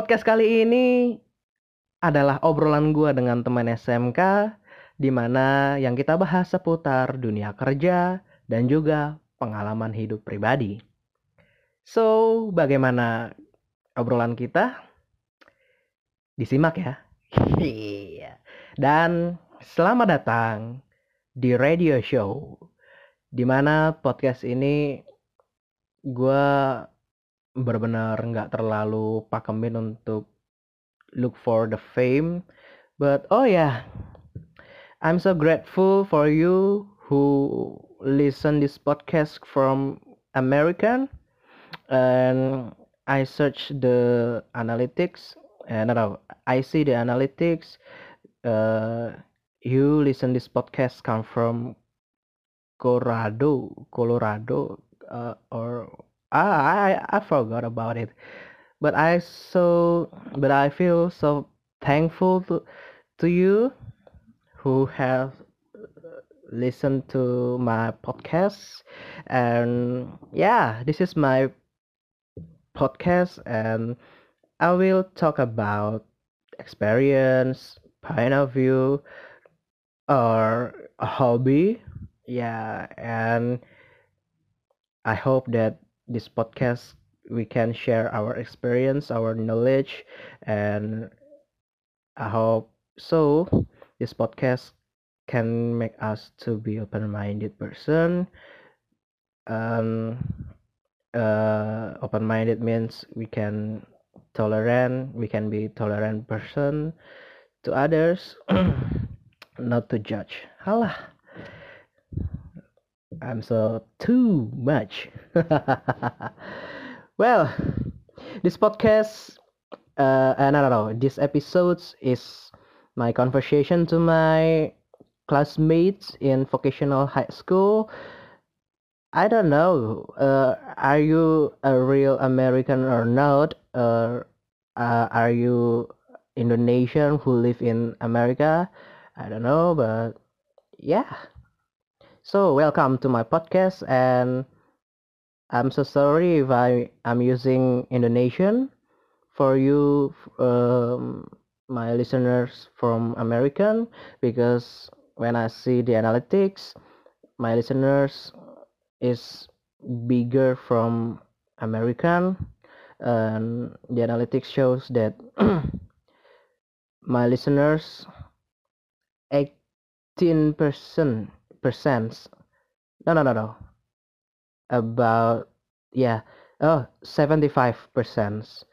podcast kali ini adalah obrolan gue dengan teman SMK di mana yang kita bahas seputar dunia kerja dan juga pengalaman hidup pribadi. So, bagaimana obrolan kita? Disimak ya. Iya. Dan selamat datang di radio show di mana podcast ini gue benar-benar nggak terlalu pakemin untuk look for the fame. But oh yeah I'm so grateful for you who listen this podcast from American. And I search the analytics and no, no I see the analytics. Uh, you listen this podcast come from Colorado Colorado uh, or I, I I forgot about it. But I so but I feel so thankful to to you who have uh, listened to my podcast. And yeah this is my podcast and I will talk about experience point of view or hobby. Yeah and I hope that this podcast we can share our experience our knowledge and i hope so this podcast can make us to be open-minded person. Um uh open-minded means we can tolerant we can be tolerant person to others not to judge. Halah I'm so too much. well, this podcast, uh, no, no, no, this episode is my conversation to my classmates in vocational high school. I don't know. Uh, are you a real American or not? Or uh, are you Indonesian who live in America? I don't know, but yeah. So welcome to my podcast and I'm so sorry if I am using Indonesian for you um, my listeners from American because when I see the analytics my listeners is bigger from American and the analytics shows that my listeners 18 percent no no no no. About yeah oh 75 percent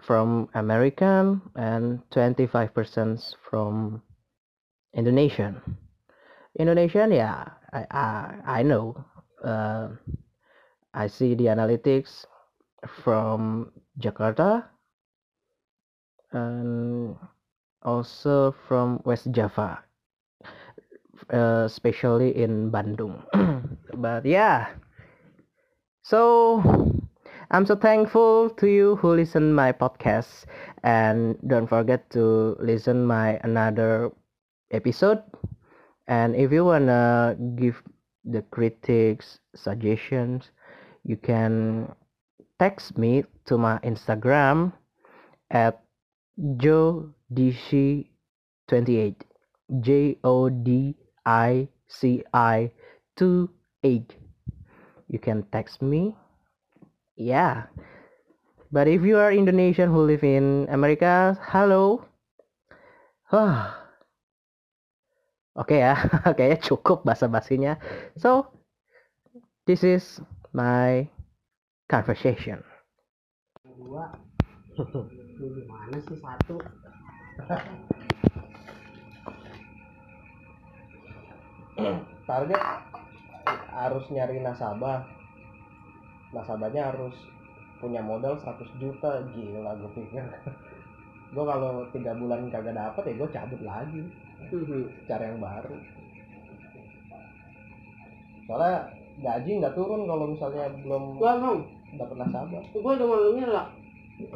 from American and 25 percent from Indonesian. Indonesian yeah I I, I know. Uh, I see the analytics from Jakarta and also from West Java uh, especially in Bandung. But yeah. So I'm so thankful to you who listen my podcast. And don't forget to listen my another episode. And if you wanna give the critics suggestions you can text me to my Instagram at joedc28 J O D I C I 28 you can text me yeah but if you are Indonesian who live in America halo Huh. Oke ya, kayaknya cukup bahasa basinya. So, this is my conversation. Dua. Gimana sih satu? Target harus nyari nasabah. Nasabahnya harus punya modal 100 juta. Gila gue pikir. gue kalau tiga bulan kagak dapet ya gue cabut lagi. Cara yang baru. Soalnya gaji nggak turun kalau misalnya belum emang, dapat nasabah. gua udah malunya lah.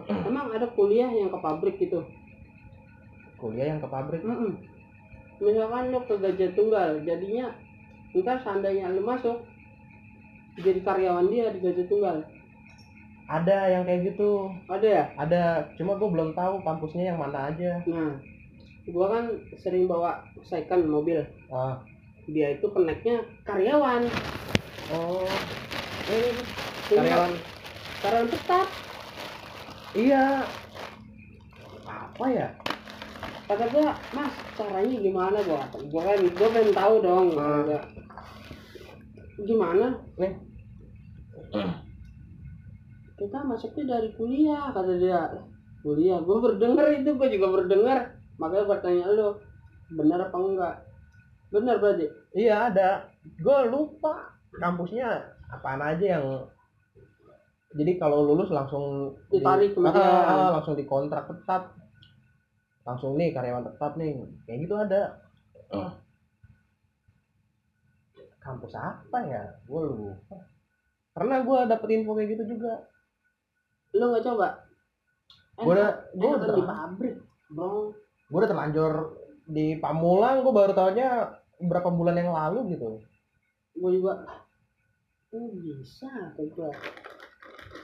Emang ada kuliah yang ke pabrik gitu. Kuliah yang ke pabrik. Mm-mm. Misalkan lo ke gaji tunggal, jadinya ntar seandainya lo masuk jadi karyawan dia di gaji tunggal. ada yang kayak gitu. Ada ya? Ada cuma gue belum tahu kampusnya yang mana aja. Nah gua kan sering bawa second mobil. Ah. Dia itu keneknya karyawan. Oh. Eh, karyawan. karyawan tetap. Iya. Apa ya kata gua mas caranya gimana gua gua kan gua pengen tahu dong Hmm. Gua, gimana? Nih. Kita masuknya dari kuliah kata dia. Kuliah gua berdengar itu gua juga berdengar makanya bertanya lo benar apa enggak? Benar berarti? Iya ada. Gue lupa kampusnya apaan aja yang jadi kalau lulus langsung di- Ditarik kemudian. Ah, langsung dikontrak tetap langsung nih karyawan tetap nih. Kayak gitu ada. Kampus apa ya? Gue lupa. Pernah gue dapet info kayak gitu juga. Lo nggak coba? Gua udah- gua enakan udah. di pabrik bro. gue udah terlanjur di Pamulang gue baru tahunya berapa bulan yang lalu gitu. Gue juga oh bisa tuh gue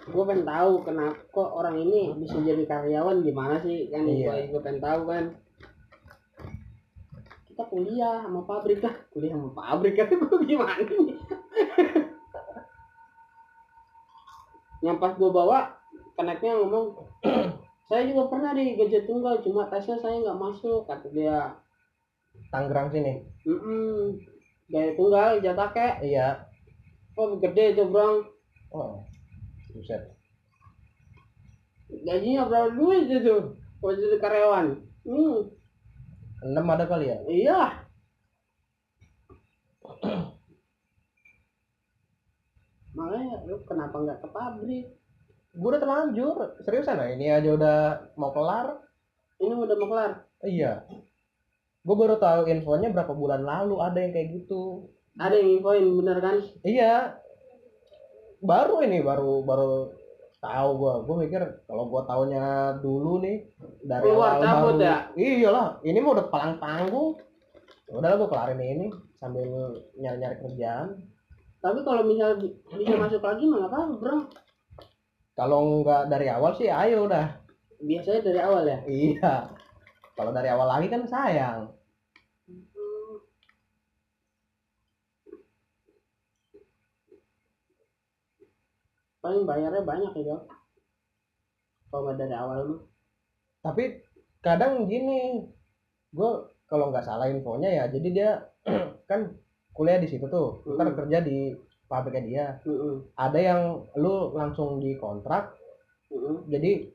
gue pengen tahu kenapa kok orang ini bisa jadi karyawan gimana sih? Kan Iya. gue pengen tahu kan. Kita kuliah sama pabrik lah. Kuliah sama pabrik kan gue gimana nih? Yang pas gue bawa keneknya ngomong saya juga pernah di gadget tunggal cuma tesnya saya nggak masuk kata dia. Tangerang sini? Mm gaya tunggal jatah kek. Iya. Oh gede bro oh buset. Gajinya berapa? Duit itu. Kalau jadi karyawan. Hmm. Enam ada kali ya? Iya. Makanya lu kenapa nggak ke pabrik? Gue udah terlanjur. Seriusan nah ini aja udah mau kelar. Ini udah mau kelar? Iya. Gue baru tahu infonya berapa bulan lalu. Ada yang kayak gitu. Ada yang infoin bener kan? Iya baru ini baru baru tahu gue gue mikir kalau gue taunya dulu nih dari Keluar awal baru ya? iyalah ini mah udah palang tanggung udah gue kelarin ini sambil nyari nyari kerjaan. Tapi kalau misal bi- bisa masuk lagi mah nggak apa bro. Kalau nggak dari awal sih ayo udah. Biasanya dari awal ya? Iya. Kalau dari awal lagi kan sayang paling bayarnya banyak ya kalau nggak dari awal mah tapi kadang gini gue kalau nggak salah infonya ya jadi dia kan kuliah di situ tuh ntar Hmm. kerja di pabriknya dia Mm-mm. ada yang lu langsung dikontrak Mm-mm. jadi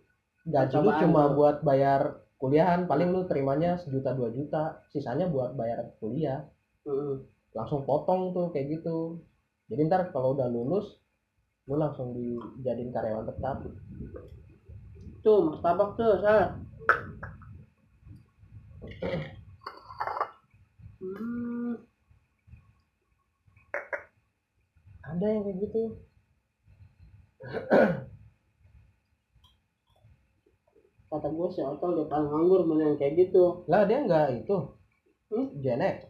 gaji lu cuma tuh. buat bayar kuliahan paling lu terimanya sejuta dua juta sisanya buat bayar kuliah Mm-mm. langsung potong tuh kayak gitu jadi ntar kalau udah lulus lu langsung dijadiin karyawan tetap. Tuh martabak tuh sal hmm, ada yang kayak gitu. Kata gue si Otol dia paling nganggur mana yang kayak gitu. Lah dia nggak itu? Hmm? Janet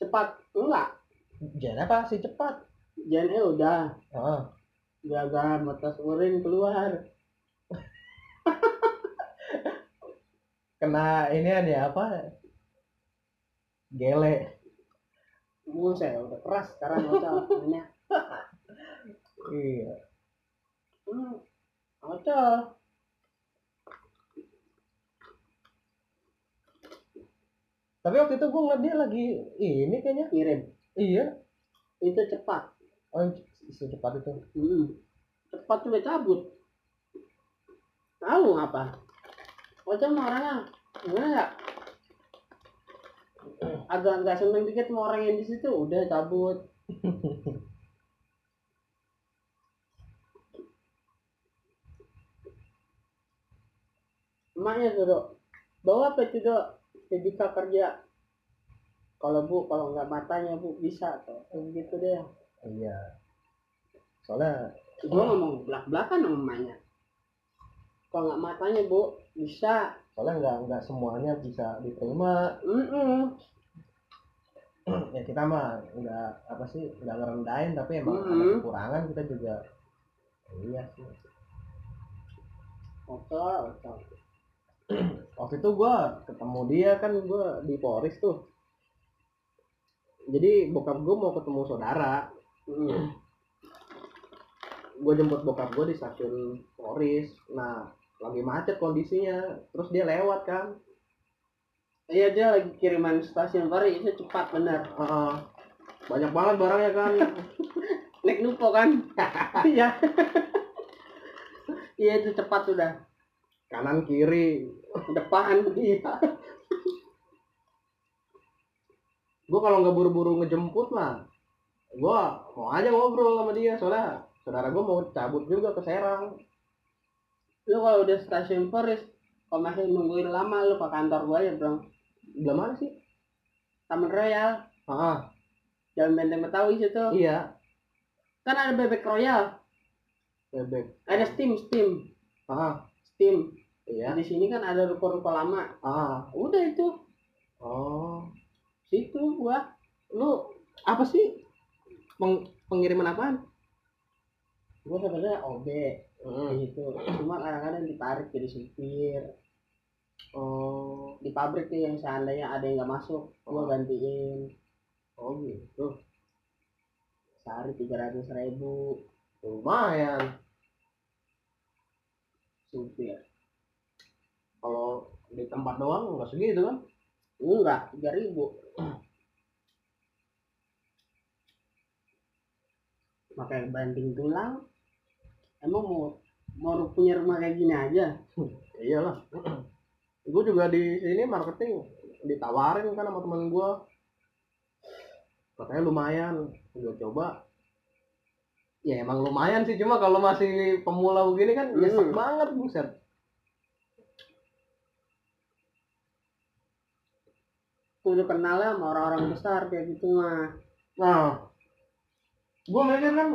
cepat. Enggak. Janet apa sih? Cepat JNE udah. Ah gagal batas urin keluar. Kena ini ya apa? Gele. Buset, udah keras sekarang mainnya iya. Hmm, tapi waktu itu gue ngeliat dia lagi ini kayaknya. Kirim iya. Itu cepat oh secepat itu. Hmm. cepat tuh cabut. Tahu apa? Otol mah orangnya. Gimana ya agak agak seneng dikit sama orang yang di situ udah cabut. Emaknya tuh dok. Bawa apa itu dok? Ketika kerja. Kalau bu kalau nggak matanya bu bisa tuh begitu deh iya. Soalnya gua ngomong belak belakan sama emaknya. Kalau nggak matanya bu bisa. Soalnya nggak nggak semuanya bisa diterima. Mm-mm. ya kita mah nggak apa sih nggak ngerendahin tapi emang ada Mm-mm. kekurangan kita juga iya sih. Oke oke waktu itu gua ketemu dia kan gua di Polres tuh. Jadi bokap gua mau ketemu saudara Hmm. gue jemput bokap gue di stasiun Polres nah lagi macet kondisinya. Terus dia lewat kan. Iya dia lagi kiriman stasiun baru itu cepat benar. Heeh. banyak banget barangnya kan. Naik nupo kan? Iya. Iya itu cepat sudah. Kanan kiri. Depan iya. Gue kalau nggak buru-buru ngejemput lah gue mau aja ngobrol sama dia soalnya saudara gue mau cabut juga ke Serang. Lu kalau udah stasiun Forest kalau masih nungguin lama lu ke kantor gua aja bro belum mana sih? Taman Royal. Ah Jalan Benteng Betawi situ. Iya. Kan ada bebek royal. Bebek. Ada steam steam. Ah steam. Iya. Di sini kan ada ruko-ruko lama. Ah udah itu. Oh. Situ gua. Lu apa sih Peng- pengiriman apaan? Gua sebenarnya OB Hmm. gitu. Cuma kadang-kadang ditarik jadi supir. Oh. Di pabrik tuh yang seandainya ada yang nggak masuk gua Oh. gantiin. Oh gitu. Sehari tiga ratus ribu. Lumayan. Supir. Kalau di tempat doang nggak segitu kan? Enggak tiga ribu makanya banding tulang. Emang mau mau punya rumah kayak gini aja? Iyalah. Gue juga di sini marketing ditawarin kan sama temen gue katanya lumayan. Gue coba. Ya emang lumayan sih cuma kalau masih pemula begini kan Hmm. nyesek banget buset. Udah kenalnya sama orang-orang besar kayak gitu mah nah gue mikir kan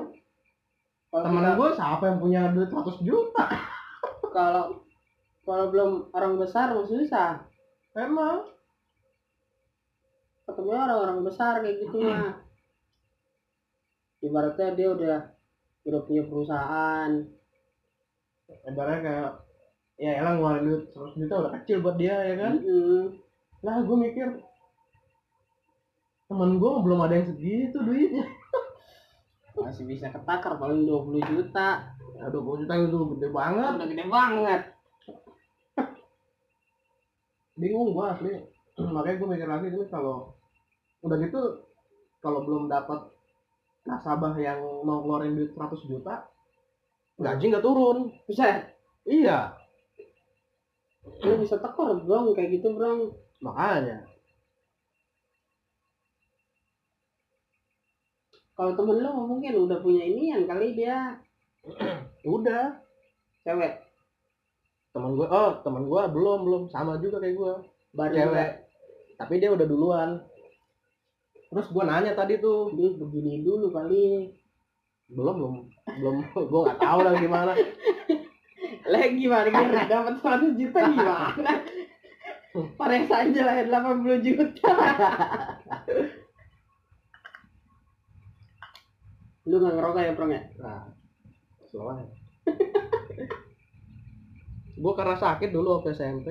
temen kita- gue siapa yang punya duit 100 juta? Kalau kalau belum orang besar susah emang? Ketemu orang-orang besar kayak gitu mah. Ibaratnya dia udah udah punya perusahaan. Ibaratnya kayak ya elang ngeluarin duit 100 juta udah kecil buat dia ya kan? Mm-mm. lah gue mikir temen gue belum ada yang segitu duitnya masih bisa ketakar paling 20 juta. Ya 20 juta itu gede banget. Udah gede banget. Bingung gue asli. Makanya gue mikir lagi ini kalau udah gitu kalau belum dapat nasabah yang mau ngeluarin duit 100 juta gaji nggak turun. Bisa iya. Lu bisa tekor bro kayak gitu bro makanya kalau temen lu mungkin udah punya inian kali dia. Udah. Cewek. Teman gue oh teman gue belum belum. Sama juga kayak gue baru cewek. juga. tapi dia udah duluan. Terus gue nanya tadi tuh. Dia begini dulu kali. Belum belum. Belum. Gue nggak tahu lah gimana. Lagi gimana? Biar dapat 100 juta gimana? Pares aja lah 80 juta lu nggak ngerokok ya bro ya? Nah selalu gue karena sakit dulu waktu SMP.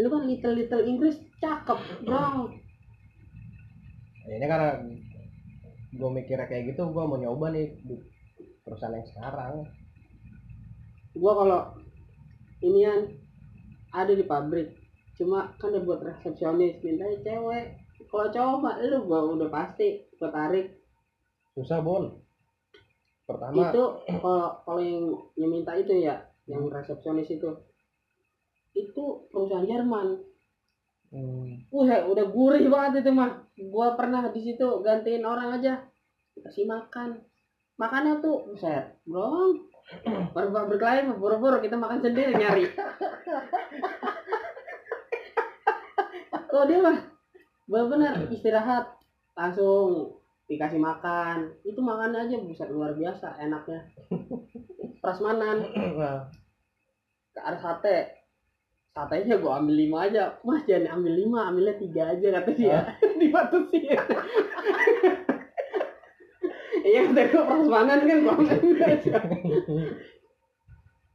Lu kan little little Inggris cakep bro ini karena gue mikirnya kayak gitu gue mau nyoba nih di perusahaan yang sekarang. Gua kalau inian ada di pabrik cuma kan udah buat resepsionis mintanya cewek kalau cowok mah lu gua udah pasti gua tarik susah bon pertama itu kalau kalau yang yang minta itu ya yang resepsionis itu itu perusahaan Jerman hmm, Wah, udah gurih banget itu mah. Gua pernah di situ gantiin orang aja. Kasih makan. Makannya tuh, buset, bro. Baru mah buru-buru kita makan sendiri nyari. Kok dia mah benar-benar istirahat langsung dikasih makan. Itu makan aja buset luar biasa enaknya. Prasmanan ke arah sate. satenya gue ambil lima aja mas jangan ambil lima ambilnya tiga aja kata dia dibatasin iya kata gue prasmanan kan gue ambil tiga aja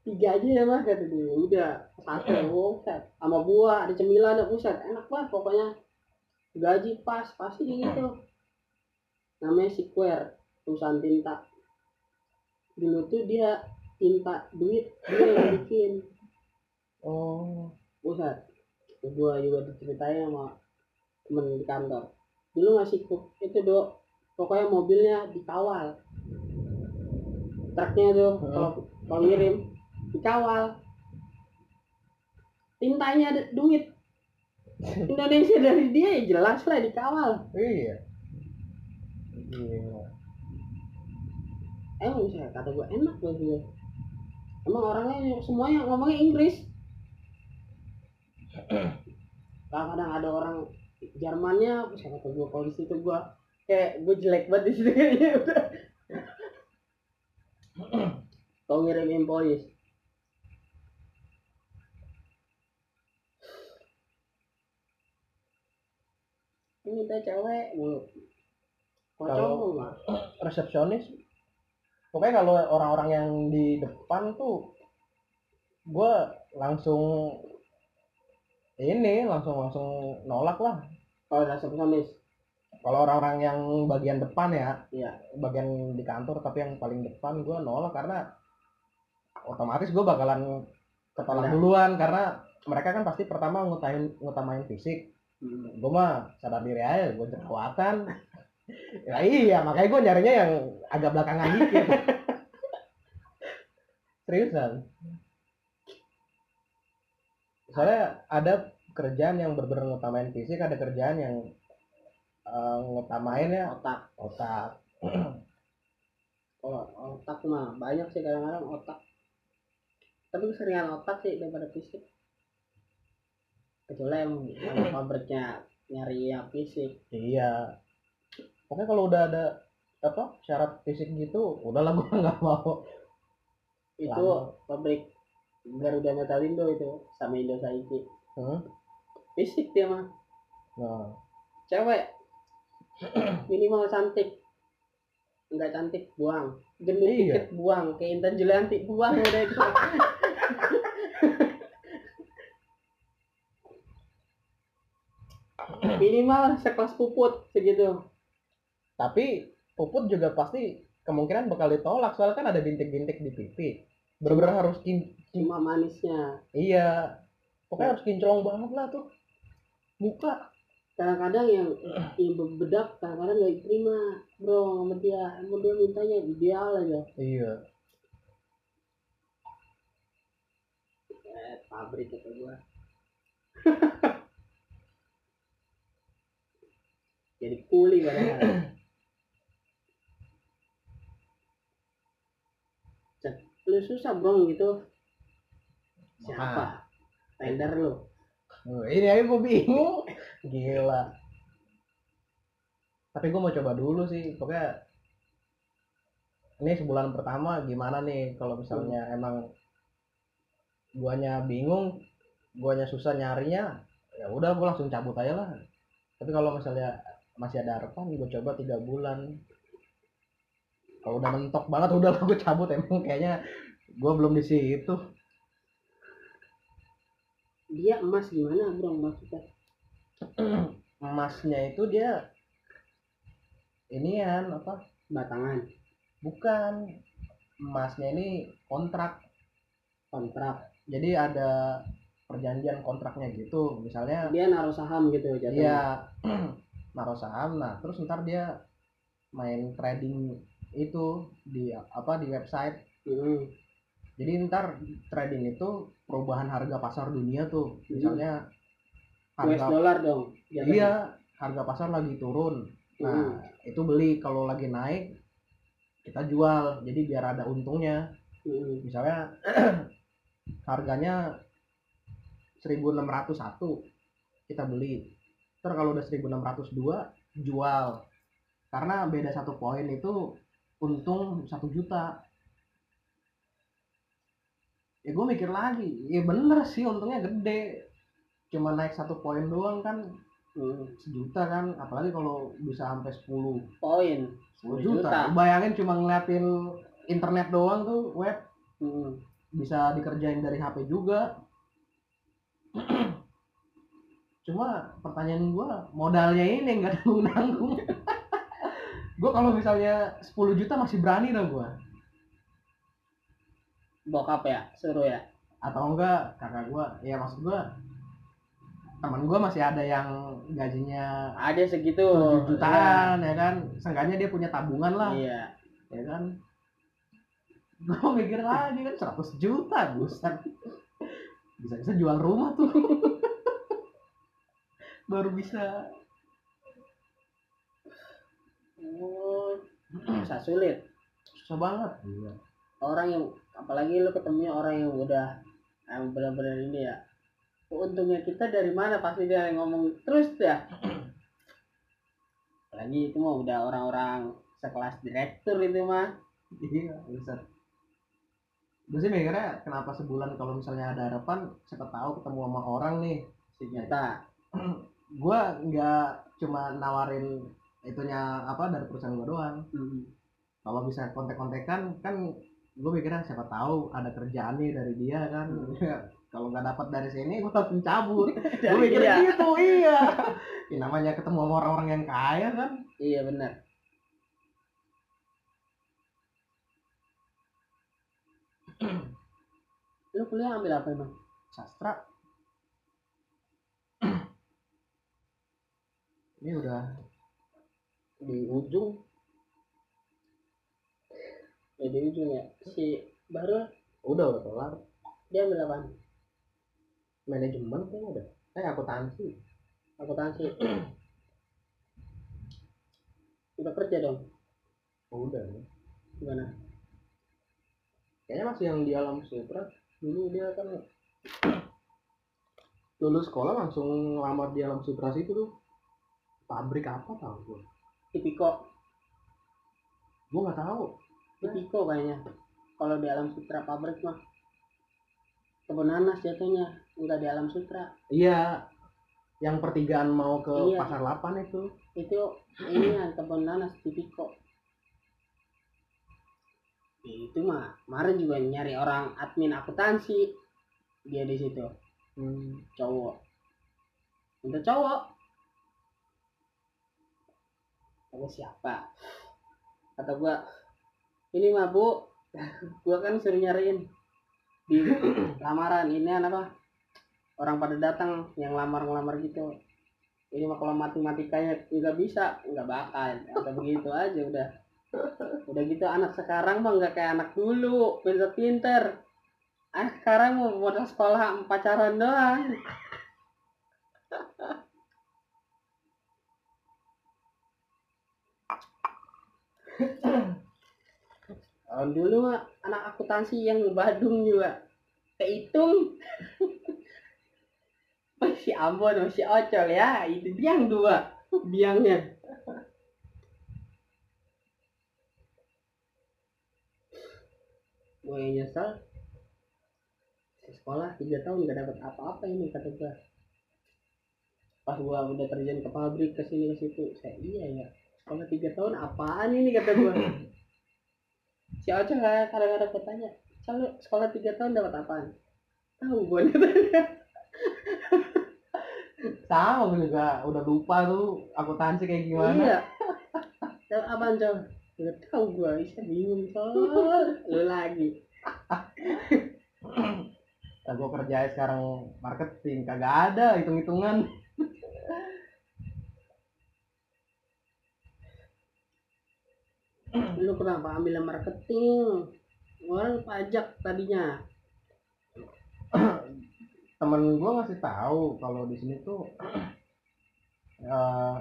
tiga aja ya mas kata dia. Udah sate buset sama buah ada cemilan ada buset enak banget pokoknya. Gaji pas pasti gitu. Namanya square perusahaan tinta. Dulu tuh dia tinta duit dia yang bikin. Oh. Buset. Gua juga diceritain sama temen di kantor. Dulu masih ku- itu dok, pokoknya mobilnya dikawal. Truknya tuh Hmm. kalau kalau ngirim dikawal. Tintanya ada duit. Indonesia dari dia ya jelas lah dikawal. iya Gila. Emang bisa kata gua enak banget juga. Emang orangnya semuanya ngomongnya Inggris. Kadang-kadang ada orang Jermannya, bisa kata gua kalau di situ gua kayak gue jelek banget di situ kayaknya udah. Kau ngirim invoice. Ini minta cewek mulu. Kalau- resepsionis pokoknya kalau orang-orang yang di depan tuh gue langsung ini langsung langsung nolak lah Kalau resepsionis, kalau orang-orang yang bagian depan ya iya. bagian di kantor tapi yang paling depan gue nolak karena otomatis gue bakalan ketolak duluan karena mereka kan pasti pertama ngutamain ngutamain fisik. Hmm. gue mah sadar diri aja gue jerawatan. Ya iya makanya gue nyarinya yang agak belakangan dikit. Seriusan? Soalnya ada kerjaan yang bener-bener ngutamain fisik ada kerjaan yang eh, ngutamain ya Otak. otak Kalau otak mah banyak sih kadang-kadang otak. Tapi keseringan otak sih daripada fisik. Kecuali emang pabriknya nyari yang fisik. iya pokoknya kalau udah ada apa syarat fisik gitu udahlah gue nggak mau Itu Lama. pabrik Garuda Metalindo itu sama Indo Saiki. Hmm? Fisik dia mah. nah Cewek minimal cantik. Enggak cantik buang. Gendut Iya. dikit buang. Kayak Intan Julianti buang udah itu. minimal sekelas puput segitu. tapi puput juga pasti kemungkinan bakal ditolak soalnya kan ada bintik-bintik di pipi bener-bener harus kin Cuma manisnya. iya pokoknya harus kinclong banget lah tuh muka kadang-kadang yang yang bedak kadang-kadang nggak diterima bro sama dia. Emang dia mintanya ideal aja. Iya. Eh pabrik kata gua. Jadi kuli Cek, lu susah bro gitu. Siapa? Tender lu ini aja gue bingung. Gila. Tapi gue mau coba dulu sih. Pokoknya ini sebulan pertama gimana nih kalau misalnya emang guanya bingung guanya susah nyarinya ya udah gue langsung cabut aja lah. Tapi kalau misalnya masih ada harapan gue coba tiga bulan. Kalau udah mentok banget udah lah gue cabut. Emang kayaknya gue belum di situ dia emas gimana bro maksudnya? Emasnya itu dia inian apa? Batangan. Bukan. Emasnya ini kontrak. Kontrak. Jadi ada perjanjian kontraknya gitu. Misalnya dia naruh saham gitu jatuhnya. Dia naruh saham. Nah terus ntar dia main trading itu di apa di website. Hmm. Jadi ntar trading itu perubahan harga pasar dunia tuh misalnya US harga dollar dong jatuhnya. iya harga pasar lagi turun Hmm. Nah, itu beli kalau lagi naik kita jual. Jadi biar ada untungnya. Hmm. Misalnya harganya 1601 kita beli. Terus kalau udah 1602 jual. Karena beda satu poin itu untung satu juta. Ya gue mikir lagi ya bener sih untungnya gede cuma naik satu poin doang kan Hmm. sejuta kan apalagi kalau bisa sampai 10 Poin. 10 10 juta. juta. bayangin cuma ngeliatin internet doang tuh web Hmm. bisa dikerjain dari HP juga cuma pertanyaan gua modalnya ini nggak tanggung nanggung gua kalau misalnya 10 juta masih berani dong gua Bokap ya, suruh ya. atau enggak kakak gua ya maksud gua teman gua masih ada yang gajinya Ada segitu. 7 jutaan ya kan? Seenggaknya dia punya tabungan lah. Iya. ya kan? Gue mikir lagi kan 100 juta buset bisa bisa jual rumah tuh. Baru bisa. Oh, susah sulit. susah banget. Iya Orang yang apalagi lu ketemu orang yang udah yang benar-benar ini ya. Untungnya kita dari mana pasti dia yang ngomong terus ya. Apalagi itu mah udah orang-orang sekelas direktur itu mah. iya buset gue sih mikirnya kenapa sebulan kalau misalnya ada harapan siapa tahu ketemu sama orang nih sih Nyata. gue nggak cuma nawarin itunya apa dari perusahaan gue doang Hmm. kalau bisa kontek-kontekan kan gue mikirnya siapa tahu ada kerjaan nih dari dia kan kalau nggak dapat dari sini gue langsung cabut gue mikir gitu iya ya, namanya ketemu sama orang-orang yang kaya kan Iya benar. Lu kuliah ambil apa emang? sastra ini udah Di ujung. Ya di ujung ya. Si baru udah udah kelar dia ambil apa? manajemen kayaknya udah eh akuntansi Akuntansi. Udah kerja dong. udah Gimana? kayaknya masih yang di alam sutra dulu dia kan lulus sekolah langsung ngelamar di alam sutra situ tuh pabrik apa tau gue Tipiko. gue nggak tahu Tipiko kayaknya. Kalau di alam sutra pabrik mah. Kebun nanas jatuhnya. Enggak di alam sutra. iya yang pertigaan mau ke Iya. pasar 8 itu itu ini kan kebun nanas tipiko itu mah kemarin juga nyari orang admin akuntansi dia di situ hmm. cowok untuk cowok aku siapa kata gua ini mah bu. Gua kan suruh nyariin. Di lamaran. Ini apa? Orang pada datang yang lamar ngelamar gitu. Ini mah kalau matematikanya nggak bisa nggak bakal. Atau begitu aja udah. Udah gitu anak sekarang mah nggak kayak anak dulu. Pinter-pinter ah sekarang mau modal sekolah pacaran doang Tahun dulu mah anak akuntansi yang Badung juga. Kehitung. Si Ambon sama si Ocol ya. Itu biang dua biangnya. Gue nyesel. Sekolah tiga tahun gak dapat apa-apa ini kata gue pas gue udah terjun ke pabrik ke sini ke situ. Saya iya ya sekolah tiga tahun apaan ini kata gue si Ocol kadang-kadang bertanya Col, sekolah tiga tahun dapat apaan tahu gue sama gue juga udah lupa tuh akuntansi kayak gimana Iya. Tahu apaan coba? Gak tahu gua, bisa bingung soal lu lagi. nah, gue kerja sekarang marketing kagak ada hitung-hitungan Lu kenapa ambil marketing? Orang pajak tadinya. temen gue ngasih tahu kalau di sini tuh eh,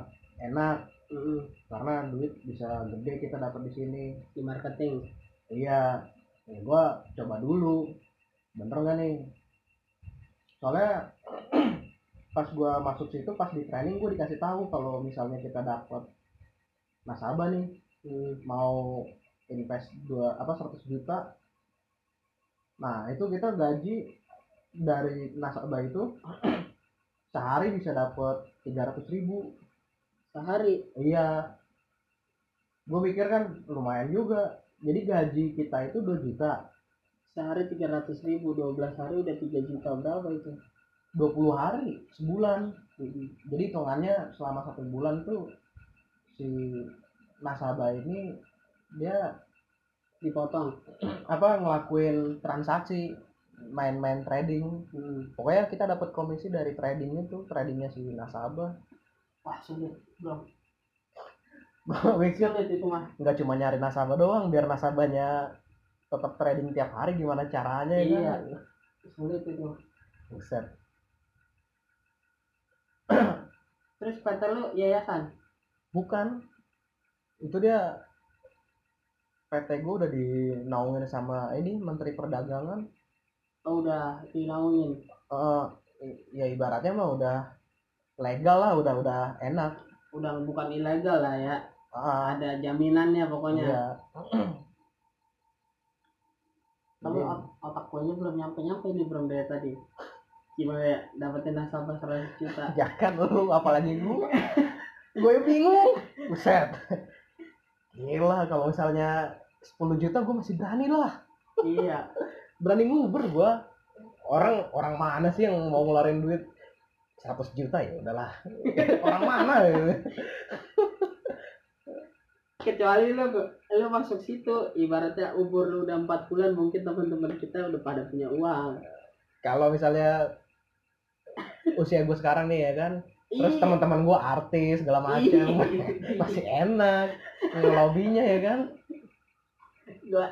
enak. Mm, karena duit bisa gede kita dapat di sini. Di marketing. iya. Ya gue coba dulu. Bener nggak nih? Soalnya pas gue masuk situ pas di training gue dikasih tahu kalau misalnya kita dapat nasabah nih Hmm, mau invest dua apa 100 juta. Nah itu kita gaji dari nasabah itu sehari bisa dapat tiga ratus ribu. Sehari? Iya. Gue pikir kan lumayan juga. Jadi gaji kita itu 2 juta. Sehari tiga ratus ribu dua belas hari udah tiga juta berapa itu? 20 hari sebulan. Mm-mm. jadi hitungannya selama satu bulan tuh si nasabah ini dia dipotong. Apa ngelakuin transaksi main-main trading. Hmm. pokoknya kita dapat komisi dari trading itu tradingnya si nasabah. Wah sulit. Gue mikir sulit itu mah nggak cuma nyari nasabah doang biar nasabahnya tetap trading tiap hari gimana caranya ya Iya. kan? Sulit itu Buset. terus PT lu yayasan? Bukan itu dia PT gue udah dinaungin sama ini Menteri Perdagangan. Oh udah dinaungin? Eh, ya ibaratnya mah udah legal lah udah udah enak. Udah bukan ilegal lah ya. Ah, ada jaminannya pokoknya. Iya. tapi ot- otak gue aja belum nyampe nyampe nih belum dari tadi. Gimana ya dapetin nasabah 100 juta. Jangan lu apalagi gue gue bingung. Buset gila kalau misalnya 10 juta gue masih berani lah. Iya. Berani nguber gue orang orang mana sih yang mau ngeluarin duit? 100 juta ya udahlah. Orang mana? Ya kecuali lu lu masuk situ ibaratnya umur lu udah empat bulan mungkin teman-teman kita udah pada punya uang. Kalau misalnya usia gue sekarang nih ya kan terus teman-teman gue artis segala macam ih. masih enak ngelobinya ya kan? Gua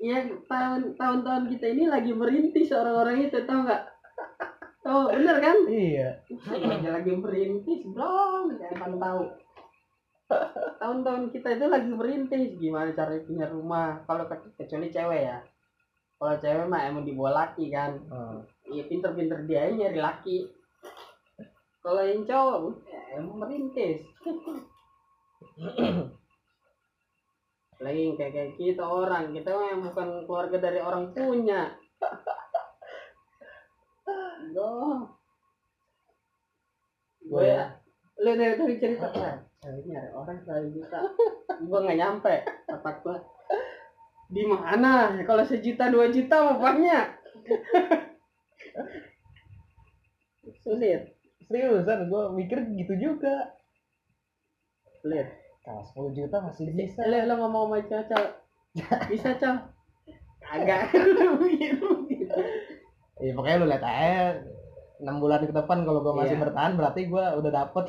ya tahun tahun-tahun kita ini lagi merintis orang-orang itu tau nggak? Oh bener kan? Iya. Lagi lagi merintis bro. Jangan tahu. Tahun-tahun kita itu lagi merintis. Gimana cara punya rumah? Kalau ke- kecuali cewek ya. Kalau cewek mah emang dibawa laki kan. Hmm. iya pinter-pinter dia nyari laki kalau yang cowok ya, emang merintis. Lagi yang kayak kayak kita orang. Kita yang bukan keluarga dari orang punya. Doh. gue ya. Lu dari tadi cerita. Kan ceweknya ada orang seratus juta gue nggak nyampe. Otak gue di mana? Kalau sejuta dua juta mah banyak sulit seriusan gue mikir gitu juga. Sulit kalau 10 juta masih bisa. Lu lu ngomong sama cowok bisa cowok agak gitu ya pokoknya lu lihat aja 6 bulan ke depan kalau gue masih Iya. bertahan berarti gue udah dapet.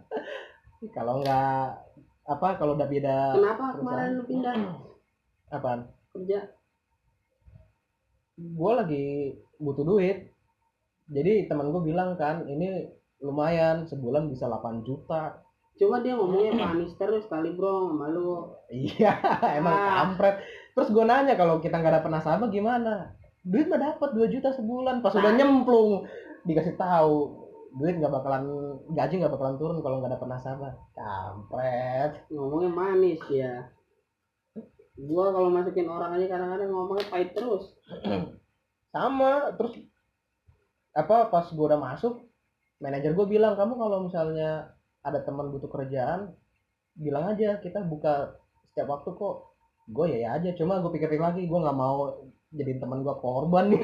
Kalau nggak apa kalau udah beda kenapa kemarin lu pindah? Apaan? Kerja? Gue lagi butuh duit jadi teman gue bilang kan ini lumayan sebulan bisa 8 juta. Coba dia ngomongnya panis terus kali bro sama lu. Iya emang Ah. kampret. Terus gue nanya kalau kita nggak dapet nasabah gimana? Duit mah dapat 2 juta sebulan. Pas udah Ah. nyemplung dikasih tahu duit nggak bakalan gaji nggak bakalan turun kalau nggak dapet nasabah kampret. Ngomongnya manis ya. Gua kalau masukin orang aja kadang-kadang ngomongnya pahit terus. Sama terus apa pas gue udah masuk manajer gue bilang kamu kalau misalnya ada teman butuh kerjaan bilang aja kita buka setiap waktu kok. Gue ya ya aja cuma gue pikirin lagi gue nggak mau jadiin teman gue korban nih.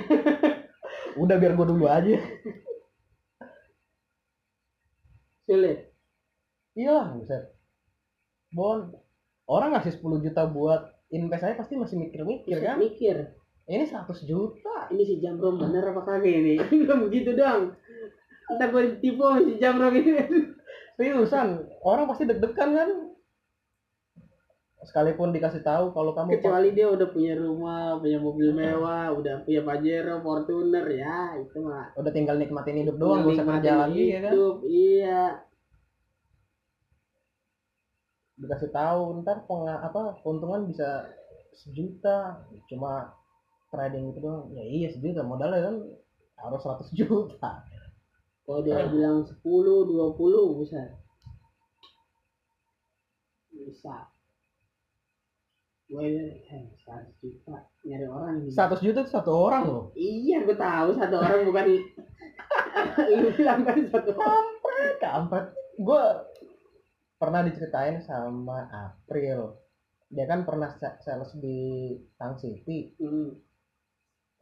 Udah biar gue dulu aja. Sulit. Iya buset. Bon orang ngasih 10 juta buat invest aja pasti masih mikir-mikir kan? Mikir ini 100 juta. Ini si Jamrom bener apa kagak ini? Belum begitu dong. Entah gue ditipu si Jamrom ini. Seriusan orang pasti deg-degan kan? Sekalipun dikasih tahu kalau kamu kecuali dia udah punya rumah punya mobil mewah udah punya Pajero Fortuner ya itu mah. Udah tinggal nikmatin hidup doang gak usah kerja lagi ya kan? hidup, iya. Dikasih tahu ntar penga, apa keuntungan bisa sejuta. Cuma trading itu doang. Ya iya sejuta modalnya kan harus 100 juta. Kalau dia bilang 10 20 bisa. Bisa. Gue eh 100 juta. Nyari orang gitu. 100 juta itu satu orang loh. Iya gue tahu satu orang bukan lu bilang kan satu orang. Kampret gue pernah diceritain sama April. Dia kan pernah sa- sales di Tang City. Hmm,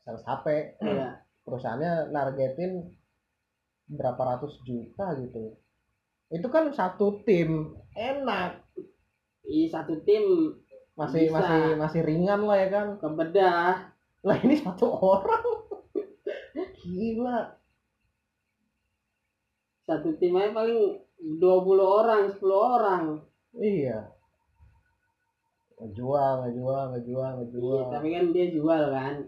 sales HP iya. Perusahaannya nargetin berapa ratus juta gitu. Itu kan satu tim. Enak. Iya satu tim masih Bisa. masih masih ringan lah ya kan. Kebedah lah ini satu orang. Gila. Satu tim aja paling 20 orang 10 orang. Iya. Ngejual ngejual ngejual iya, ngejual tapi kan dia jual kan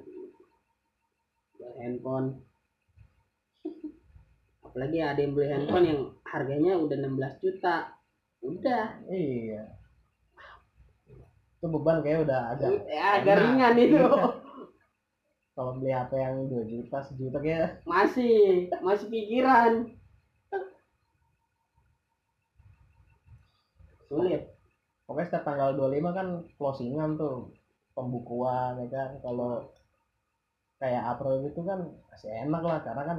handphone. Apalagi ada yang beli handphone yang harganya udah 16 juta. Udah. Iya. Itu beban kayak udah agak ya, agak enak. ringan itu. Iya. kalau beli HP yang 2 juta sejuta kayak masih masih pikiran. Sulit. Pokoknya setiap tanggal 25 kan closingan tuh. Pembukuan ya kan. Kalau kayak April gitu kan masih enak lah karena kan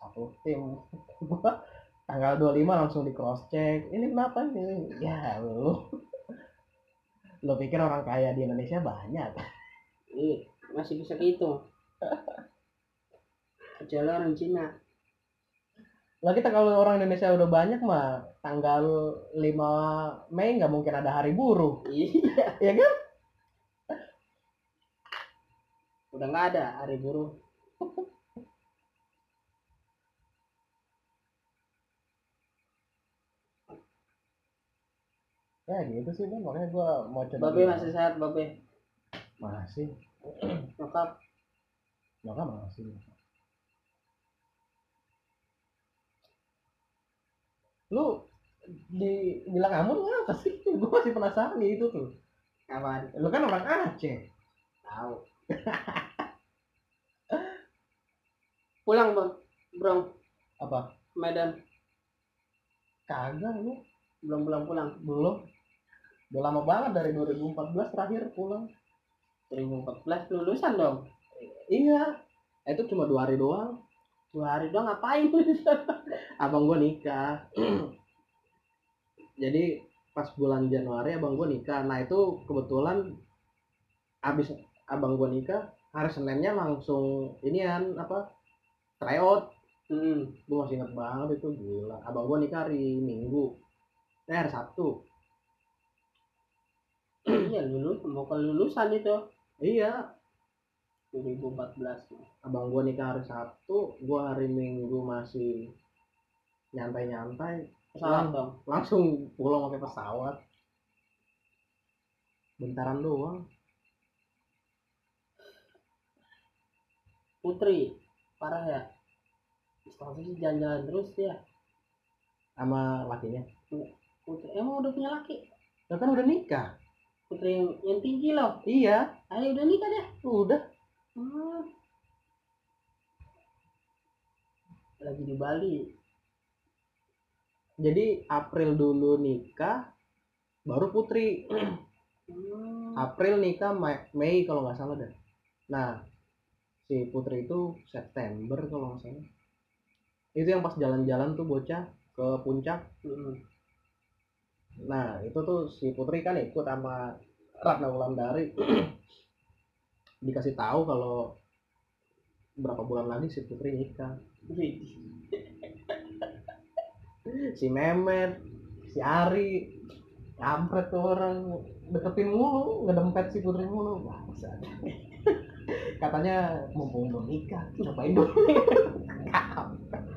satu tim. Gua tanggal 25 langsung di cross check. Ini kenapa nih ya lu. Lu pikir orang kaya di Indonesia banyak? Iya, masih bisa gitu. Kecuali orang Cina. Lah kita kalau orang Indonesia udah banyak mah tanggal 5 Mei nggak mungkin ada hari buruh. Iya. Ya kan udah nggak ada hari buruh. Ya gitu sih bang. Makanya gua mau coba babe masih sehat babe? Masih. Nyokap? Nyokap masih. Lu di bilang Amun ngapa sih? Gue masih penasaran nih itu tuh. kapan? Lu kan orang Aceh. tahu pulang bang bro Apa? Medan Kagak lu. belum pulang pulang Belum. Udah lama banget dari 2014 terakhir pulang. 2014 lulusan dong Iya. Itu cuma dua hari doang. dua hari doang ngapain Abang gua nikah. Jadi pas bulan Januari abang gua nikah. Nah itu kebetulan abis abang gua nikah hari Seninnya langsung inian apa tryout. Hmm. gue masih inget banget itu gila. Abang gue nikah hari minggu. Eh hari sabtu. Iya lulus mau ke lulusan itu. Iya. 2014 abang gue nikah hari sabtu gue hari minggu masih nyantai nyantai pesawat dong. langsung pulang pakai pesawat. Bentaran doang Putri parah ya. Setahu sih jalan-jalan terus dia. Sama lakinya? Putri emang udah punya laki? Lah kan udah nikah. Putri yang, yang tinggi loh. Iya. Ayo udah nikah deh. Udah. Hmm. lagi di Bali. Jadi April dulu nikah baru Putri. Hmm. April nikah Mei, Mei kalau nggak salah deh. Nah, si Putri itu September kalau nggak salah. Itu yang pas jalan-jalan tuh bocah ke puncak. Hmm. Nah, itu tuh si Putri kan ikut sama Ratna Wulandari. Dikasih tahu kalau berapa bulan lagi si Putri nikah. Si Memet, si Ari, kampret tuh orang deketin mulu, ngedempet si Putri mulu. Bangsat. Katanya mumpung belum nikah, cobain. Kampret.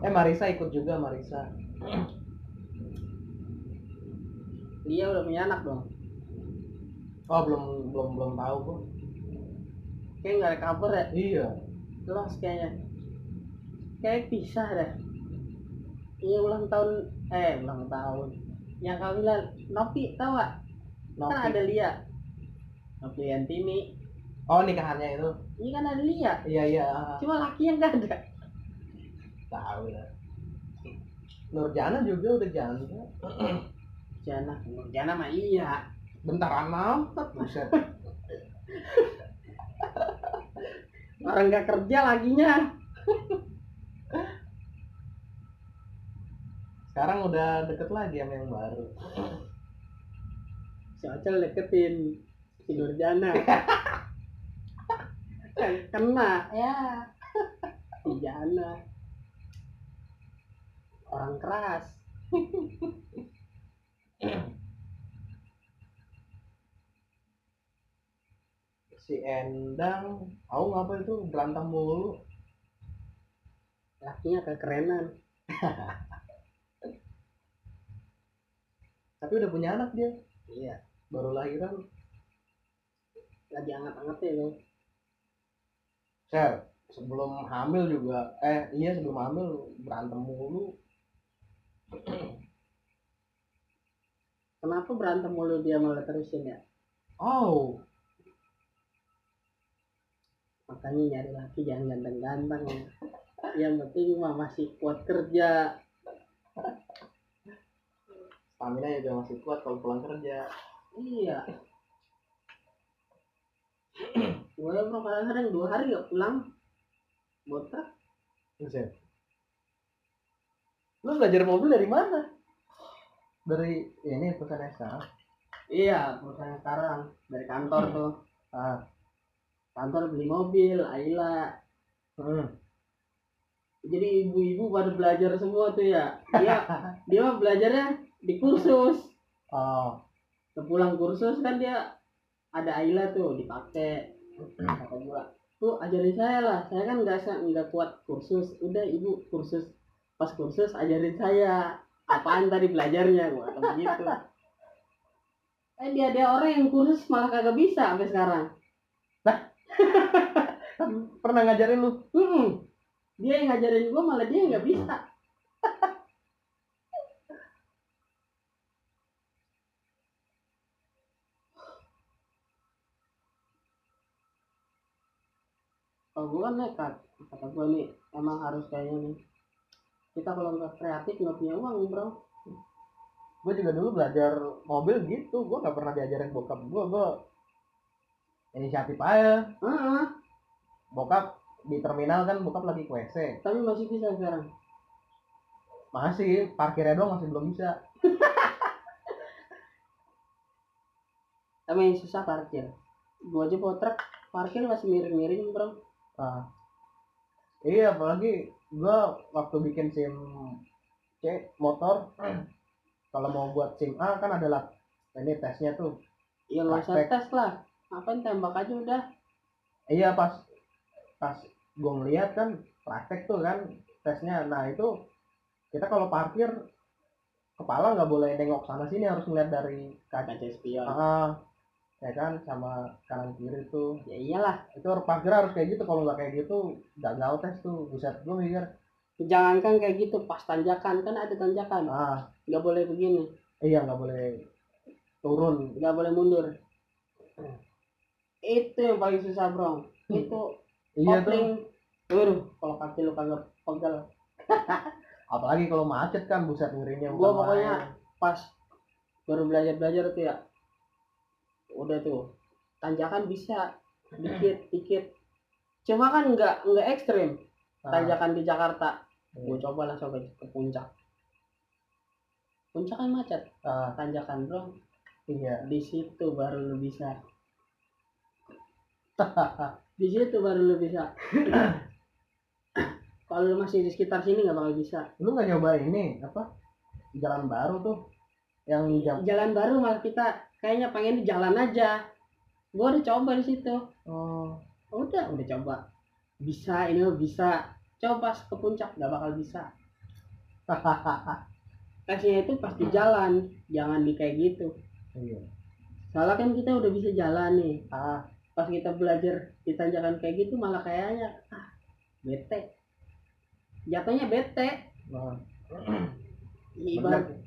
eh Marisa ikut juga Marisa. dia udah punya anak dong Oh belum belum belum tahu kok. kayak nggak ada kabar ya Iya. lost kayaknya kayak pisah dah iya ulang tahun eh ulang tahun yang kau bilang Nopi tau gak kan Novi. ada Lia Nopi Antini Oh nikahannya itu. ini kan ada Lia Iya iya. cuma laki yang gak ada. Tahu ya. Nurjana juga udah janda. Jana Jana mah iya. Bentaran amat buset. Orang nggak kerja laginya. Sekarang udah deket lagi sama yang baru. Si Ocel deketin si Nurjana kena. Ya. Jana. Orang keras. Si Endang. Aku ngapa itu? Berantem mulu. Lakinya kekerenan. Tapi udah punya anak dia. Iya. Baru lahiran lagi anget-angetnya loh Sel sebelum hamil juga eh iya sebelum hamil berantem mulu. Kenapa berantem mulu dia malah terusin ya? Oh. Makanya nyari laki jangan ganteng-ganteng ya. yang penting mah masih kuat kerja. Stamina juga masih kuat kalau pulang kerja. Iya gue bro kadang-kadang dua hari gak pulang. Botak Buset. Lu belajar mobil dari mana? Dari ini perusahaan sekarang. iya perusahaan sekarang. Dari kantor tuh. Ah, kantor beli mobil Ayla. Hmm. jadi ibu-ibu pada belajar semua tuh ya. Dia dia mah belajarnya di kursus. Oh, sepulang kursus kan dia ada Ayla tuh dipakai. Kata gua tuh ajarin saya lah. Saya kan nggak nggak kuat kursus. Udah ibu kursus. Pas kursus ajarin saya. Apaan tadi belajarnya? Gua kata gitu eh dia dia orang yang kursus malah kagak bisa sampai sekarang. Kan pernah ngajarin lu? Mm-mm. dia yang ngajarin gua malah dia nggak bisa kalau gua kan nekat kata gua nih emang harus kayaknya nih kita kalau nggak kreatif nggak punya uang bro Gue juga dulu belajar mobil gitu. Gue nggak pernah diajarin bokap gue. Gue inisiatif aja. Heeh, Bokap di terminal kan bokap lagi ke WC. tapi masih bisa sekarang Masih parkirnya doang masih belum bisa. tapi yang susah parkir gua aja truk parkir masih miring-miring bro Ah. Iya, apalagi gue waktu bikin SIM C motor, kalau mau buat SIM A kan adalah ini tesnya tuh. ya nggak usah tes lah ngapain tembak aja udah Iya pas pas gue ngeliat kan praktek tuh kan tesnya. Nah itu kita kalau parkir kepala nggak boleh nengok sana sini harus ngeliat dari kaca. kaca spion Ah, ya kan sama kanan kiri tuh. ya iyalah Itu parkir harus kayak gitu. Kalau nggak kayak gitu gagal tes tuh. Buset gue mikir. jangankan kayak gitu pas tanjakan kan ada tanjakan Ah nggak boleh begini iya nggak boleh turun. nggak boleh mundur itu yang paling susah bro itu Iya tuh. kopling waduh kalau kaki lu kagak pegal Apalagi kalau macet kan buset ngerinya. gua pokoknya main. pas baru belajar belajar tuh ya udah tuh. Tanjakan bisa. Dikit dikit. Cuma kan nggak nggak ekstrim. Ah, tanjakan di Jakarta. Iya. gue coba langsung ke, ke puncak. Puncak kan macet. Ah, tanjakan bro. Iya. di situ baru lu bisa. Di situ baru lu bisa. Kalau lu masih di sekitar sini nggak bakal bisa. Lu nggak nyoba ini apa? Jalan baru tuh. Yang jam. jalan baru malah kita kayaknya pengen di jalan aja. Gua udah coba di situ. Oh, udah udah coba. Bisa ini bisa. Coba ke puncak nggak bakal bisa. Tesnya itu pas di jalan. Jangan di kayak gitu. Iya. soalnya kan kita udah bisa jalan nih. Ah, pas kita belajar di tanjakan kayak gitu malah kayaknya ah bete. Jatuhnya bete. Nah, ibarat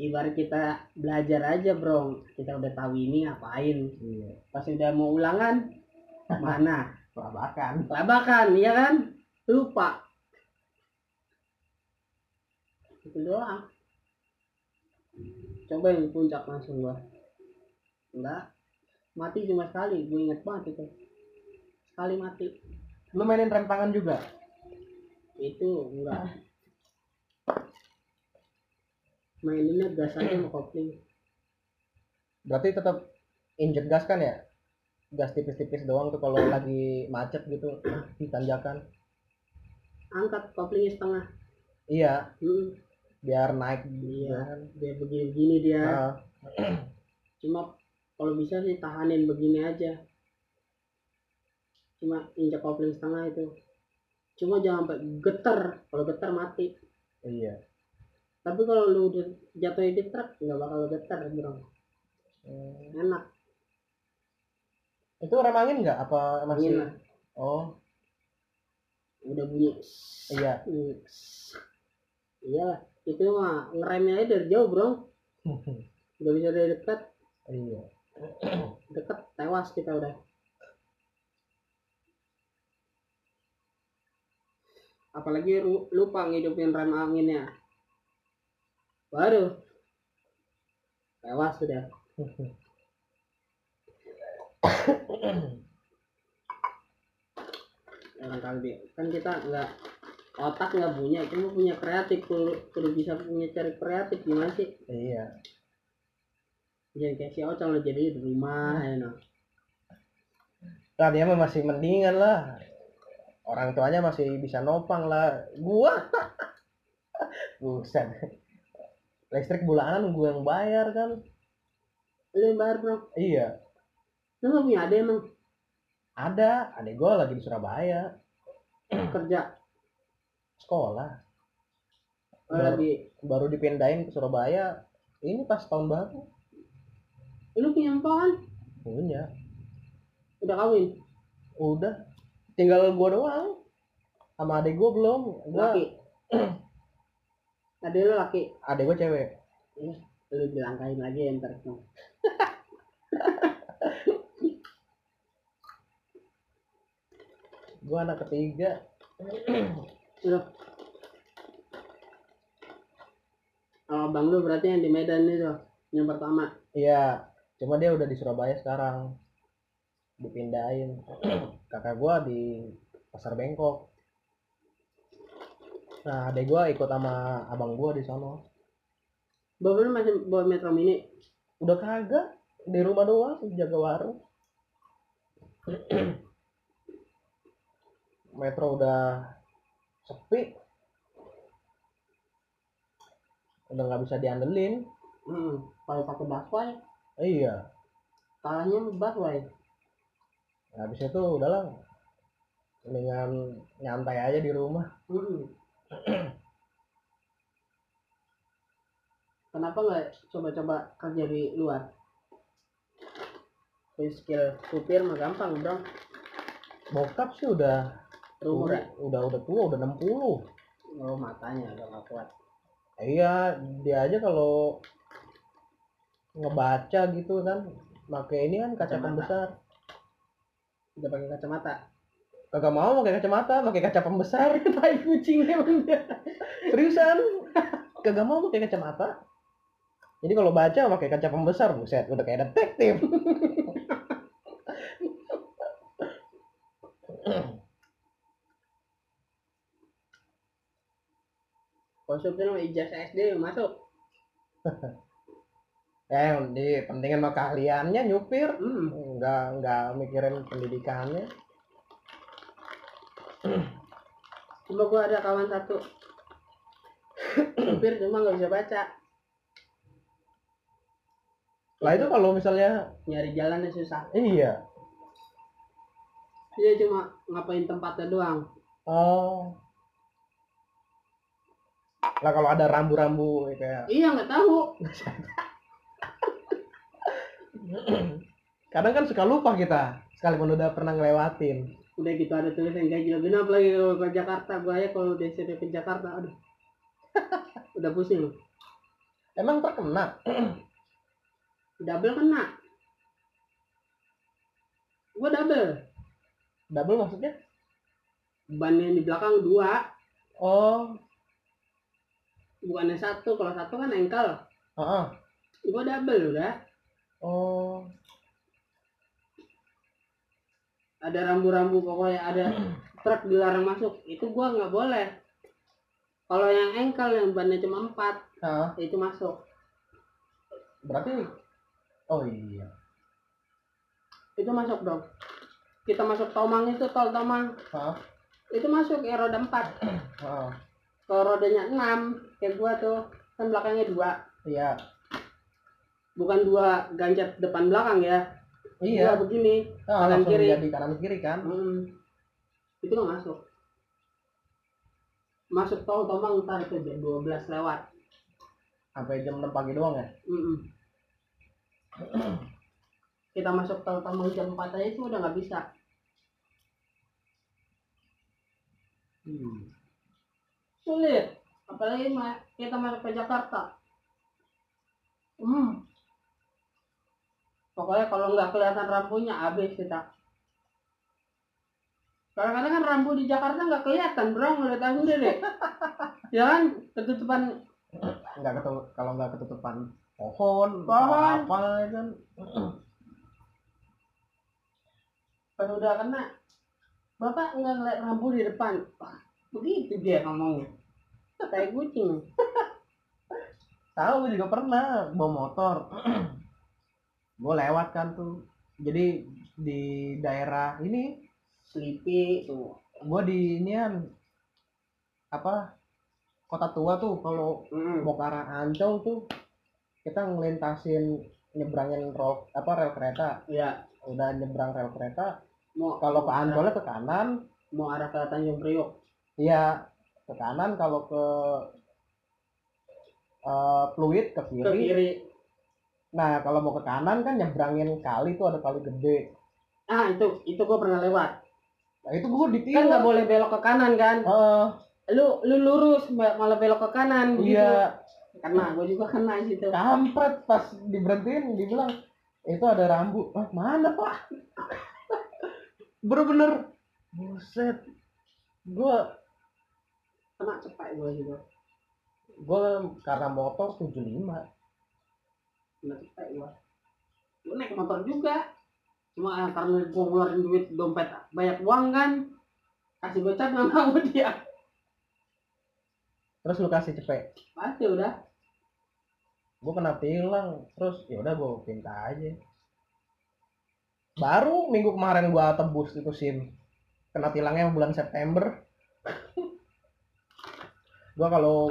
ibarat kita belajar aja bro. Kita udah tahu ini ngapain. Iya. pas udah mau ulangan mana? Kelabakan. labakan iya kan? Lupa. Itu doang. Coba yang puncak langsung gua. Enggak. Mati cuma sekali. Gue inget banget itu. Sekali mati. Lu mainin rem tangan juga? Itu enggak maininnya gas aja sama kopling. Berarti tetap injek gas kan ya? Gas tipis-tipis doang tuh kalau lagi macet gitu di tanjakan angkat koplingnya setengah. Iya. Hmm, biar naik iya biar begini-begini dia. Nah, cuma kalau bisa sih tahanin begini aja. Cuma injak kopling setengah itu. Cuma jangan sampai geter. Kalau geter mati. Iya tapi kalau lu udah jatuh di truk nggak bakal geter bro. Hmm. enak. Itu rem angin nggak? Apa masih Angin oh. Udah bunyi. Iya. Iya. Itu mah ngeremnya aja dari jauh bro. Udah bisa dari dekat. Iya. Deket tewas kita udah. Apalagi ru- lupa ngidupin rem anginnya baru tewas sudah orang kali kan kita nggak otak nggak punya cuma punya kreatif kudu, kudu bisa punya cari kreatif gimana sih iya jangan kayak si Ocang lo jadi di rumah ya no. Nah, dia mah masih mendingan lah. Orang tuanya masih bisa nopang lah. Gua buset. Listrik bulanan gue yang bayar kan. lu yang bayar bro Iya, lu nggak punya ada emang ada. Adek gue lagi di Surabaya, kerja sekolah. oh, Baru, lagi baru dipindahin ke Surabaya. Ini pas tahun baru. lu punya empok kan Punya. udah kawin Udah. Tinggal gua doang. Sama adek gue belum. Gua, ada lu laki adek gue cewek. Ih, lu dilangkain lagi ya ntar Gue anak ketiga. lu kalau bang lu berarti yang di Medan itu yang pertama Iya, cuma dia udah di Surabaya sekarang. Dipindahin. Kakak gua di Pasar Bengkok. Nah, adek gua ikut sama abang gua di sono. bapak lu masih bawa metro mini Udah kagak di rumah doang jaga warung. Metro udah sepi. Udah nggak bisa diandelin. hmm. kalau pakai busway Iya. kalahnya busway Nah, habis itu udahlah. Mendingan nyantai aja di rumah. hmm. Kenapa nggak coba-coba kerja di luar? Skill supir mah gampang bro. Bokap sih udah ya udah udah tua udah 60 oh matanya udah nggak kuat. Iya dia aja kalau ngebaca gitu kan pakai ini kan kaca Kacamata. pembesar udah pakai kacamata kagak mau pakai kacamata pakai kaca pembesar tai kucing emang. Dia seriusan? Kagak mau pakai kacamata. Jadi kalau baca pakai kaca pembesar buset udah kayak detektif. Supir mah ijazah SD masuk. Eh di pentingin mah keahliannya nyupir. Hmm. nggak nggak mikirin pendidikannya cuma gua ada kawan satu. Supir cuma nggak bisa baca. Lah itu kalau misalnya nyari jalannya susah. Iya. Dia cuma ngapain tempatnya doang. Oh. Lah kalau ada rambu-rambu kayak iya nggak tahu. Kadang kan suka lupa kita sekalipun udah pernah ngelewatin. Udah gitu ada tulisan ganjil genap lagi kalau ke Jakarta gua ya kalau sini ke Jakarta aduh. Udah pusing loh. Emang terkena? double kena. Gua double. Double maksudnya? ban yang di belakang dua. Oh, bukannya satu kalau satu kan engkel. Heeh. gua double udah. Oh, ada rambu-rambu pokoknya ada truk dilarang masuk. Itu gua nggak boleh. Kalau yang engkel yang bannya cuma empat Hah? itu masuk. Berarti oh iya. Itu masuk dong. Kita masuk Tomang itu tol Tomang. Hah? itu masuk ya roda empat. Hah. kalau rodanya enam kayak gua tuh kan belakangnya dua. Iya. Bukan dua ganjat depan belakang ya iya. Dua begini Ah, kanan langsung kiri. jadi kanan kiri kan? Hmm. itu nggak masuk. Masuk tol Tomang ntar tuh jam 12 lewat. Sampai jam 6 pagi doang ya? Kita masuk tol Tomang jam 4 aja itu udah nggak bisa. Hmm. sulit. Apalagi kita masuk ke Jakarta. Hmm. Pokoknya kalau nggak kelihatan rambunya habis kita. Kadang-kadang kan rambu di Jakarta nggak kelihatan bro ngeliat aja sendiri ya kan? Ketutupan. Nggak ketu kalau nggak ketutupan pohon Pohon. apa ya kan? Pas udah kena bapak nggak ngeliat rambu di depan. Begitu dia ngomongnya. Kayak kucing. Tahu juga pernah bawa motor gue lewat kan tuh. Jadi di daerah ini Sleepy tuh. gue di inian apa kota tua tuh. Kalau Mm. mau ke arah Ancol tuh kita ngelintasin nyebrangin rel apa rel kereta. Ya udah nyebrang rel kereta. Mau kalau ke Ancolnya ke kanan. mau arah ke Tanjung Priok iya ke kanan. Kalau ke eh, Pluit ke ke kiri kiri nah kalau mau ke kanan kan nyebrangin kali tuh ada kali gede. Ah itu itu gua pernah lewat. Nah itu gue kan ditilang nggak boleh belok ke kanan kan? Heeh, lu lu lurus ma- malah belok ke kanan gitu. Iya karena gue juga kena situ. Kampret pas diberhentiin dibilang itu ada rambu. Ah, mana pak? Bener-bener buset. Gua kena cepat gue juga. Gua karena motor 75 kena cepat gue gue naik motor juga. Cuma ah, karena gue ngeluarin duit dompet banyak uang kan kasih gocap nggak mau dia. Terus lu kasih cepet? Pasti udah. Gua kena tilang terus ya udah gua pinta aja. Baru minggu kemarin gua tebus itu sim. Kena tilangnya bulan September. Gua kalau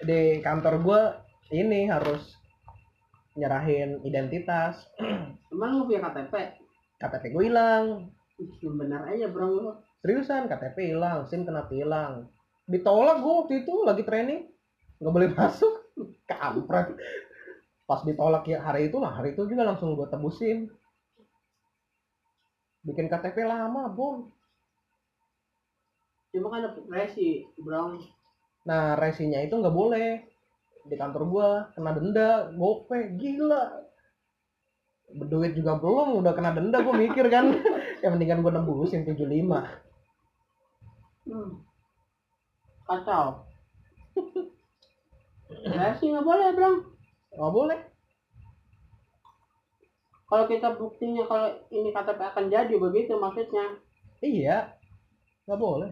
di kantor gua ini harus nyerahin identitas. Emang lu punya KTP KTP gue hilang. Benar aja bro lu. Seriusan KTP hilang SIM kena tilang ditolak gue waktu itu lagi training. Nggak boleh masuk. Kampret. Pas ditolak ya hari itu lah hari itu juga langsung gue tebusin bikin KTP lama bon cuma kan dapet resi bro. Nah resinya itu nggak boleh di kantor gua kena denda gope gila. Berduit juga belum udah kena denda gue mikir kan. Ya mendingan gue nembusin 75 hmm. kacau. Resi nggak boleh bro nggak boleh. Kalau kita buktinya kalau ini KTP akan jadi begitu maksudnya. Iya. Nggak boleh.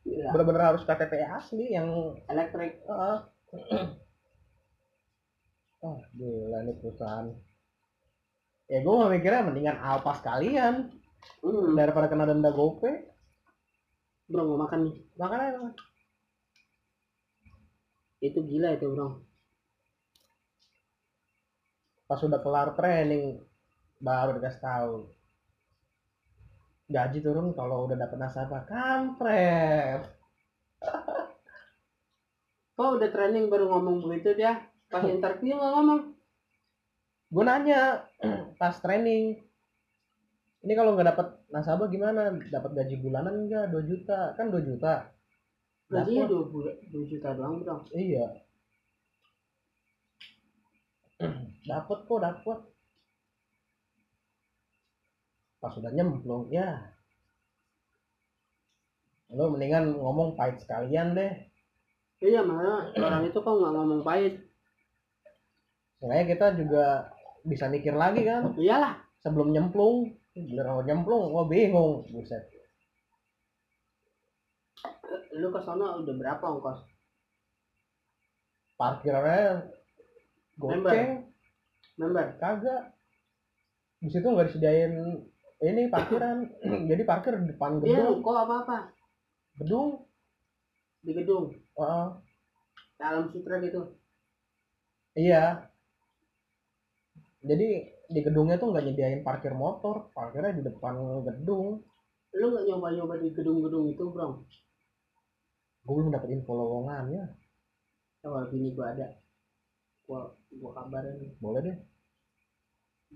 Gila. bener-bener harus KTP asli yang elektrik ah oh, gila ini perusahaan. Ya gue mau mikirnya mendingan alpa sekalian hmm. daripada kena denda gope bro mau makan nih? Makanya itu gila itu bro. Pas sudah kelar training baru dikasih tahu. Gaji turun kalau udah dapet nasabah. Kampret kok udah training baru ngomong begitu dia pas interview nggak ngomong. Gue nanya pas training ini kalau nggak dapet nasabah gimana? Dapat gaji bulanan enggak 2 juta? Kan 2 juta. Gajinya Dapet. dua bulan dua juta doang bro. Iya. Dapet kok dapet. Pas sudah nyemplung ya. Lo mendingan ngomong pahit sekalian deh iya malah orang itu kok nggak ngomong pahit. Makanya kita juga bisa mikir lagi kan. iyalah. Sebelum nyemplung beneran mau nyemplung gua bingung buset. Lu ke sana udah berapa ongkos? Parkirannya goceng. Member. Kagak. Di situ nggak disediain ini parkiran. Jadi parkir di depan dia gedung. kok apa apa gedung di gedung. Heeh. dalam sutra gitu. Iya. Jadi di gedungnya tuh nggak nyediain parkir motor parkirnya di depan gedung. Lu nggak nyoba nyoba di gedung-gedung itu bro? Gue belum dapet info lowongannya kalau bini gua ada. Gua gua kabarin. Boleh deh.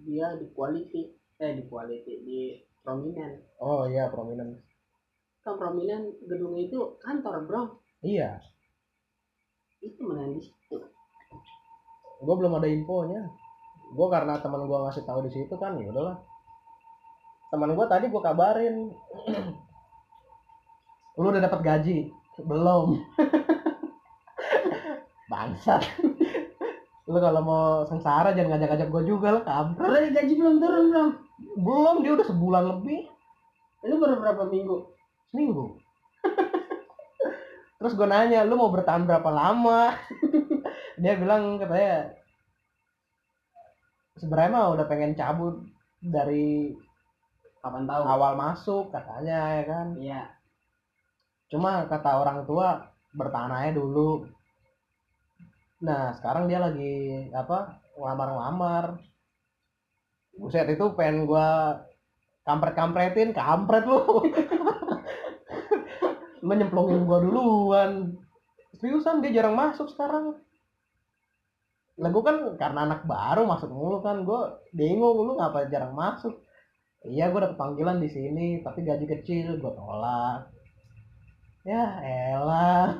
Dia di quality. Eh di quality di prominent. Oh iya prominent kan prominent gedung itu kantor bro. Iya. Itu mana di situ. Gue belum ada infonya. Gue karena teman gue ngasih tahu di situ kan ya udahlah. Teman gue tadi gue kabarin. Lu udah dapat gaji? Belum. Bangsat. Lu kalau mau sengsara jangan ngajak-ngajak gue juga lah kampret. Gaji belum turun bro. Belum dia udah sebulan lebih. Lu baru berapa minggu seminggu terus gue nanya lu mau bertahan berapa lama? Dia bilang katanya sebenarnya mah udah pengen cabut dari kapan tahu? awal masuk katanya ya kan. Iya. Cuma kata orang tua bertahan aja dulu. Nah sekarang dia lagi apa ngelamar-ngelamar. Buset itu pengen gua kampret-kampretin kampret lu lu nyemplungin gua duluan. Seriusan dia jarang masuk sekarang. Lah gua kan karena anak baru masuk mulu kan gua bingung lu ngapa jarang masuk? Iya gua dapet panggilan di sini tapi gaji kecil gua tolak. Ya elah.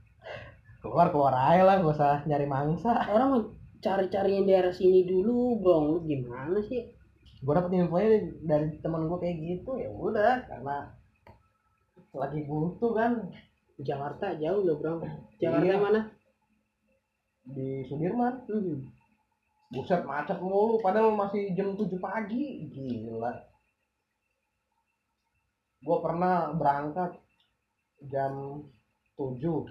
Keluar keluar aja lah gak usah nyari mangsa. Orang mau cari-cari yang daerah sini dulu bro lu gimana sih? Gue dapet infonya dari teman gue kayak gitu ya udah karena lagi butuh kan. Jakarta jauh loh bro. Jakarta Iya. mana? Di Sudirman. Hmm. buset macet mulu. Padahal masih jam 7 pagi. Gila. Gue pernah berangkat jam 7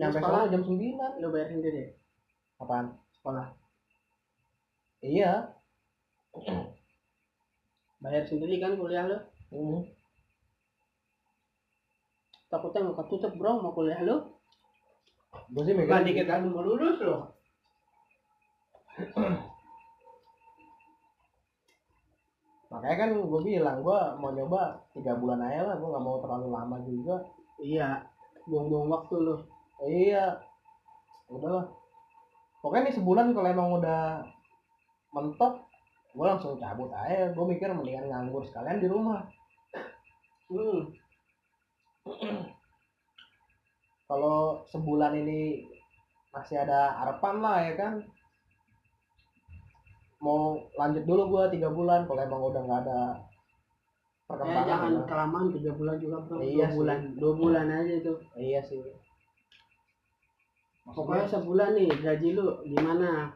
nyampe sekolah? sana jam 9 lu bayar sendiri apaan? Sekolah iya. Bayar sendiri kan kuliah lu Hmm. Takutnya nggak ketutup bro. Mau kuliah lu? Gue sih mikir dikit lagi mau lulus lo makanya kan gue bilang gue mau nyoba tiga bulan aja lah. Gue nggak mau terlalu lama juga. Iya. Buang-buang waktu lu. Iya. Udahlah pokoknya nih sebulan kalau emang udah mentok gue langsung cabut aja. Gue mikir mendingan nganggur sekalian di rumah. Hmm. kalau sebulan ini masih ada harapan lah ya kan? Mau lanjut dulu gue tiga bulan kalau emang udah nggak ada eh, perkembangan jangan ya. kelamaan tiga bulan juga bro. Iya dua sih. bulan dua bulan aja itu. Iya sih. Pokoknya sebulan nih gaji lu gimana?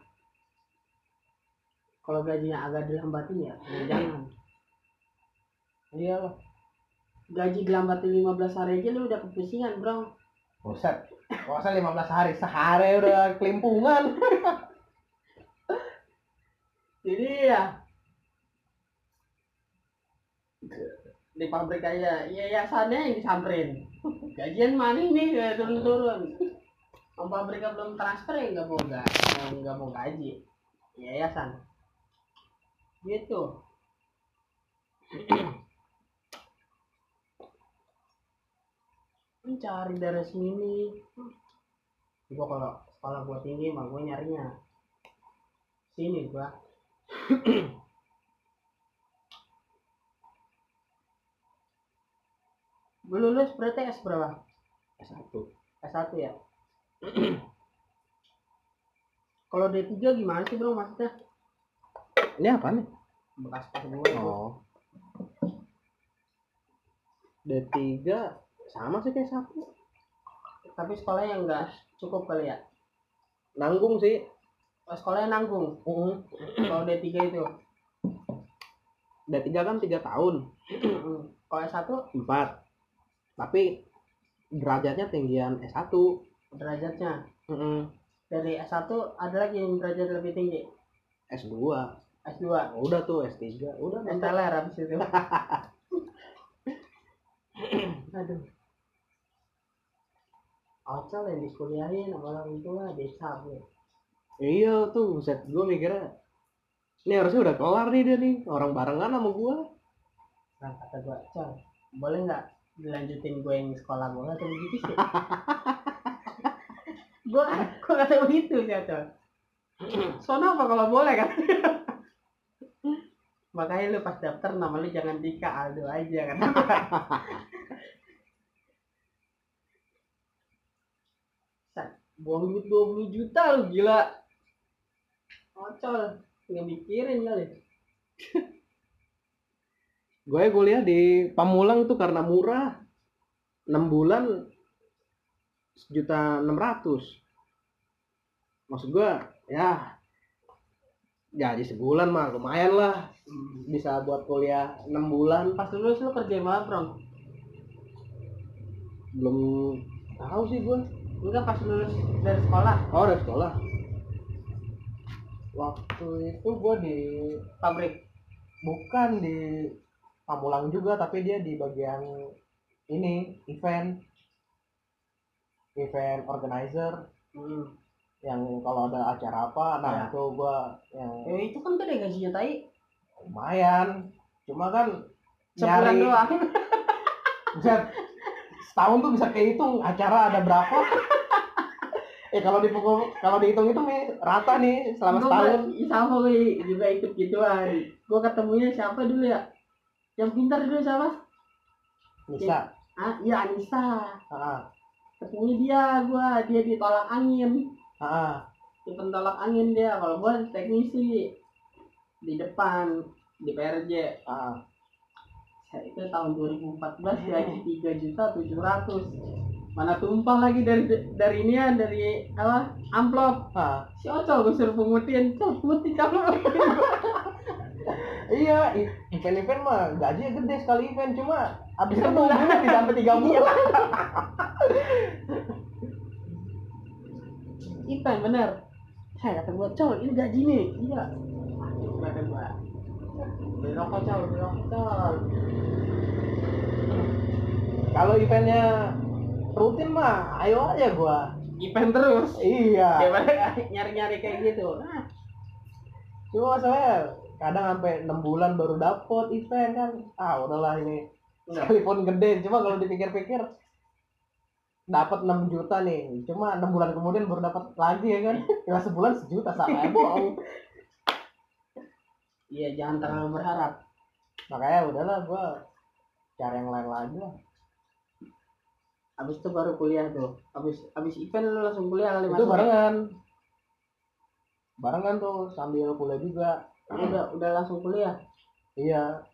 Kalau gajinya agak dilambatin ya jangan. Iya lah gaji dilambatin 15 hari aja lu udah kepusingan bro. Buset, masa 15 hari, sehari udah kelimpungan. jadi ya. Di pabrik aja. Yayasannya yang disamperin. Gajian mana nih ya turun-turun. Om pabriknya belum transfer ya nggak mau mau- nggak mau gaji. Yayasan gitu mencari darah sini gua kalau sekolah gua tinggi mah gua nyarinya sini gua Gue lulus berarti S berapa? S1. S1 ya? Kalau D3 gimana sih bro maksudnya? Ini apa nih? Bekas pas gue itu. Oh. D3 sama sih kayak satu. Tapi sekolahnya enggak cukup kali ya? Nanggung sih. Oh, sekolahnya nanggung. Heeh. Kalau D3 itu. D3 kan tiga tahun kalau S1 empat tapi derajatnya tinggian S1 derajatnya Mm-mm. dari S1 ada lagi yang derajat lebih tinggi S2 S2 udah tuh S3 udah STLR habis itu aduh Ocel yang dikuliahin sama orang tua desa gue iya tuh buset gue mikirnya ini harusnya udah kelar nih dia nih orang barengan sama gue nah kata gue Cel boleh nggak dilanjutin gue yang sekolah gue nggak tahu begitu sih. Gue gue kata begitu sih Cel sono apa kalau boleh kan? Makanya lu pas daftar nama lu jangan Dika Aldo aja kan Buang duit 20 juta lu gila. Ocol nggak mikirin kali. Gue kuliah di Pamulang tuh karena murah. 6 bulan sejuta enam ratus. Maksud gue ya gaji sebulan mah lumayan lah. Bisa buat kuliah 6 bulan. Pas lulus lu kerja mana bro? Belum tahu sih gue enggak pas lulus dari sekolah? Oh dari sekolah. Waktu itu gue di pabrik. Bukan di Pamulang juga tapi dia di bagian ini event. Event organizer. Hmm. yang kalau ada acara apa nah Ya. itu gua yang ya itu kan gede gajinya tai. Lumayan. Cuma kan sebulan nyari doang setahun tuh bisa kehitung acara ada berapa. Eh kalau dipukul kalau dihitung itu nih rata nih selama Gua setahun. sama gue juga ikut gituan. Gue ketemunya siapa dulu ya? Yang pintar dulu siapa? Bisa ah iya Anissa. Ah. Ketemunya dia gue dia ditolak angin. Ah. Di pentolak angin dia. Kalau gue teknisi. Di depan di PRJ ah itu tahun 2014 gaji 3 juta 700 mana tumpah lagi dari dari ini ya dari apa? Amplop. Ah. Si Ocol gue suruh pungutin. Col putih kamu. Iya, i- event-event mah gajinya gede sekali event cuma abis itu nunggunya tidak sampai tiga bulan. Ipan bener. Saya kata gue col ini gaji nih iya kata gue Kalau eventnya rutin mah, ayo aja gua. event terus? Iya. daripada nyari-nyari kayak gitu. Nah, Cuma saya kadang sampai enam bulan baru dapet event kan. Ah udahlah ini. Enggak sekalipun gede. Cuma kalau dipikir-pikir dapat 6 juta nih. Cuma enam bulan kemudian baru dapat lagi ya kan? Ya sebulan sejuta sama ya bohong iya jangan terlalu berharap. Makanya udahlah gua cari yang lain lagi lah. Habis itu baru kuliah tuh. Habis habis event lu langsung kuliah kali itu barengan. Barengan tuh sambil kuliah juga. Udah udah langsung kuliah? Iya.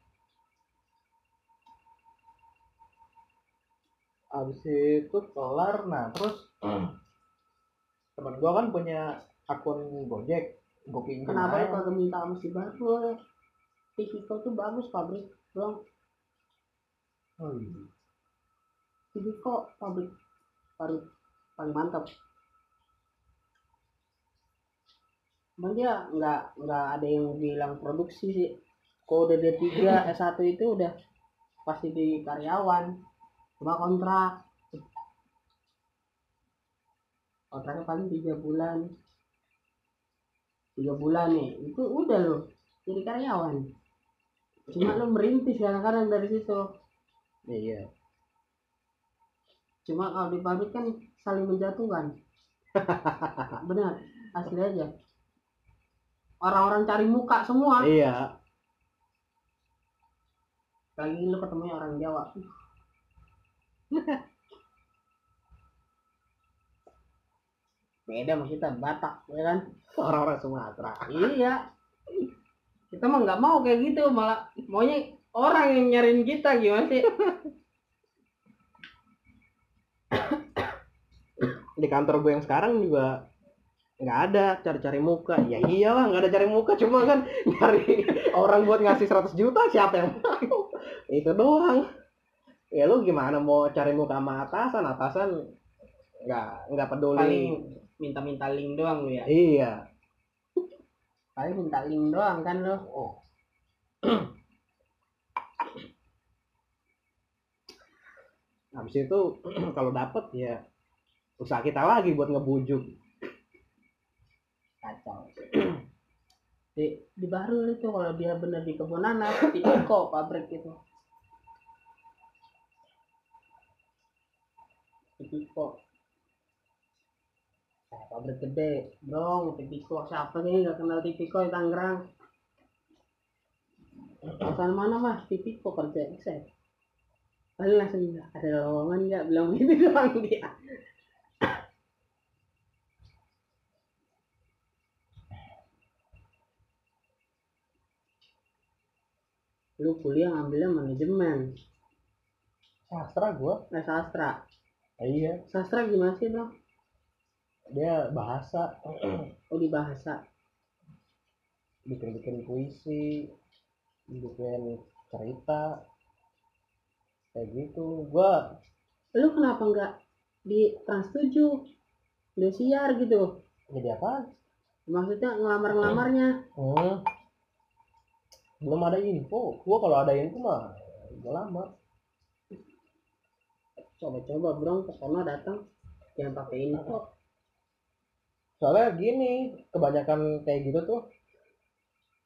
Abis itu kelar nah terus teman gua kan punya akun gojek gue pinjam kenapa lu kagak minta sama si baru Tiviko tuh bagus pabrik bang Oh, iya. Pabrik. Paling paling mantap Cuman dia nggak nggak ada yang bilang produksi sih. Kalau udah D3 S1 itu udah pasti di karyawan. Cuma kontrak. Kontraknya paling tiga bulan tiga bulan nih. Itu udah loh jadi karyawan. Cuma lo merintis kadang-kadang dari situ. Iya. Cuma kalau di pabrik kan saling menjatuhkan. Benar asli aja. Orang-orang cari muka semua. Iya. Lagi lu ketemunya orang Jawa. Beda sama kita Batak ya kan orang-orang Sumatera. Iya. Kita mah nggak mau kayak gitu malah maunya orang yang nyariin kita gimana sih? Di kantor gue yang sekarang juga nggak ada cari-cari muka. Ya iyalah nggak ada cari muka cuma kan nyari orang buat ngasih 100 juta siapa yang mau? Itu doang. Ya lu gimana mau cari muka sama atasan? Atasan nggak nggak peduli. Paling minta-minta link doang lu ya? Iya. Paling minta link doang kan lo oh. habis itu kalau dapet ya usaha kita lagi buat ngebujuk. Kacau. Di di baru itu kalau dia bener di kebun nanas di Eko pabrik itu. Di Eko pabrik gede. Bro Tipiko siapa nih nggak kenal Tipiko di Tangerang? Perusahaan mana mas? Tipiko kerja saya Lalu langsung ada lowongan nggak? Bilang gitu doang dia. Lu kuliah ngambilnya manajemen. Sastra gua. Nah sastra. Iya. Sastra gimana sih bro dia bahasa oh di bahasa. Bikin-bikin puisi bikin cerita. Kayak gitu. Gua lu kenapa nggak di trans 7 Indosiar gitu. Jadi apa? Maksudnya ngelamar ngelamarnya hmm. belum ada info. Gua kalau ada info mah gua lama coba-coba bro. Ke sana datang jangan pakai info soalnya gini kebanyakan kayak gitu tuh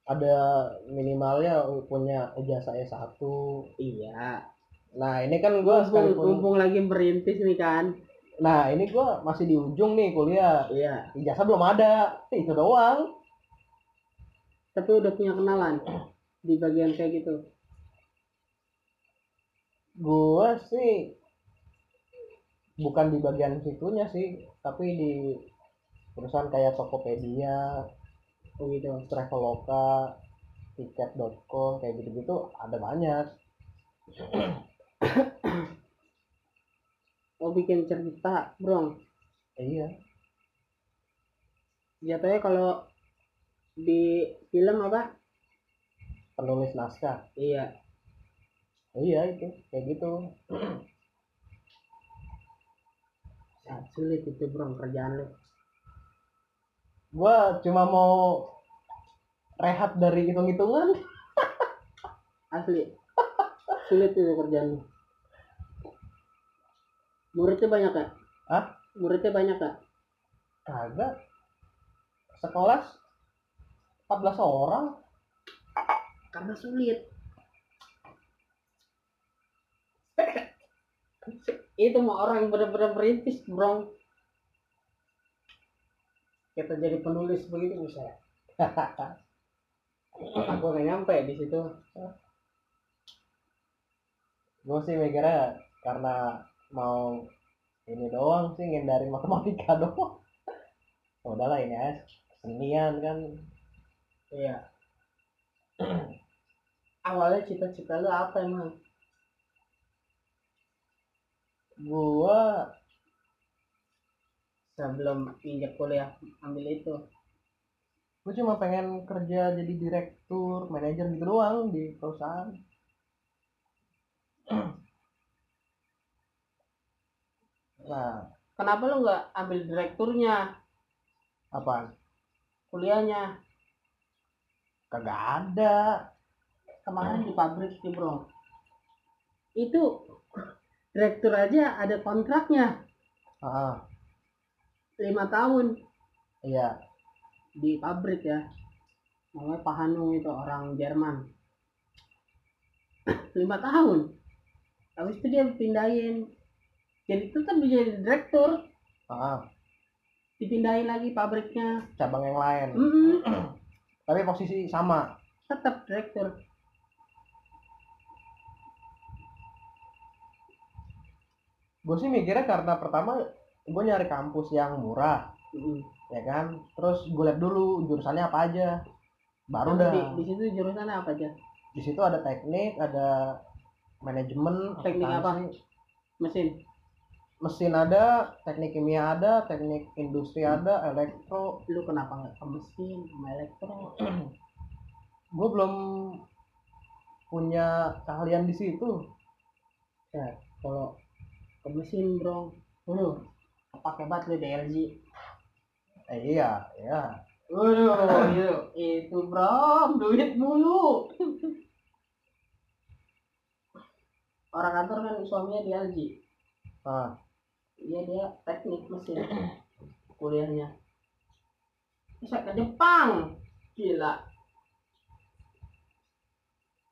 ada minimalnya punya ijazah S1 iya. Nah ini kan gua mumpung, sekalipun mumpung lagi merintis nih kan. Nah ini gua masih di ujung nih kuliah. Iya. Ijazah belum ada itu doang. Tapi udah punya kenalan di bagian kayak gitu. Gua sih bukan di bagian situnya sih tapi di perusahaan kayak Tokopedia oh gitu Traveloka tiket.com kayak gitu-gitu ada banyak. Oh bikin cerita bro? Iya. Jatuhnya kalau di film apa? Penulis naskah. Iya. Iya itu kayak gitu. Sulit itu bro kerjaan lu gua cuma mau rehat dari hitung-hitungan. Asli. Sulit itu kerjaan lu. Muridnya banyak gak? Hah? muridnya banyak gak? kagak. Sekelas 14 orang. Karena sulit. Itu mau orang yang benar-benar merintis bro kita jadi penulis begitu bisa aku nggak nyampe di situ. Gue sih mikirnya karena mau ini doang sih ngindarin matematika doang. Ya udahlah ini aja. Kesenian kan. Iya. Awalnya cita-cita lu apa emang? Gua sebelum injak kuliah ambil itu. Gue cuma pengen kerja jadi direktur manajer gitu doang di perusahaan. Nah kenapa lu nggak ambil direkturnya? Apa kuliahnya. Kagak ada. Kemarin di pabrik sih bro. Itu direktur aja ada kontraknya. Ah lima tahun. Iya. Di pabrik ya. Namanya Pak Hanung itu orang Jerman. Lima tahun. Habis itu dia pindahin jadi tetap dia jadi direktur. Ah dipindahin lagi pabriknya. Cabang yang lain. Tapi posisi sama. Tetap direktur. Gue sih mikirnya karena pertama gue nyari kampus yang murah Mm-mm. ya kan? Terus gue lihat dulu jurusannya apa aja. Baru dah. di, di situ jurusannya apa aja? Di situ ada teknik ada manajemen Teknik apa? mesin? Mesin ada teknik kimia ada teknik industri ada elektro. Lu kenapa nggak ke mesin sama elektro? Gue belum punya keahlian di situ. Ya kalau ke mesin bro. Lu pakai banget lu DLG eh, iya iya Waduh, itu, itu bro, duit mulu. Orang kantor kan suaminya di LG. ah Iya dia teknik mesin kuliahnya. Bisa ke Jepang, gila.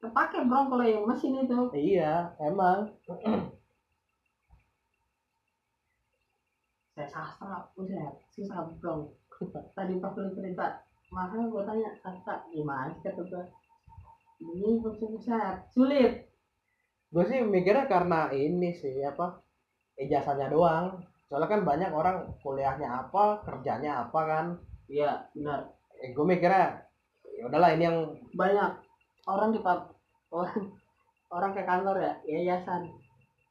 Kepake bro kalau yang mesin itu. iya emang Saya sastra, udah susah bro. Tadi pas lu cerita, makanya gue tanya sastra gimana sih kata gue. Ini buset sulit. gue sih mikirnya karena ini sih apa ijazahnya doang soalnya kan banyak orang kuliahnya apa kerjanya apa kan Iya benar. eh, gue mikirnya ya udahlah ini yang banyak orang di pub orang orang ke kantor ya yayasan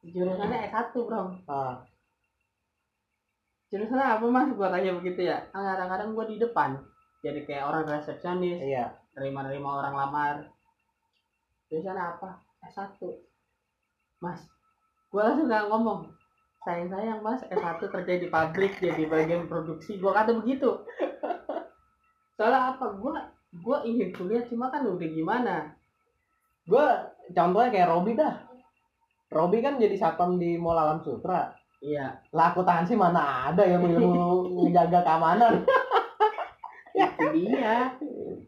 jurusannya S1 bro ah, jurusannya apa mas gua tanya begitu ya. Kan kadang-kadang gua di depan. Jadi kayak orang resepsionis iya. nerima-nerima orang lamar. Jurusannya apa? S1 mas gua langsung nggak ngomong. Sayang sayang mas S1 kerja di pabrik jadi bagian produksi. Gua kata begitu. Soalnya apa? Gua gua ingin kuliah cuma kan udah gimana? Gue contohnya kayak Robi dah. Robi kan jadi satpam di Mall Alam Sutra iya. Lah aku tahan sih mana ada yang ilmu menjaga keamanan. Itu dia.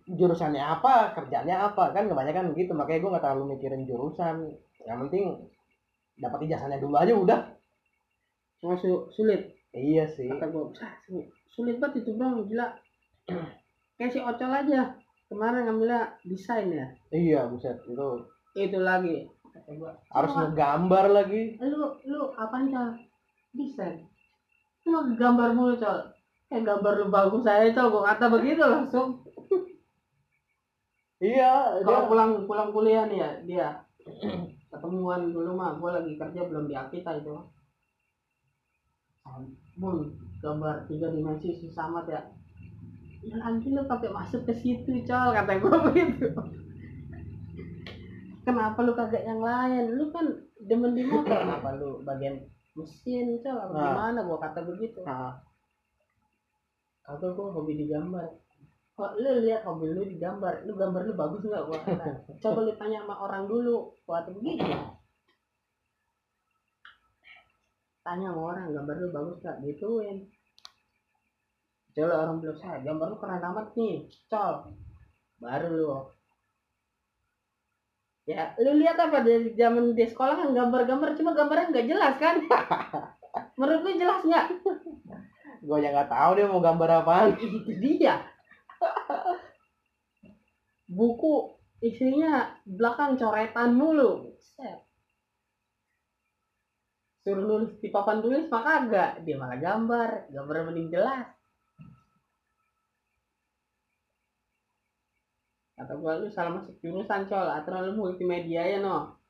Jurusannya apa kerjanya apa? Kan kebanyakan gitu makanya gue nggak terlalu mikirin jurusan. Yang penting dapat ijazahnya dulu aja udah. Cuma su- sulit. Iya sih. Kata gue sulit banget itu bang. Gila. Kayak si Ocol aja kemarin ngambilnya desain ya. Iya buset itu itu lagi. Kata gua harus "Cuma, ngegambar lagi. Lu lu apaan col desain lu gambar mulu col eh gambar lu bagus saya col gua kata begitu langsung. Iya kalau dia. pulang pulang kuliah nih ya dia. Ketemuan dulu mah gua lagi kerja belum di Akita itu. Bun, gambar tiga dimensi susah amat ya. Ya lagi lu pakai masuk ke situ col kata gue begitu. Kenapa lu kagak yang lain? Lu kan demen di motor. Kenapa lu bagian mesin col apa Nah. gimana? Gua kata begitu. Nah, kagak gua hobi digambar. Kok lu lihat hobi lu digambar? Lu gambar lu bagus nggak gua kata? Coba lu tanya sama orang dulu. Gua kata begitu. Tanya sama orang gambar lu bagus nggak? Gituin. Coba orang bilang saya gambar lu keren amat nih. Col baru lu ya lu lihat apa dari zaman di sekolah kan gambar-gambar cuma gambarnya nggak jelas kan? Menurut lu jelas nggak? Gue yang nggak tahu dia mau gambar apaan. Itu dia. Buku isinya belakang coretan mulu. Set. suruh nulis di papan tulis mah kagak. Dia malah gambar. Gambar mending jelas kata gua lu salah masuk jurusan col. Atau lu multimedia ya no?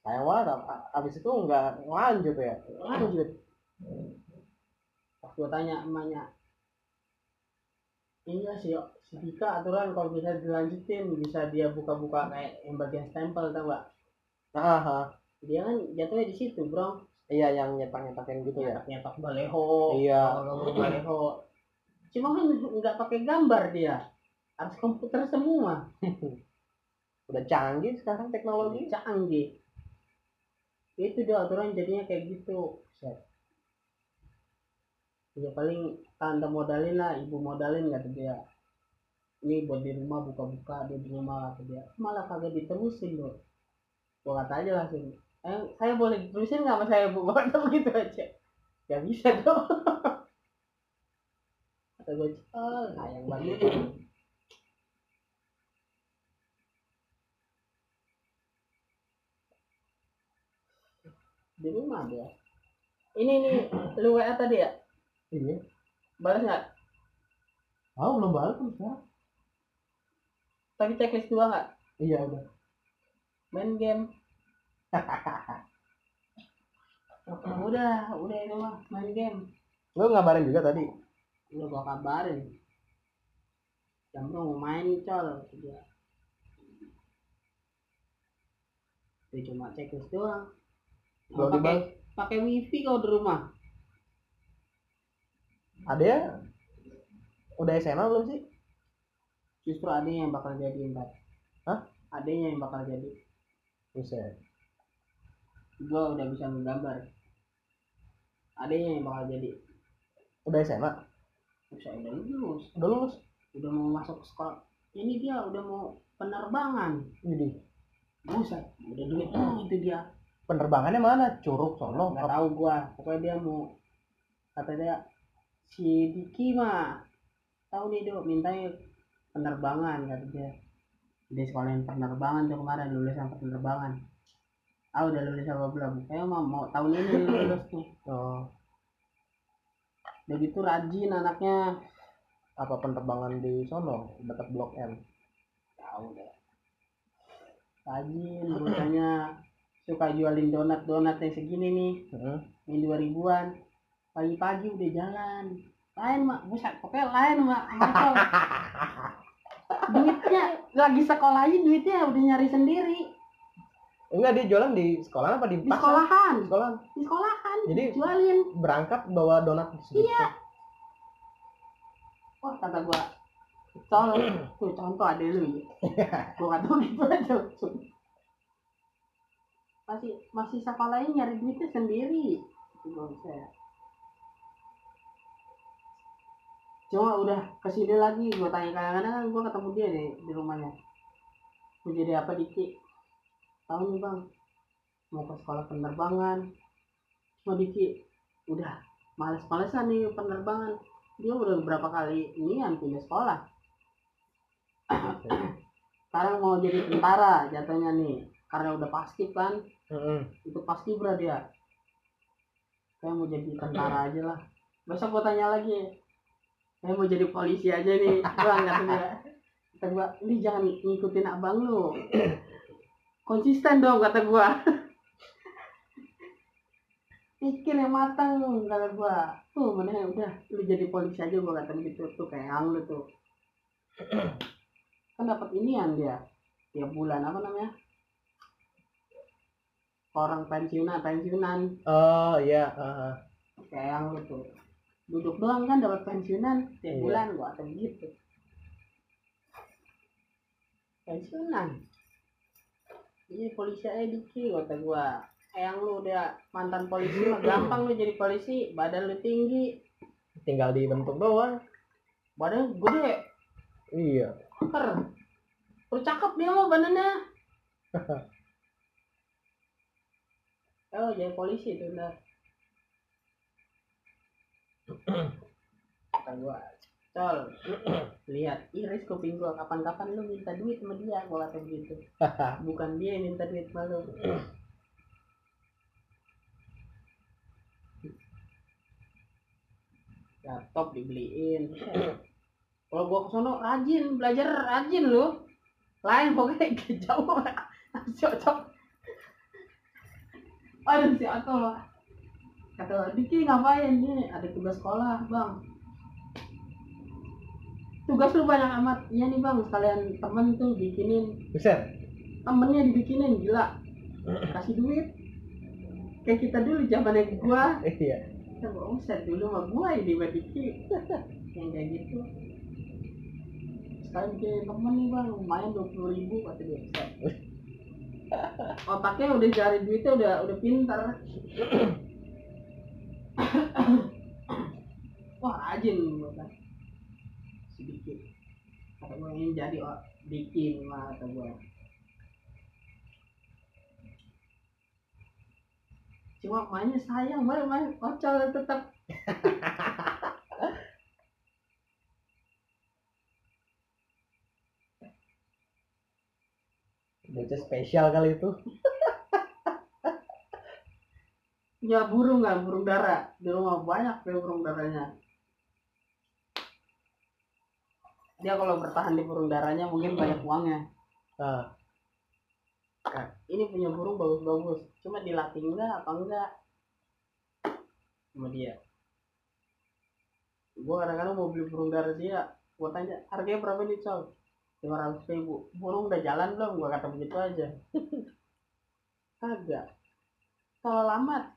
Sayang banget ab- abis itu nggak lanjut ya? Lanjut. Pas gua tanya emaknya iya sih si Dika aturan kalau bisa dilanjutin bisa dia buka-buka kayak yang bagian stempel tau gak nah, ah. dia kan jatuhnya di situ bro. Iya yang nyetak nyetakin gitu ya? Nyetak nyetak baleho Iya. gambar baleho. Cuma kan nggak pakai gambar dia harus komputer semua. Udah canggih sekarang teknologi. Canggih. Itu dia aturan jadinya kayak gitu. Set. ya paling tante modalin lah ibu modalin kata dia. Ini buat di rumah buka-buka dia di rumah kata dia. Malah kagak diterusin loh gua kata aja langsung eh, saya boleh diterusin nggak sama saya bu? Kata begitu aja. Gak bisa dong kata gue oh sayang banget di rumah dia. Ini nih lu WA tadi ya? Iya. Balas nggak? Tahu belum balik kan sekarang. Tapi checklist dua nggak? Iya udah. Main game. Udah udah itu mah main game. Lu ngabarin juga tadi? Udah gua kabarin. Jam mau main col kata dia cuma cek list doang Pakai pakai wifi kau di rumah? Ada ya? Udah SMA belum sih? Justru adanya yang bakal jadi ntar Hah? adanya yang bakal jadi. Buset. gua udah bisa menggambar. Adanya yang bakal jadi. Udah SMA bisa udah lulus. Udah lulus? Udah mau masuk sekolah. Ini dia udah mau penerbangan. Jadi buset udah duit tuh itu dia penerbangannya mana? Curug sono nggak tahu gua. Pokoknya dia mau kata dia si Diki mah tahu nih dok. Mintanya penerbangan kata dia. Dia sekolahin penerbangan tuh kemarin lulusan penerbangan. Ah udah lulus apa belum? Kayak mah mau tahun ini lulus nih oh, udah gitu rajin anaknya. Apa penerbangan di sono dekat blok M? Tahu deh rajin bocahnya suka jualin donat donat yang segini nih. Heeh. yang dua ribuan. Pagi-pagi udah jalan. Lain mak. Buset pokoknya lain mak. Macam duitnya. Lagi sekolah aja duitnya udah nyari sendiri. Enggak dia jualan di sekolah apa di di pasar? sekolahan. Sekolahan. Di sekolahan. Jadi jualin. berangkat bawa donat. Iya. wah kata gua contoh tuh contoh ada lu ya. Gua kata gitu aja. langsung masih masih sekolahnya nyari duitnya sendiri? Gua saya cuma udah ke sini lagi gua tanya kadang-kadang kan gua ketemu dia deh di rumahnya. Mau jadi apa Diki? Tahu nih bang. Mau ke sekolah penerbangan. Cuma Diki udah males-malesan nih penerbangan. Dia udah beberapa kali ini yang pindah sekolah. Sekarang mau jadi tentara jatuhnya nih. Karena udah pasti kan Heeh. itu pasti bro dia. Saya mau jadi tentara aja lah. Besok gua tanya lagi. Saya mau jadi polisi aja nih. Bang kata dia. Kata gua ini jangan ngikutin abang lu. Konsisten dong kata gua. Pikir yang matang kata gua. Tuh mana udah. Lu jadi polisi aja gua kata gitu tuh kayak ang lu tuh. Kan dapat inian dia. Tiap bulan apa namanya orang pensiunan pensiunan. Oh iya, heeh. kayak yang lu tuh duduk doang kan dapat pensiunan tiap Iya. bulan gua kata gitu. Pensiunan. Ini polisi aja dikit kata gua. Yang lu udah mantan polisi mah gampang lu jadi polisi badan lu tinggi. Tinggal dibentuk doang. badan gede. Iya. ker lu cakep dia mah badannya oh jadi polisi tuh ntar kata gua col lihat iris kuping gua kapan-kapan lu minta duit sama dia gua kata begitu. Bukan dia yang minta duit sama lu. Laptop dibeliin. Kalau gua kesono rajin belajar rajin lu. Lain pokoknya jauh cocok aduh si Ato lah. Kata Diki ngapain? Nih ada tugas sekolah bang. Tugas lu banyak amat. Iya nih bang sekalian temen tuh bikinin Buset. temennya dibikinin gila. Kasih duit. Kayak kita dulu zaman gua. Iya. kita bawa omset dulu sama gua ini mbak Diki. Yang kayak gitu. Sekali bikin temen nih bang. Lumayan dua puluh ribu kata dia set. Otaknya udah cari duitnya udah udah pintar. Wah rajin gua kan sedikit. Kata gua ini jadi oh, bikin mah kata gua. Cuma mainnya sayang main main kocol tetap Bocah spesial kali itu. ya burung kan burung dara di rumah banyak ya burung daranya dia kalau bertahan di burung daranya mungkin banyak uangnya. Nah, ini punya burung bagus-bagus. Cuma dilatih enggak apa enggak sama dia. Gue kadang-kadang mau beli burung dari dia gue tanya harganya berapa nih cow lima ratus ribu burung udah jalan belum? Gue kata begitu aja. Kagak. Kalau lama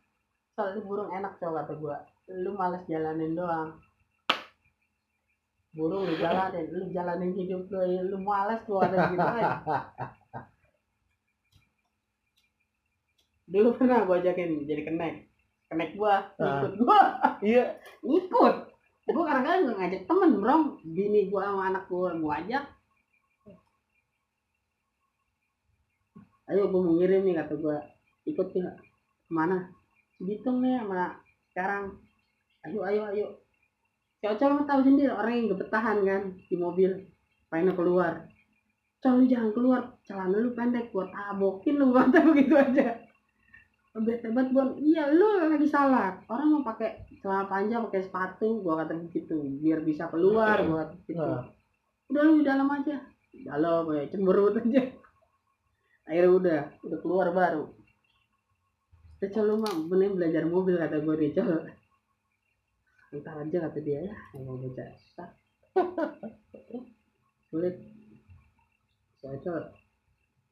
soal burung enak cow kata gue lu males jalanin doang. Burung lu jalanin lu jalanin hidup lu lu males lu ada gitu aja. Dulu pernah gue ajakin jadi kenek. Kenek gua Ah. ikut gua. Iya. Ikut gua kadang-kadang ngajak temen bro. Bini gua sama anak gua gua ajak ayo gua mau ngirim nih kata gua. Ikut nggak ke mana? Bitung nih sama sekarang. Ayo ayo ayo. Cowok-cowok tahu sendiri orang yang gebetahan kan di mobil. Pengen keluar. Cowok lu jangan keluar celana lu pendek gua tabokin lu kata begitu aja. Bete banget gua iya lu lagi salah. Orang mau pakai celana panjang pakai sepatu gua kata begitu. Biar bisa keluar gua kata begitu. Nah. udah lu di dalam aja. Dalam ya cemberut aja akhirnya udah udah keluar baru. Kecil lu mah bener belajar mobil kata gue col Entar aja kata dia ya. Mau baca. Sak. Sulit. Cocok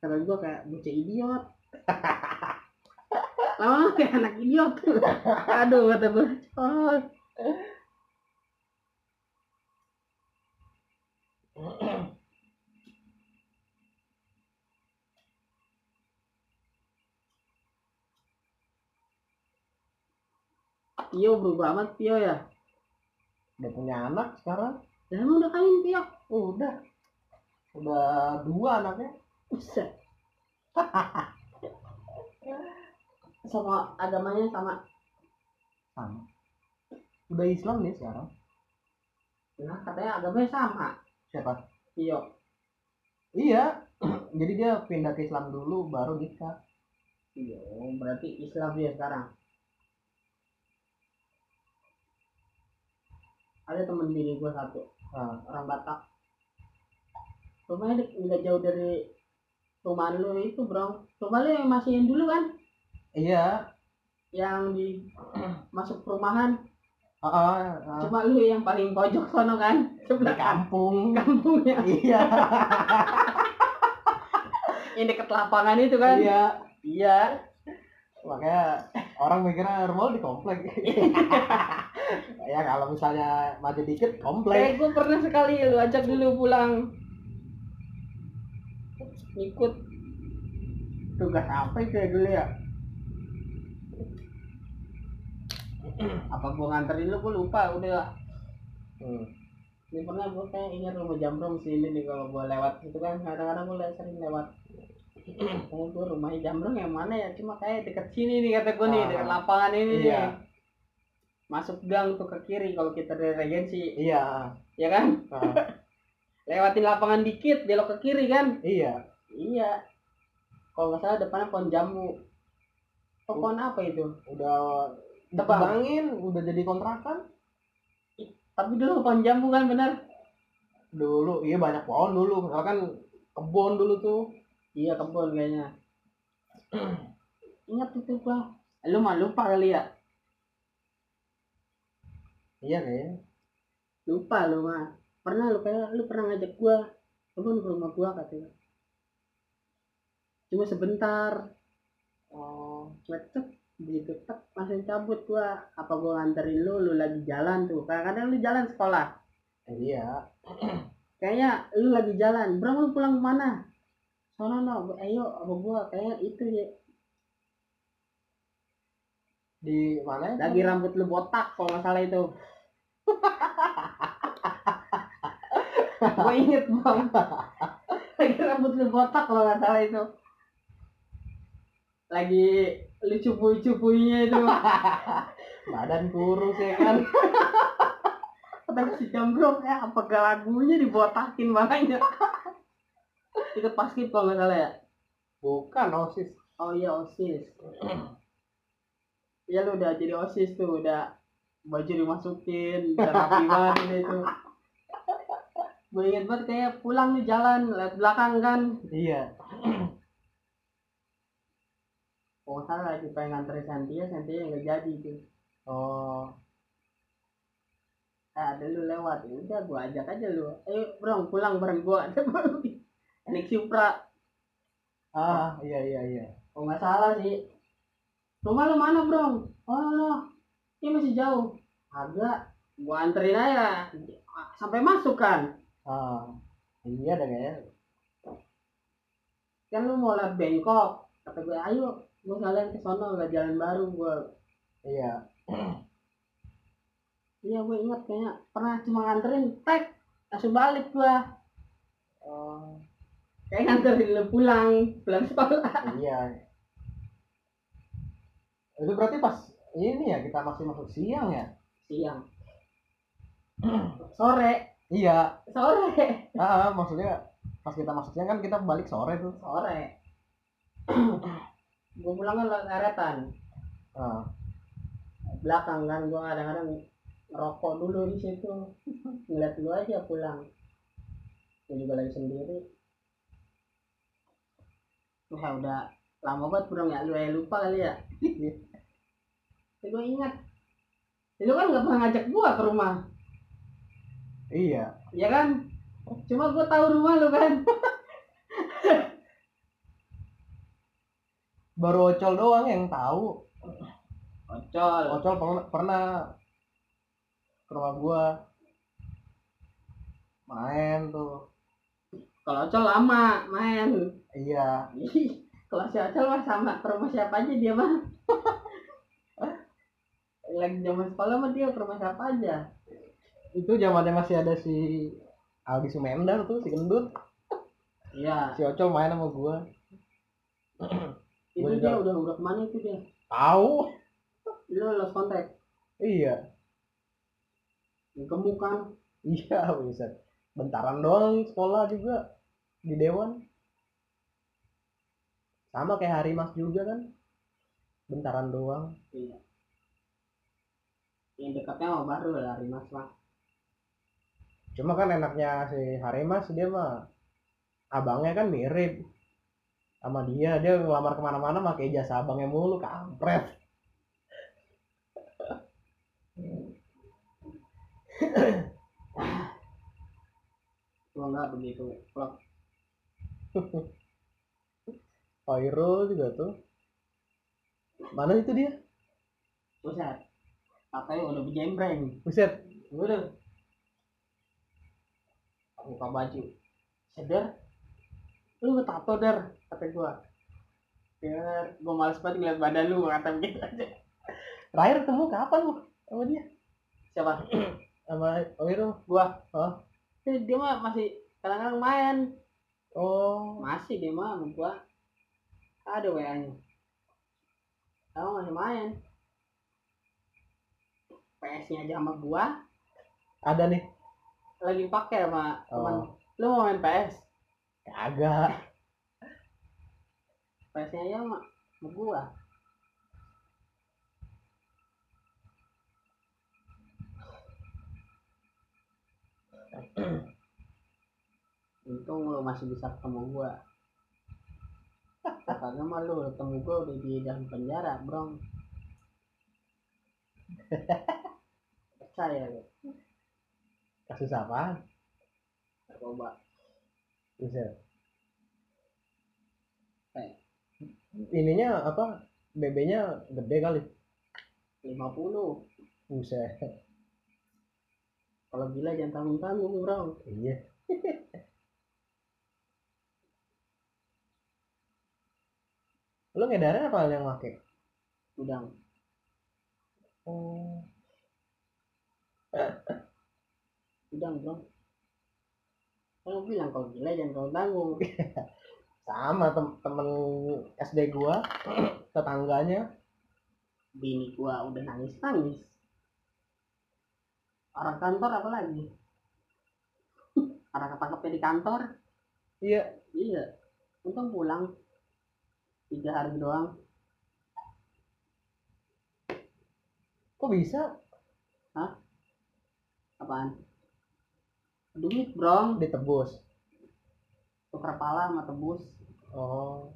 Kata gue kayak bocah idiot. Lama-lama kayak anak idiot. Aduh kata gue Col Pio berubah amat Pio ya? Udah punya anak sekarang. Ya emang udah kawin Pio? Udah. Udah dua anaknya. Buset. Sama agamanya sama? Sama. Udah Islam nih sekarang. Nah katanya agamanya sama. Siapa? Pio. Iya. Jadi dia pindah ke Islam dulu baru nikah. Iya berarti Islam dia sekarang Ada temen bini gue satu nah, orang Batak. Rumahnya nggak jauh dari rumah lu itu bro. Rumah lu yang masih yang dulu kan? Iya. Yang di masuk perumahan? Ah, ah, ah. cuma lu yang paling pojok sono kan? Sebelah kampung. Kampungnya iya. Yang deket lapangan itu kan? Iya. Iya. Makanya orang mikirnya rumah lu di komplek ya kalau misalnya maju dikit kayak komplek gue pernah sekali lu ajak dulu pulang. Ikut. Tugas apa itu ya dulu ya? Apa gua nganterin lu? Gua lupa udah. Hmm. ini pernah gua kayak ingat rumah jambrong sini nih kalau gua lewat itu kan. Kadang-kadang gua le- sering lewat. Oh gua rumahnya jambrong yang mana ya? Cuma kayak deket sini nih kata gua nih Ah. deket lapangan ini Iya. nih masuk gang tuh ke kiri kalau kita dari regensi. Iya. Ya kan? Ah, lewatin lapangan dikit belok ke kiri kan? Iya. Iya. Kalau nggak salah depannya pohon jambu. Oh, pohon apa itu? Udah Tebang. ditebangin udah jadi kontrakan. Tapi dulu pohon jambu kan bener dulu iya banyak pohon dulu. Kan kebun dulu tuh. Iya kebun kayaknya. Ingat itu gua lu mah lupa kali ya iya kayaknya lupa lu mah pernah lu kayak lu pernah ngajak gua. Kebun ke rumah gua katanya. Cuma sebentar. Oh cek begitu tek langsung cabut gua. Apa gua nganterin lu? Lu lagi jalan tuh. Kadang-kadang lu jalan sekolah. Iya. Kayaknya lu lagi jalan. Bro lu pulang ke mana? Sono no. Ayo apa gua. Kayak itu ya. Di mana lagi rambut lu botak kalau nggak salah itu gue inget bang. Lagi rambut lu botak kalau nggak salah itu. Lagi lu cupu-cupunya itu. Badan kurus ya kan. Kata si jambrong ya. Apa gak lagunya dibotakin makanya? Itu pasti kalau nggak salah ya? Bukan osis. Oh iya osis. Ya lu udah jadi osis tuh udah baju dimasukin rapi banget ini itu. Gue inget banget kayak pulang nih jalan lihat belakang kan. Iya. Oh salah lagi pengen nganterin Santia Santia nggak jadi tuh. Oh. Ah ada lu lewat ya udah gua ajak aja lu. Ayo bro pulang bareng gua. Ada naik Supra. Ah iya iya iya. Oh nggak salah sih? Rumah lu mana bro? Oh no ini masih jauh. Agak gua anterin aja. Sampai masuk kan? Ah iya ada kayaknya. Kan lu mau lihat Bangkok. Kata gue ayo gua sekalian ke sono nggak jalan baru gua. Iya. Iya gue ingat kayaknya. Pernah cuma nganterin tek langsung balik gua. Oh. Kayak nganterin lu pulang pulang sekolah. Iya. Itu berarti pas ini ya kita masih masuk siang ya? Siang. Sore. Iya. Sore. Ah, ah, maksudnya pas kita masuk siang kan kita balik sore tuh. Sore. Gue pulang kan eretan ah, belakang kan gue kadang-kadang ngerokok dulu di situ. Ngeliat lu aja pulang. Gue juga lagi sendiri. Wah udah lama banget bro ya. Lu ya lupa kali ya Tapi gue ingat. Lu kan nggak pernah ngajak gua ke rumah. Iya. Ya kan? Cuma gue tahu rumah lu kan. Baru ocol doang yang tahu. Ocol. Ocol pernah pernah ke rumah gua. Main tuh. Kalau ocol lama main. Iya. Kalau si Acel mah sama ke rumah siapa aja dia mah lagi zaman sekolah mah dia ke rumah siapa aja. Itu zamannya masih ada si Aldi Sumendar tuh si gendut. Iya. Si ocol main sama gua. Itu dia udah udah ke mana itu dia? Tahu lu lost kontak iya. Gemuk kan? Iya bisa bentaran doang sekolah juga di dewan. Sama kayak hari mas juga kan. Bentaran doang. Iya yang dekatnya mah baru lah Rimas mah cuma kan enaknya si Harimas dia mah abangnya kan mirip sama dia. Dia ngelamar ke mana-mana pakai jasa abangnya mulu kampret. Gua nggak begitu klub Viral juga tuh. Mana itu dia? Buset katanya udah berjembreng buset. Udah. Buka baju. Sadar lu tato dar kata gua. Ya gua males banget ngeliat badan lu kata begitu aja. Terakhir ketemu kapan lu? Sama dia. Siapa? Sama Viral gua. Oh. Eh, dia mah masih kadang-kadang main. Oh. Masih dia mah sama gua. Ada wa nya kamu masih main PS nya aja sama gua. Ada nih. Lagi pakai sama teman oh. Lu mau main PS kagak. PS nya aja sama, sama gua. Untung lu masih bisa ketemu gua. Kagak mah lu ketemu gua udah di dalam penjara bro percaya lu kasus apa coba. Buset Eh. ininya apa? BB-nya gede kali. 50 buset. Kalau gila jangan tanggung tanggung bro. Iya. Lu ngedarin apa yang make udang oh. Bro kan gua bilang kalau gila jangan tanggung tanggung. Sama tem temen SD gua tetangganya. Bini gua udah nangis nangis orang kantor apa lagi? Orang ketangkepnya di kantor? Iya. Iya. Untung pulang. Tiga hari doang kok bisa? Apaan? Duit bro ditebus. Tuker pala sama tebus. Oh.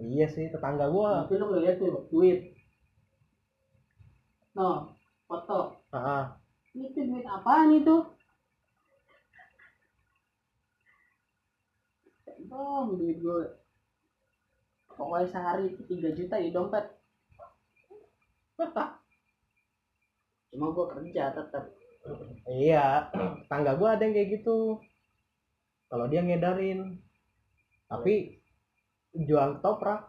Iya sih tetangga gua. Tapi lu ngeliat tuh duit. No foto. Ah itu duit apaan itu? Dong duit gue pokoknya sehari itu 3 juta di dompet cuma gue kerja tetap iya tangga gua ada yang kayak gitu. Kalau dia ngedarin. Tapi jual toprak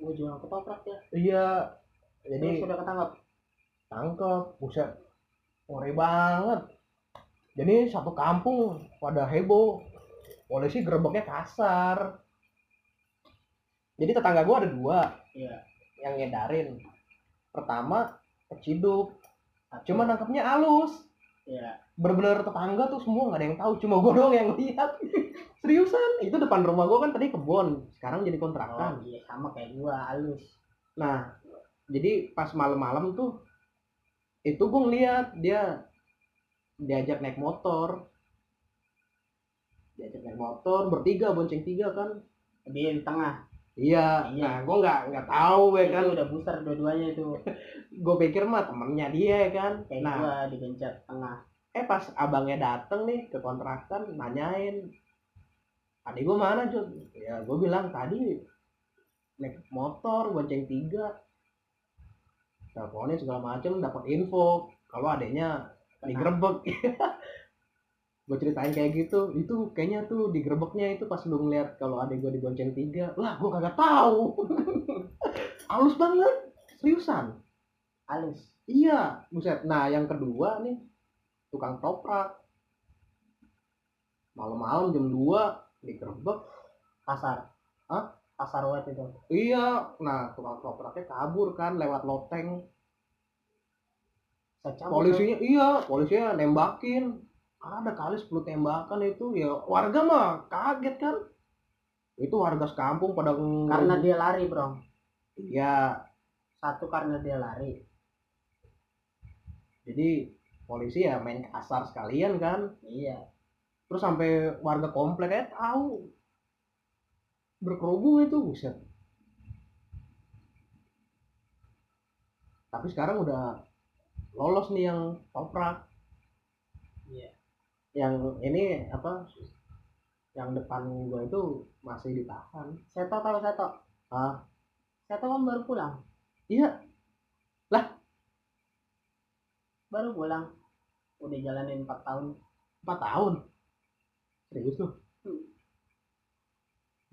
gue jual ketoprak ya? Iya jadi jadi sudah ketangkap tangkep buset. Ngeri banget. Jadi satu kampung pada heboh. Polisi gerebeknya kasar. Jadi tetangga gua ada dua. Iya. Yang ngedarin pertama keciduk cuma nangkepnya halus. Iya. Bener-bener tetangga tuh semua nggak ada yang tahu cuma gua doang yang lihat. Seriusan? Itu depan rumah gua kan tadi kebun sekarang jadi oh, kontrakan iya sama kayak gua halus. Nah jadi pas malam-malam tuh itu gua ngeliat dia diajak naik motor. Diajak naik motor bertiga bonceng tiga kan. Dia di tengah iya Iya. nah gua nggak nggak tahu ya kan. udah besar dua-duanya itu. Gue pikir mah temennya dia ya kan. Kayak nah. gua digencet tengah. Eh pas abangnya dateng nih ke kontrakan nanyain adik gue mana Jun? Ya gue bilang tadi naik motor bonceng tiga. Teleponin segala macem dapat info kalau adiknya digerebek gue ceritain kayak gitu itu kayaknya tuh digerebeknya itu pas lu ngeliat kalau adik gue dibonceng tiga lah gue kagak tahu halus banget seriusan halus Iya, buset. Nah, yang kedua nih, tukang toprak. Malam-malam jam 2 digerebek. pasar Hah? pasar wet itu Iya, nah tukang topraknya kabur kan lewat loteng. Cabut Polisinya iya, polisinya nembakin. Ada kali 10 tembakan itu ya warga mah kaget kan. Itu warga sekampung pada karena dia lari bro. Iya, satu karena dia lari. Jadi polisi ya main kasar sekalian kan. iya. Terus sampai warga komplek aja tahu. Berkerubung itu buset. Tapi sekarang udah lolos nih yang toprak. Yang ini apa yang depan gua itu masih ditahan. Seto tahu Seto? Ah Seto kan baru pulang? Iya. Baru pulang. Udah jalanin 4 tahun. Empat tahun? Serius tuh Hmm.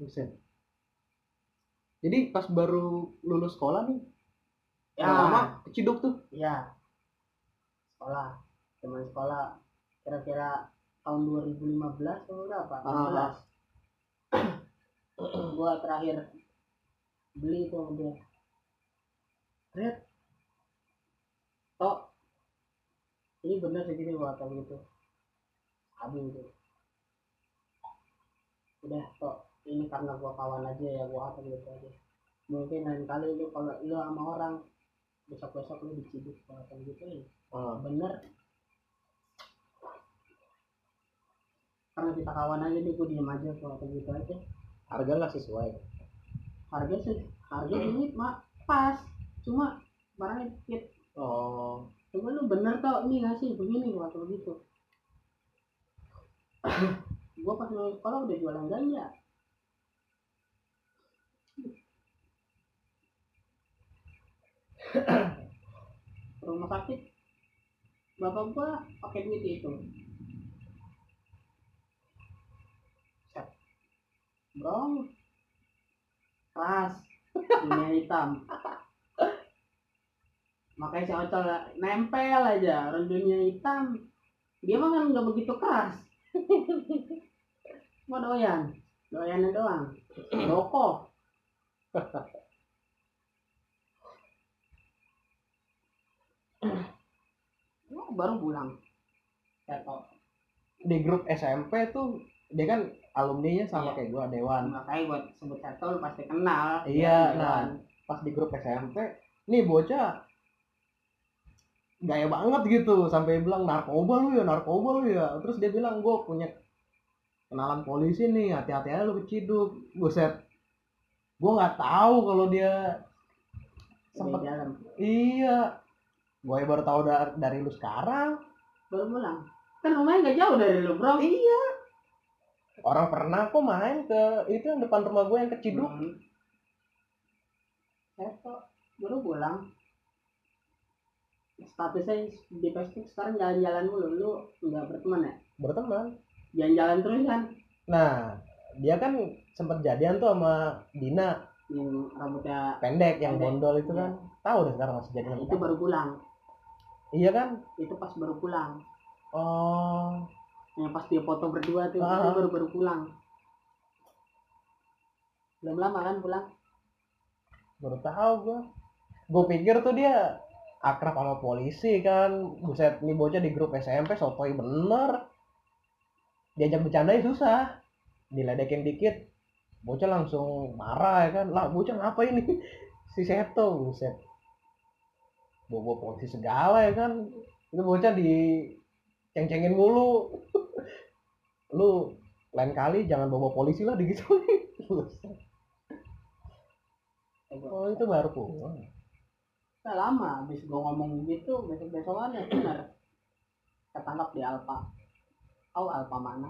buset. Jadi pas baru lulus sekolah nih ya. lama keciduk tuh. Iya. Sekolah. Teman sekolah. Kira-kira tahun 2015 atau berapa? Ah. 16 gua terakhir beli sama dia Red. Tok. Ini bener segini gua kata gitu. Habis itu. Udah tok. Ini karena gua kawan aja ya gua kata gitu aja. Mungkin lain kali lu kalau lu sama orang besok besok lu diciduk kata gitu ya. Ah. bener karena kita kawan aja nih gua diem aja gua kata gitu aja harga nggak sesuai harga sih harga ini mak pas cuma barangnya dikit oh Coba lu bener tau ini gak sih begini waktu begitu. gua pas lulus sekolah udah jualan ganja. Rumah sakit bapak gua pakai duit itu. Set. Bro, keras, dunia hitam. Makanya si Ocol nempel aja orang dunia hitam. Dia mah kan nggak begitu keras. Mau doyan? Doyannya doang. Rokok. Oh, baru pulang. Di grup SMP tuh dia kan alumninya sama Iya. kayak gua Dewan. Makanya buat sebut Seto lu pasti kenal. Iya, Dewan. nah. pas di grup SMP nih bocah gaya banget gitu sampai bilang narkoba lu ya narkoba lu ya. Terus dia bilang gue punya kenalan polisi nih hati-hati aja lu keciduk. Buset. Gue nggak tahu kalau dia Di sempet dalam. Iya. Gue baru tahu dari, dari lu sekarang. Baru pulang. Kan rumahnya gak jauh dari lu bro. Iya orang pernah kok main ke itu yang depan rumah gue yang keciduk Hmm. saya kok baru pulang? Statusnya di Facebook sekarang jalan-jalan mulu. Lu nggak berteman ya? Berteman. Jalan-jalan terus kan? Nah dia kan sempat jadian tuh sama Dina. Yang rambutnya pendek yang bondol itu kan. Tahu deh sekarang masih jadian itu baru pulang. Iya kan? Itu pas baru pulang. Oh yang pas dia foto berdua tuh Ah. itu baru baru pulang. Belum lama kan pulang? Baru tahu gue gue pikir tuh dia akrab sama polisi kan. Buset nih bocah di grup SMP sotoy bener. Diajak bercanda susah. Diledekin dikit. Bocah langsung marah ya kan. Lah bocah ngapa ini? Si Seto buset. Bobo polisi segala ya kan. Itu bocah di ceng-cengin mulu. Lu lain kali jangan bawa polisi lah digituin. Buset. oh itu baru pulang. Udah lama habis gue ngomong gitu besok besokannya bener. Ketangkap di Alfa oh Alfa mana?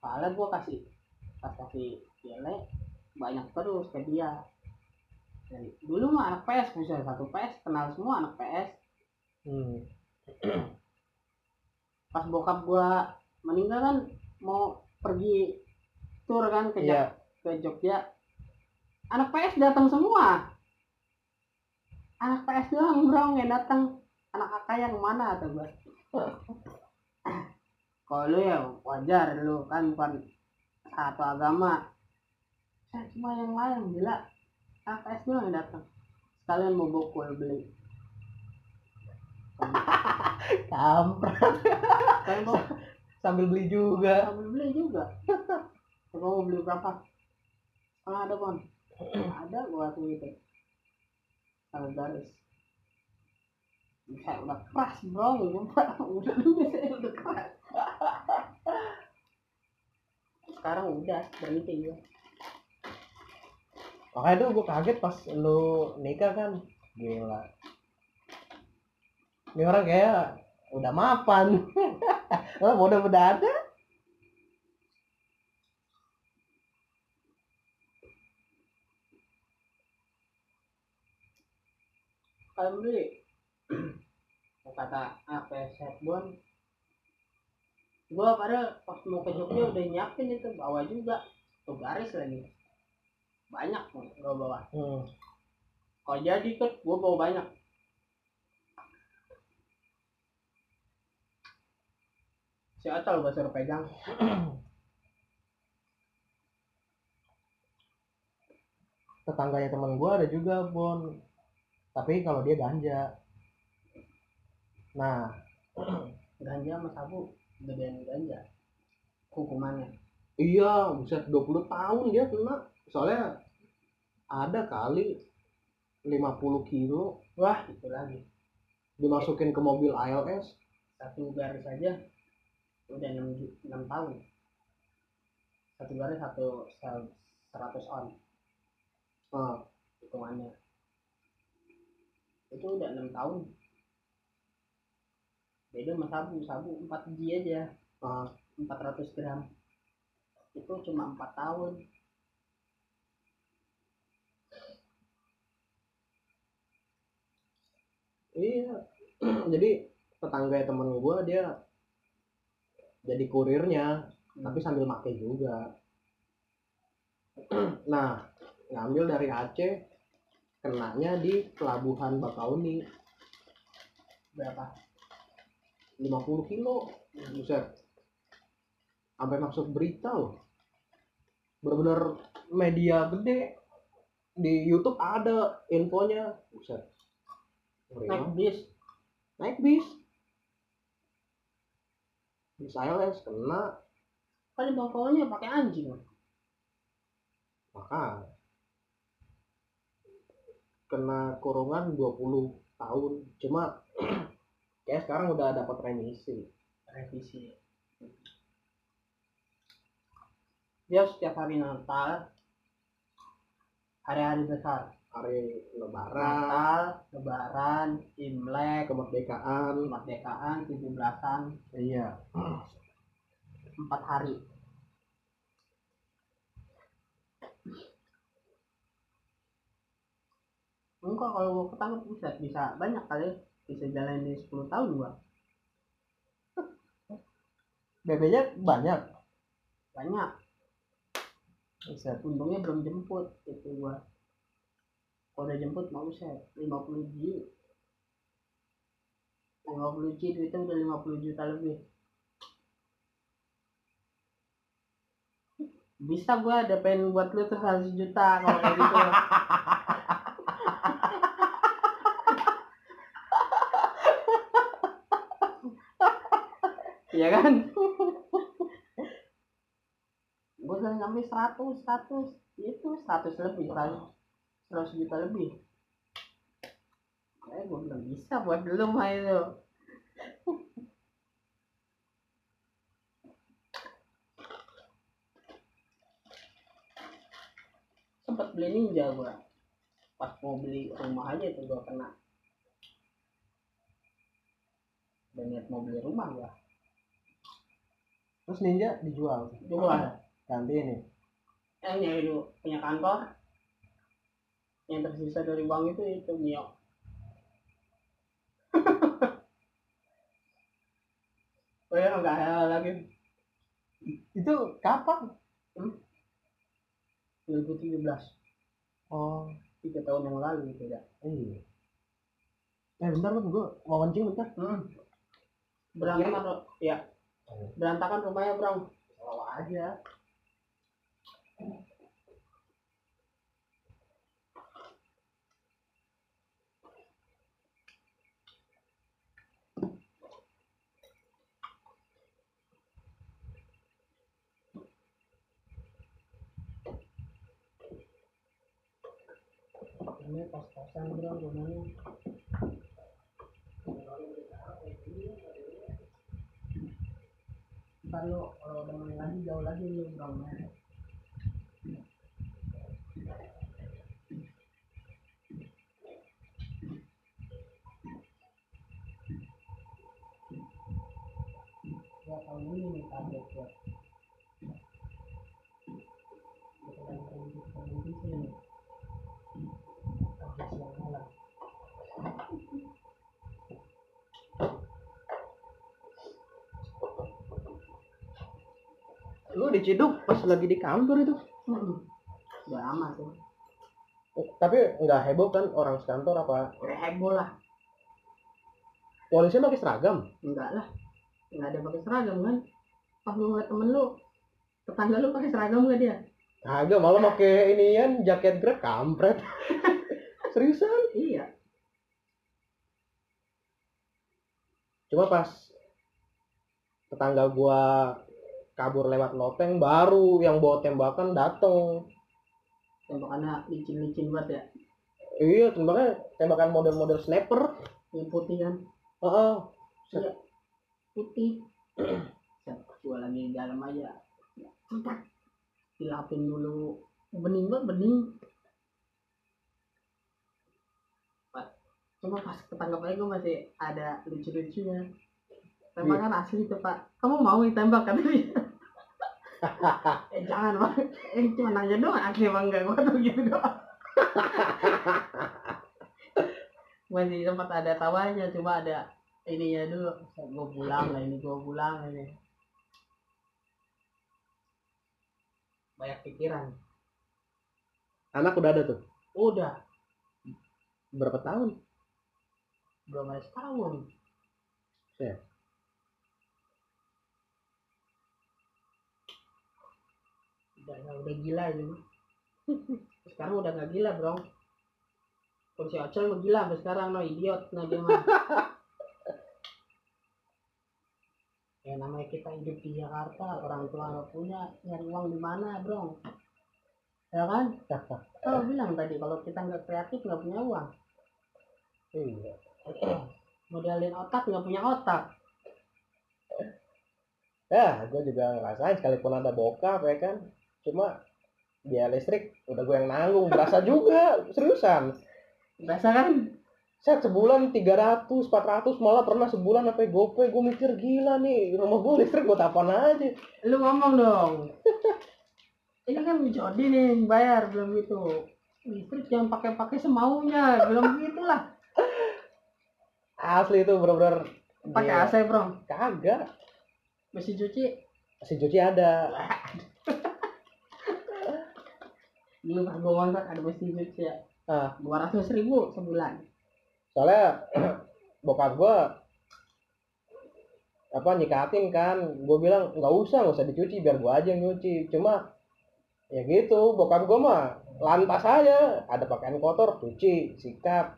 Soalnya gue kasih pas kasih gele banyak terus ke dia dulu mah anak PS bisa satu PS kenal semua anak PS hmm. pas bokap gua meninggal kan mau pergi tur kan ke Iya. ke Jogja anak PS datang semua. Anak PS doang bro yang datang. Anak kakak yang mana atau gua. Kalau lu ya wajar lu kan bukan satu agama. Saya cuma yang lain gila PS doang yang datang. Sekalian mau bokul beli. Kampret. Kalian mau sambil beli juga. Sambil beli juga. Coba mau beli berapa? Kalau ada kon ada gua tuh gitu. Kalau garis. Bisa udah keras bro. Udah udah udah keras sekarang udah berhenti gua makanya tuh gue kaget pas lu nikah kan. Gila. Ini orang kayak udah mapan. Oh bodoh mendadak kalau beli kata apa setbon gua padahal pas mau ke Jogja udah nyiapin itu bawa juga. Tuh garis lagi banyak gua bawa. Hmm. kalau jadi kan gua bawa banyak. Si Atal gua suruh pegang. Tetangganya teman gue ada juga bon. Tapi kalau dia ganja. Nah. Ganja sama sabu gedean ganja. Hukumannya. Iya buset 20 tahun dia kena soalnya ada kali 50 kilo. Wah itu lagi. Dimasukin ke mobil ALS satu garis aja udah enam enam tahun. Satu garis satu sel 100 on. Hitungannya. Itu udah enam tahun. Beda sama sabu sabu 4 biji aja. Nah, 400 gram. Itu cuma empat tahun iya. Jadi tetangga temen gue dia jadi kurirnya tapi sambil make juga. Nah ngambil dari Aceh kenanya di pelabuhan Bakauni. Berapa? 50 kilo. Buset. Sampai masuk berita loh. Bener-bener media gede. Di YouTube ada infonya. Buset naik bis. Naik bis. Bis ALS kena. Kan di bawahnya pakai anjing. Maka kena kurungan 20 tahun. Cuma kayak sekarang udah dapat remisi. Revisi dia setiap hari Natal hari-hari besar hari lebaran. Natal Lebaran Imlek kemerdekaan. kemerdekaan 17-an iya. Empat hari. Enggak kalau gua ketangkep bisa bisa banyak kali. Bisa jalan di 10 tahun gua. BB-nya banyak? Banyak. Bisa. Untungnya belum jemput itu gua kalau udah jemput mau saya 50 G. 50 G duitnya udah 50 juta lebih. Bisa gua ada pengen buat lu tuh 100 juta kalau kayak gitu. Iya kan? gue udah nyampe 100 100 itu 100 lebih 100, 100 juta lebih. Kayak gue bilang bisa buat dulu mah itu sempet beli ninja gue pas mau beli rumah aja tuh gue kena. Udah niat mau beli rumah gue terus ninja dijual? Jual. Ganti ini yang nyari dulu punya kantor yang tersisa dari uang itu itu Mio. Oh ya nggak ada lagi. Itu kapan? 2017 oh. Tiga tahun yang lalu itu ya. Iya. Eh bentar bang. Gue mau kencing bentar. Hmm. berantakan ya. Berantakan rumahnya bro Selalu aja pas-pasan rumahnya ntar kalau udah main lagi jauh lagi lu ya tahun ini diciduk pas lagi di kantor itu. Udah lama tuh. Tapi nggak heboh kan orang sekantor apa? Udah heboh lah. Polisi pakai seragam? Enggak lah. Enggak ada pakai seragam kan? Pas lu ngeliat temen lu tetangga lu pakai seragam nggak dia? Kagak malah pakai inian jaket grab kampret. Seriusan? Iya. Cuma pas tetangga gua kabur lewat loteng baru yang bawa tembakan dateng. Tembakannya licin-licin banget ya? Iya tembaknya tembakan model-model sniper. Yang putih kan? Heeh. putih. Set, gua lagi di dalam aja. Dilapin dulu. Bening banget bening. Cuma pas ketangkap aja gua masih ada lucu-lucunya. Tembakan asli tuh pak. Kamu mau ditembak dia eh jangan pak eh cuma nanya doang apa enggak? Gua tuh gitu doang. Masih sempat ada tawanya cuma ada ininya dulu. Gua pulang lah ini gua pulang ini. Banyak pikiran. Anak udah ada tuh? Udah. Berapa tahun? Belum ada setahun. Ya. Udah udah gila ini. Sekarang udah nggak gila bro. Kalau si Ocel mah gila sampai sekarang no idiot. Nah dia mah. Ya namanya kita hidup di Jakarta orang tua nggak punya nyari uang di mana bro? Ya kan? Kalau bilang tadi kalau kita nggak kreatif nggak punya uang. Iya. Modalin otak nggak punya otak. Ya gue juga ngerasain sekalipun ada bokap ya kan cuma biaya listrik udah gue yang nanggung berasa juga seriusan Biasa kan? set sebulan 300 400 malah pernah sebulan sampai gopay gue mikir gila nih rumah gue listrik buat apaan aja Lu ngomong dong. Ini kan Jody nih yang bayar belum gitu. Listrik yang pakai-pakai semaunya, belum gitu lah. asli itu bener-bener Pakai. AC, Bro. kagak Mesin cuci si cuci ada dulu pas gue ngontrak ada mesin cuci ya. ah. Dua ratus ribu sebulan. soalnya bokap gue apa nyikatin kan. Gue bilang nggak usah nggak usah dicuci biar gue aja yang nyuci. Cuma ya gitu bokap gue mah lantas aja. Ada pakaian kotor cuci sikat.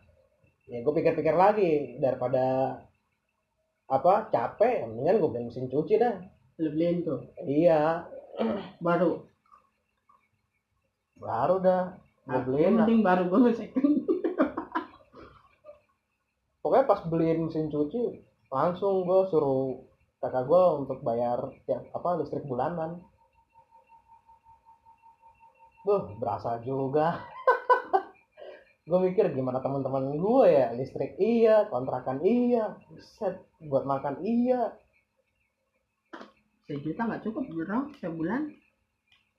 Ya gue pikir-pikir lagi daripada apa capek mendingan gue beli mesin cuci dah. Lu beliin tuh? Iya. Baru. Baru dah gue Nah, beliin yang lah. penting baru gue second. pokoknya pas beliin mesin cuci langsung gue suruh kakak gue untuk bayar tiap apa listrik bulanan Duh, berasa juga. gue mikir gimana teman-teman gue ya, listrik iya, kontrakan iya, set buat makan iya. Sejuta nggak cukup bro sebulan.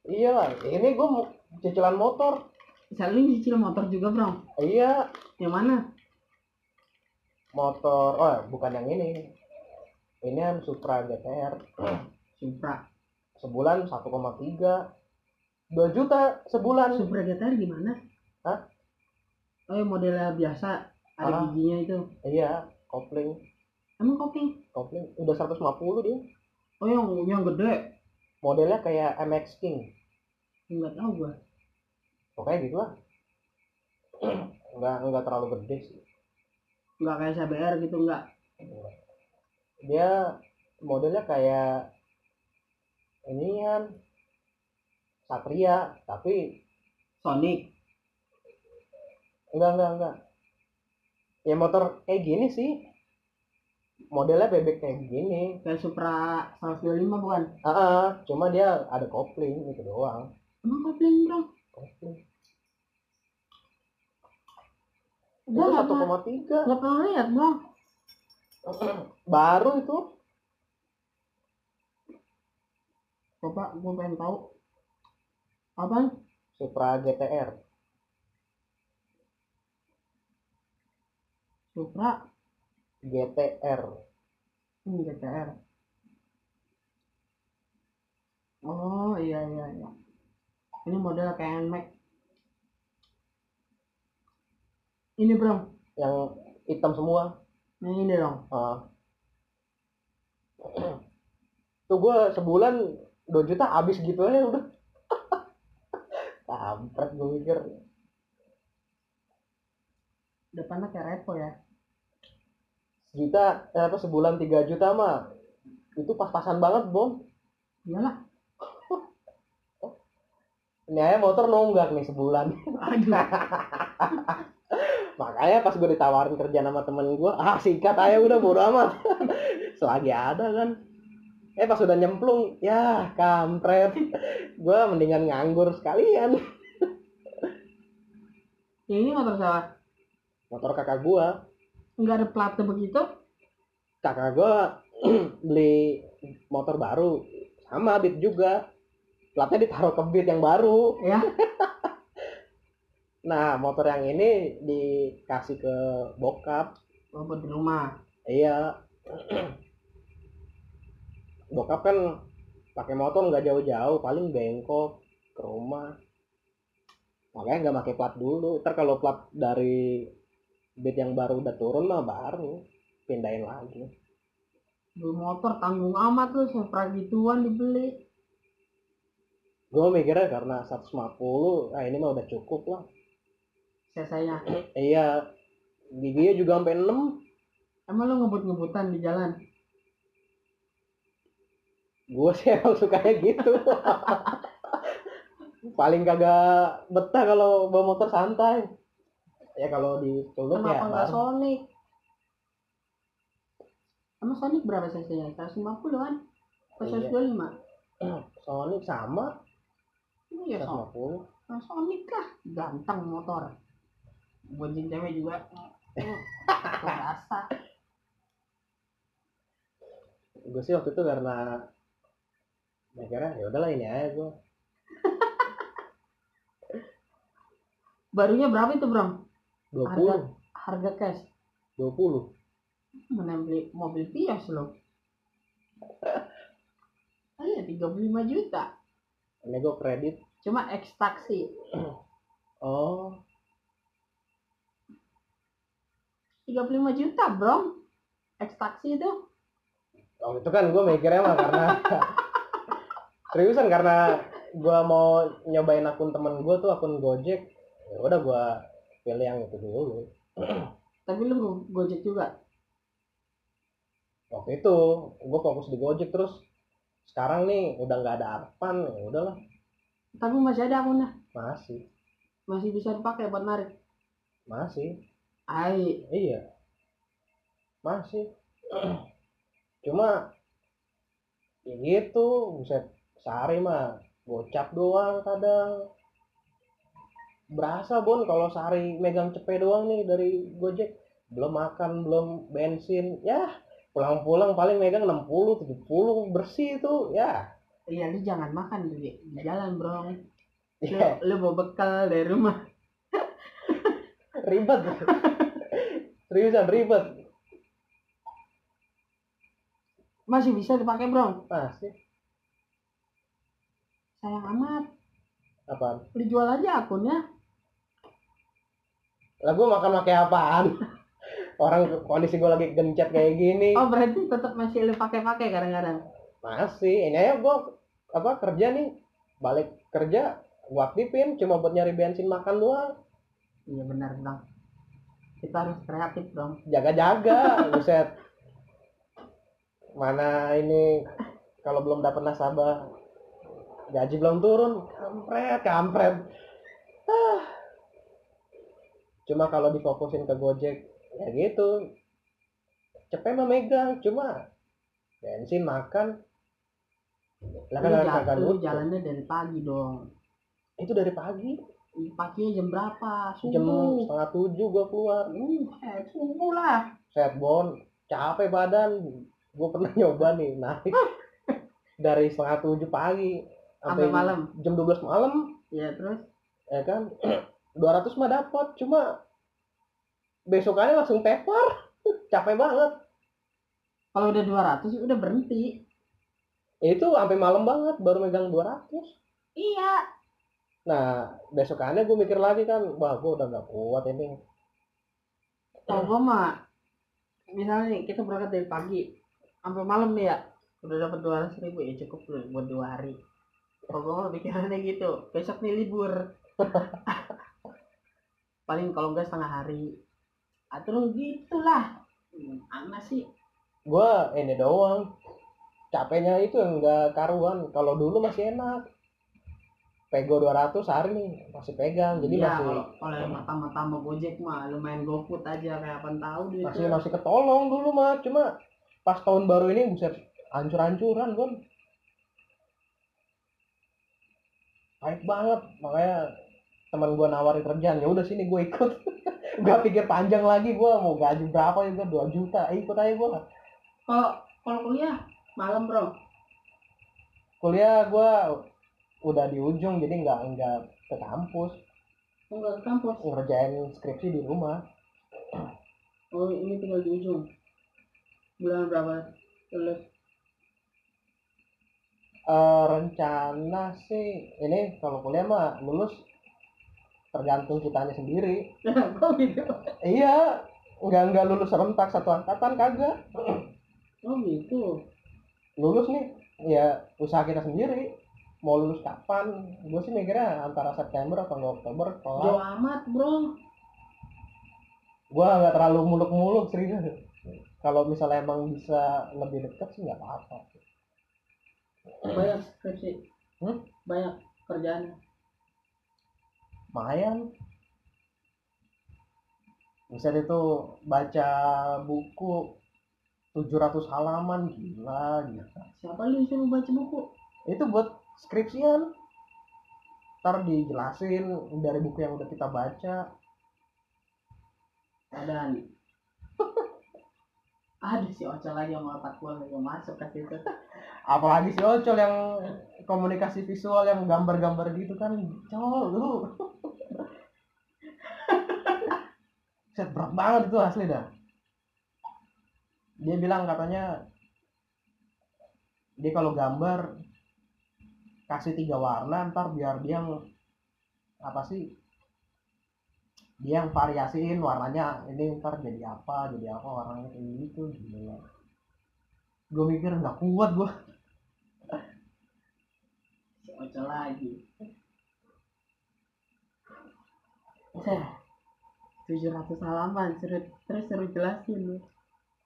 Iya lah, ini gue mau cicilan motor. Saling cicil motor juga bro. Iya, Yang mana? motor, oh bukan yang ini. Ini kan Supra GTR. Supra. Sebulan 1,3 2 juta sebulan. Supra GTR gimana? Hah? Oh yang modelnya biasa ada Ah. giginya itu. Iya, kopling. Emang kopling? Kopling udah 150 dia. Oh yang yang gede. Modelnya kayak MX King. Enggak tahu gua. Pokoknya gitu lah. enggak enggak terlalu gede sih. Enggak kayak CBR gitu enggak. Dia modelnya kayak ini kan Satria, tapi Sonic. enggak enggak enggak. Ya motor kayak gini sih. Modelnya bebek kayak gini. Kayak Supra 125 bukan? Ah, ah, cuma dia ada kopling gitu doang. Emang kopling bro? Kopling. Gua Itu nggak pernah 1,3. nggak pernah lihat bro. Baru itu. Coba gua pengen tahu. Apaan? Supra GTR. Supra GTR. hmm, GTR. Oh iya iya iya. Ini model kayak Nmax. Ini bro. Yang hitam semua. Yang ini dong. Ah. Tuh gue sebulan 2 juta habis gitu aja udah. Kampret gue mikir. Depannya kayak repo ya. Sejuta, eh, apa sebulan 3 juta mah. Itu pas-pasan banget, Bom. Iyalah. Ini aja motor nunggak nih sebulan. Makanya pas gue ditawarin kerja sama temen gue, ah sikat aja udah bodo amat. Selagi ada kan. Eh pas udah nyemplung, ya kampret. gue mendingan nganggur sekalian. Ini motor siapa? Motor kakak gue, Enggak ada plate begitu? kakak gue beli motor baru sama Beat juga. Platnya ditaruh ke Beat yang baru. Ya. Nah motor yang ini dikasih ke bokap. Oh, buat di rumah. Iya. Bokap kan pakai motor nggak jauh-jauh, paling bengkok ke rumah. Makanya nggak pakai plat dulu. Ntar kalau plat dari bed yang baru udah turun mah baru pindahin lagi. Beli motor tanggung amat lu Supra gituan dibeli. Gue mikirnya karena 150, ah ini mah udah cukup lah. Sesanya. Iya, giginya juga sampai 6. Emang lu ngebut-ngebutan di jalan? Gue sih emang sukanya gitu. Paling kagak betah kalau bawa motor santai. Ya kalau di Culun ya Kenapa nggak. Sonic? Emang Sonic berapa cc-nya? 150 kan? Iya. 125? Sonic sama Iya, so. 150 Nah, Sonic lah. Ganteng motor. Bonceng cewek juga. Terasa. gue sih waktu itu karena mikirnya ya udahlah ini aja gue Barunya berapa itu, Bro? 20 Harga cash. 20 Mana beli mobil Vios lo. Ah, iya, 35 juta. gue kredit Cuma X taksi. oh 35 juta, Bro. X taksi itu. waktu itu kan gue mikirnya mah karena seriusan karena gue mau nyobain akun temen gue tuh akun Gojek ya udah gue pilih yang itu dulu. Tapi lu go- Gojek juga. waktu itu gue fokus di Gojek terus. Sekarang nih udah nggak ada Arpan ya udahlah. Tapi masih ada akunnya. masih. Masih bisa dipakai buat narik. masih. Ai, iya. Masih. Cuma ya gitu buset. Sehari mah gocap doang kadang berasa bon kalau sehari megang cepet doang nih dari gojek belum makan belum bensin ya pulang-pulang paling megang 60 70 bersih itu ya iya lu jangan makan di, di jalan, Bro. Lu, ya lu bawa bekal dari rumah. ribet seriusan ribet Masih bisa dipakai, Bro. pasti Sayang amat. Apaan Lu jual aja akunnya. lah gue makan pakai apaan orang kondisi gue lagi gencet kayak gini Oh, berarti tetap masih lu pakai-pakai kadang-kadang. masih ini aja gue apa kerja nih balik kerja gue aktifin cuma buat nyari bensin makan doang Iya benar, Bang. Kita harus kreatif, Bang. jaga-jaga buset mana ini kalau belum dapat nasabah gaji belum turun. Kampret kampret. Ah. cuma kalau difokusin ke gojek ya gitu. Cepet mah megang cuma bensin makan. Lah kan jalannya dari pagi dong. itu dari pagi. Paginya jam berapa? jam Subuh. setengah tujuh gua keluar. Uh, subuh lah. set bon. Capek badan. Gue pernah nyoba nih naik. Dari setengah tujuh pagi Sampai malam. jam 12 malam Ya terus ya kan 200 mah dapat cuma besokannya langsung tepar capek banget kalau udah 200 udah berhenti. itu sampai malam banget baru megang 200 Iya. nah besokannya gue mikir lagi kan wah gue udah gak kuat ini Kalau gua mah misalnya nih kita berangkat dari pagi sampai malam nih ya udah dapat 200 ribu ya cukup buat dua hari. Kalau mah pikirannya gitu. Besok nih libur. Paling kalau enggak setengah hari. Atau gitulah. Hmm, Ana sih. Gue ini doang. Capeknya itu yang gak karuan. Kalau dulu masih enak. Pego 200 hari nih masih pegang. Jadi Iya, masih kalau kalau yang mata-mata Gojek mah lumayan GoFood aja kayak apa tahu masih masih ketolong dulu mah. Cuma pas tahun baru ini buset hancur-hancuran kan baik banget makanya teman gua nawarin kerjaan ya udah sini gue ikut gak pikir panjang lagi gua mau gaji berapa juga 2 juta Eh, ikut aja gua Kalau kalau kuliah malam bro. kuliah gua udah di ujung jadi nggak nggak ke kampus Enggak ke kampus. ngerjain skripsi di rumah Oh ini tinggal di ujung. Bulan berapa? Lulus. Eh, rencana sih ini kalau kuliah mah lulus tergantung kitanya sendiri Kok gitu? Iya, nggak nggak lulus serentak satu angkatan kagak. Oh gitu. Lulus nih, ya usaha kita sendiri. Mau lulus kapan? Gue sih mikirnya antara September atau nggak Oktober Jauh kelar. amat bro. Gue nggak terlalu muluk-muluk serius. Kalau misalnya emang bisa lebih dekat sih nggak apa-apa. Banyak skripsi. Hmm? Banyak kerjaan. Lumayan. Bisa itu baca buku 700 halaman gila gila. Siapa lu suruh baca buku? Itu buat skripsian. ntar dijelasin dari buku yang udah kita baca ada nih ada si Ocel lagi yang otak gua nggak masuk ke situ apalagi si Ocol yang komunikasi visual yang gambar-gambar gitu kan cowok lu. Set berat banget itu asli dah. Dia bilang katanya dia kalau gambar kasih tiga warna ntar biar dia ng- apa sih dia yang variasiin warnanya ini ntar jadi apa jadi apa warnanya kayak gitu gila. Gue mikir nggak kuat gue Ocel lagi. Seh, 700 halaman, suruh, terus suruh jelasin lu.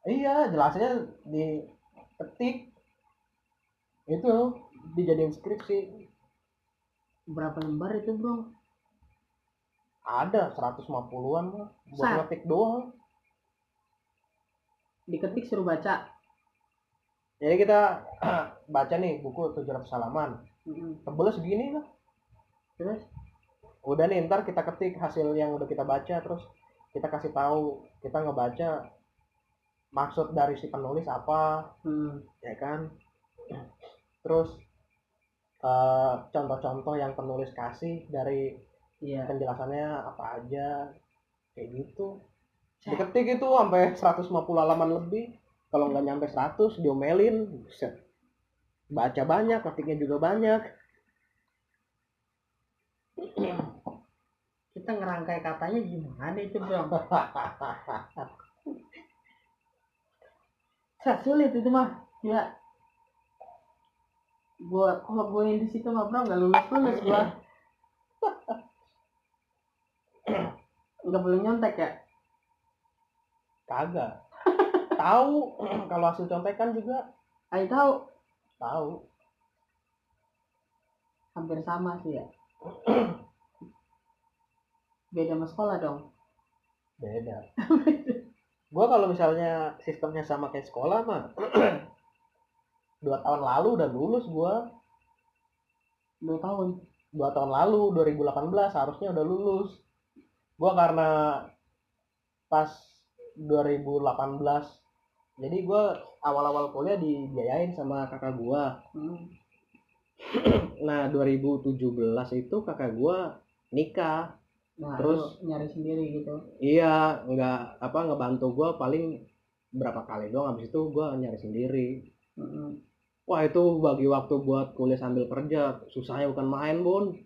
iya jelasnya di ketik. Itu dijadiin skripsi. Berapa lembar itu bro? ada 150-an mah buat ngetik doang. Diketik suruh baca. jadi kita baca nih buku 700 halaman Tebelnya segini lah. Terus, udah nih ntar kita ketik hasil yang udah kita baca terus kita kasih tahu kita ngebaca maksud dari si penulis apa hmm, ya kan? Terus eh, contoh-contoh yang penulis kasih dari iya. penjelasannya apa aja kayak gitu. Diketik itu sampai 150 halaman lebih. Kalau nggak nyampe 100 diomelin Buset. Baca banyak ketiknya juga banyak Kita ngerangkai katanya gimana itu bro? Sah, sulit itu mah. Ya. Gua kalau gue yang di situ mah bro nggak lulus lulus gua. Nggak boleh nyontek ya? kagak tahu kalau hasil contekan juga Ayo tahu. Tahu Hampir sama sih ya. Beda sama sekolah dong. beda gua kalau misalnya sistemnya sama kayak sekolah mah dua tahun lalu udah lulus gua Dua tahun. dua tahun lalu 2018 harusnya udah lulus gua karena pas 2018 jadi gua awal-awal kuliah dibiayain sama kakak gua Hmm. nah 2017 itu kakak gua nikah Nah, Terus? nyari sendiri gitu. iya nggak apa ngebantu gua paling berapa kali doang habis itu gua nyari sendiri Mm-mm. wah itu bagi waktu buat kuliah sambil kerja susahnya bukan main bun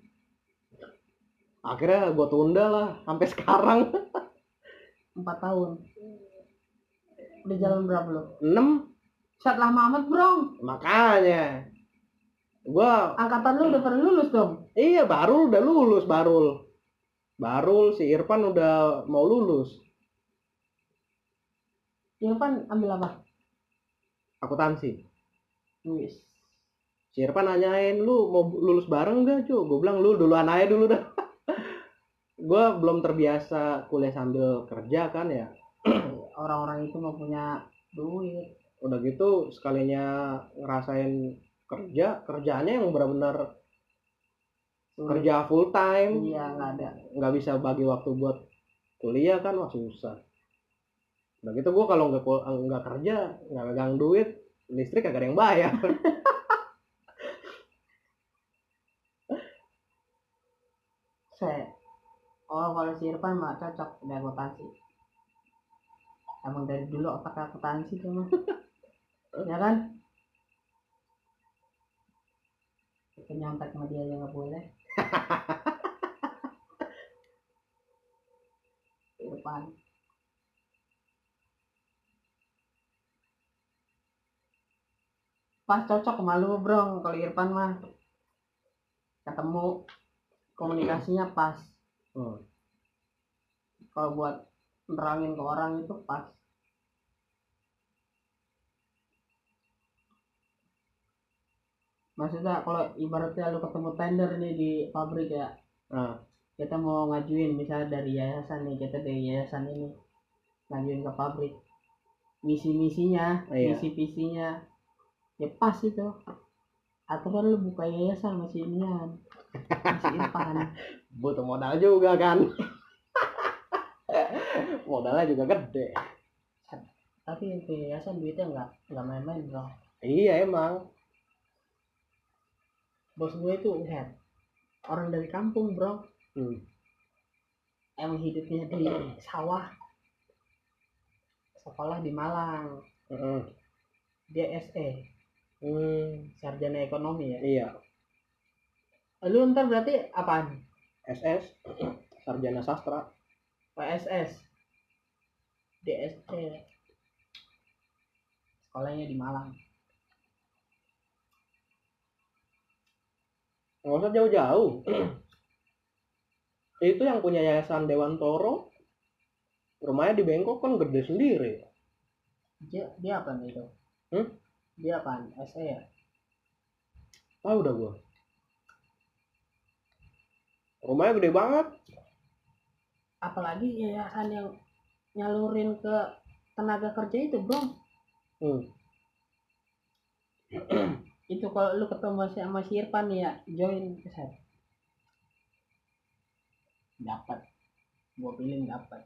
akhirnya gua tunda lah sampai sekarang Empat tahun. Udah jalan berapa lo? 6 Set lama amat bro. makanya gua Angkatan lu udah pada lulus dong. iya Barul udah lulus Barul Barul si Irfan udah mau lulus Irfan ambil apa? akuntansi Wis. si Irfan nanyain lu mau lulus bareng gak cu gue bilang lu duluan aja dulu dah gue belum terbiasa kuliah sambil kerja kan ya Orang-orang itu mau punya duit. udah gitu sekalinya ngerasain kerja kerjanya yang benar-benar kerja full time Iya nggak ada. nggak bisa bagi waktu buat kuliah kan wah susah udah gitu gue kalau nggak nggak kerja nggak megang duit listrik kagak ada yang bayar Set. Oh kalau si Irfan mah cocok udah akuntansi. Emang dari dulu otak akuntansi tuh mah. ya kan? Nyontek sama dia aja nggak boleh. Irfan. Pas cocok sama lu bro kalau Irfan mah ketemu komunikasinya pas Hmm. kalau buat nerangin ke orang itu pas. Maksudnya kalau ibaratnya lu ketemu tender nih di pabrik ya Nah. kita mau ngajuin misalnya dari yayasan nih kita dari yayasan ini ngajuin ke pabrik. Misi misinya Iya. misi visinya ya pas itu. Aturan lu buka yayasan masih inian masih Irfan butuh modal juga kan modalnya juga gede. Tapi ke yayasan duitnya nggak nggak main-main bro. Iya emang. Bos gue itu lihat orang dari kampung bro. Hmm. emang hidupnya di sawah. Sekolah di Malang. Mm-mm. dia SE Hmm, sarjana ekonomi ya? Iya. Lu ntar berarti apaan? SS sarjana sastra. PSS DSC sekolahnya di Malang. Nggak usah jauh-jauh. Itu yang punya yayasan Dewan Toro. Rumahnya di Bengkok kan gede sendiri. Dia dia apa nih itu? Hmm? dia apaan SE ya? Tahu udah gua. Rumahnya gede banget. Apalagi yayasan yang nyalurin ke tenaga kerja itu bro. Hmm. itu kalau lu ketemu sama si Irfan ya join ke saya dapat. Gua pilih dapat.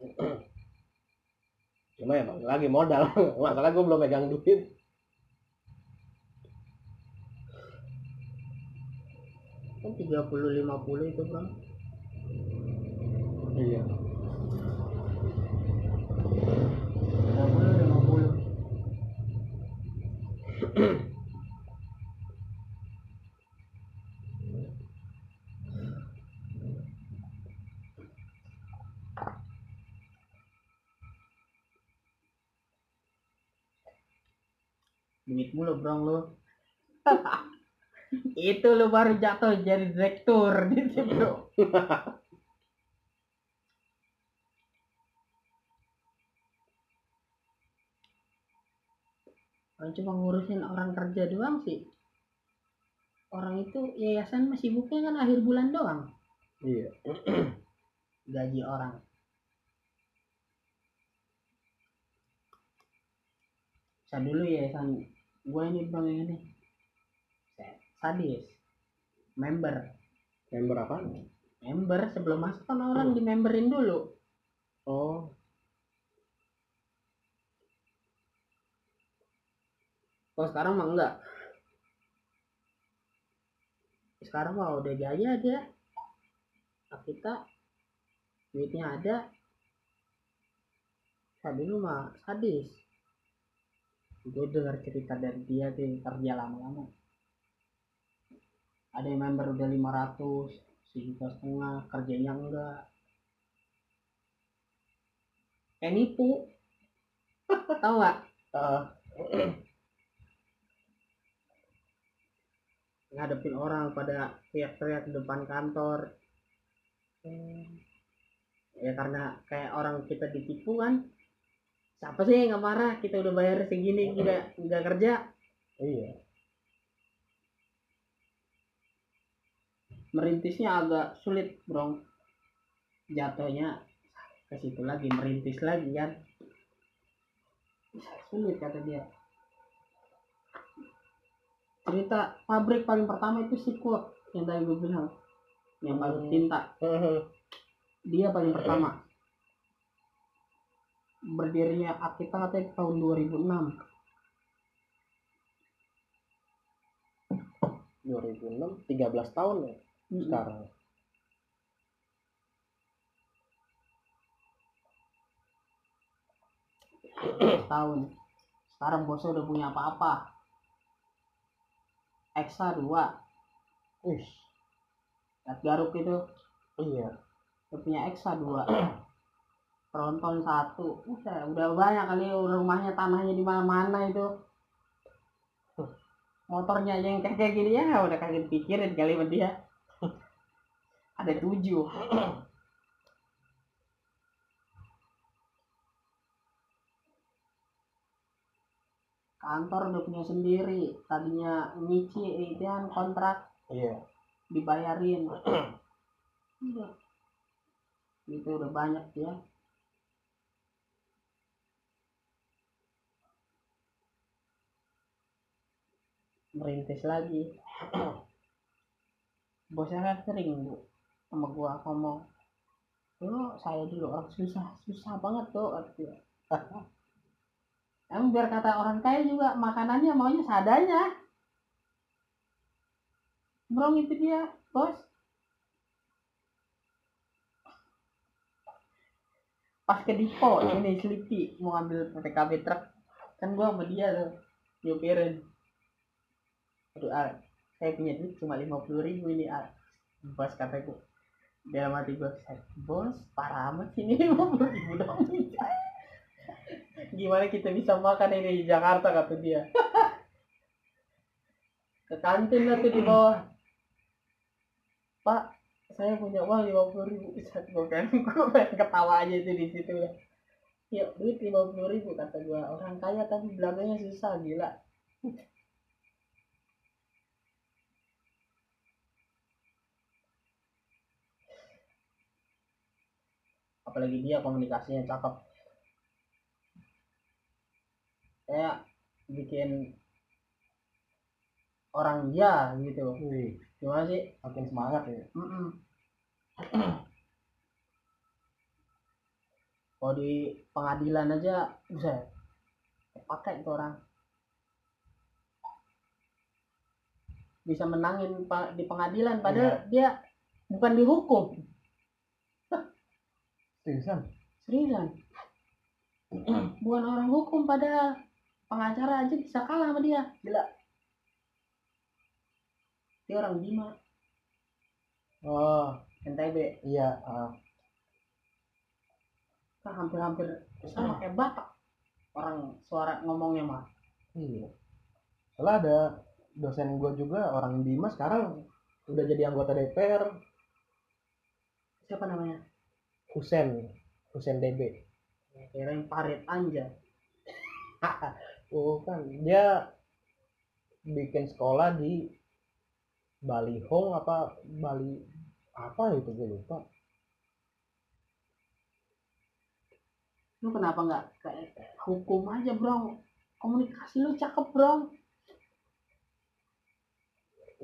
Cuma ya balik lagi modal. Masalah gua belum megang duit. Kan 30 50 itu bro. Iya 30 50 duit mulu bro lu. Itu lu baru jatuh jadi direktur di situ Kalau cuma ngurusin orang kerja doang sih orang itu yayasan masih sibuknya kan akhir bulan doang. Iya. Gaji orang. Saya dulu yayasan gue ini bang ini. Sadis. Member. Member apa? Member sebelum masuk kan orang di memberin dulu. Oh kalau sekarang mah enggak. Sekarang mah udah gaya dia. Kita duitnya ada. Saya dulu mah sadis. Gue dengar cerita dari dia tuh kerja lama-lama. Ada yang member udah 500 sejuta setengah kerjanya enggak. Kayak nipu tau nggak? Ah, ngadepin orang pada teriak-teriak di depan kantor. Ya karena kayak orang kita ditipu kan siapa sih yang nggak marah? Kita udah bayar segini nggak nggak kerja. Iya. Merintisnya agak sulit bro. Jatuhnya ke situ lagi merintis lagi kan. Sulit kata dia cerita pabrik paling pertama itu si Kurt yang tadi gue bilang yang pabrik tinta dia paling pertama. Berdirinya Akita katanya tahun 2006 2006 13 tahun ya sekarang. Tahun. Sekarang bosnya udah punya apa-apa Exa 2 Wih, Lihat Garuk itu. Iya. Udah punya Exa 2 Tronton satu. Udah udah banyak kali rumahnya tanahnya di mana-mana itu. Motornya aja yang kayak kayak gini ya udah kaget pikirin kali sama dia. Ada tujuh kantor udah punya sendiri. Tadinya nyicil itu kan kontrak. Iya. Dibayarin. Udah. itu udah banyak ya. Merintis lagi. Bosnya kan sering bu sama gua ngomong lu saya dulu orang susah. Susah banget tuh. Emang biar kata orang kaya juga makanannya maunya seadanya. Bro itu dia, bos. Pas ke Dipo, ini Sleepy mau ambil PKB truk. Kan gua sama dia tuh, nyupirin. Aduh, Al, saya punya duit cuma lima puluh ribu ini, Al. Bos kataku, dalam hati gue, bos, parah amat sih ini lima puluh ribu dong. Gimana kita bisa makan ini di Jakarta kata dia. Ke kantin lah di bawah. Pak, saya punya uang lima puluh ribu. Bisa gue kan, gue ketawa aja itu di situ ya. Ya, duit lima puluh ribu kata gue. Orang kaya tapi belakangnya susah gila. apalagi dia komunikasinya cakep kayak bikin orang dia gitu. Wih, gimana sih? Makin semangat ya. Mm-mm. kalau di pengadilan aja bisa pakai itu orang. Bisa menangin di pengadilan padahal dia bukan dihukum. Seriusan? seriusan? Bukan orang hukum padahal pengacara aja bisa kalah sama dia. Gila. Dia orang Bima. Oh, NTB iya. kan hampir-hampir sama kayak Batak orang suara ngomongnya mah. Iya. Soalnya ada dosen gue juga orang Bima sekarang udah jadi anggota DPR siapa namanya? Husen. Husen DB. kirain Parit Anja Oh kan dia bikin sekolah di Bali Hong apa Bali apa itu gue lupa. lu kenapa nggak kayak hukum aja bro? Komunikasi lu cakep bro.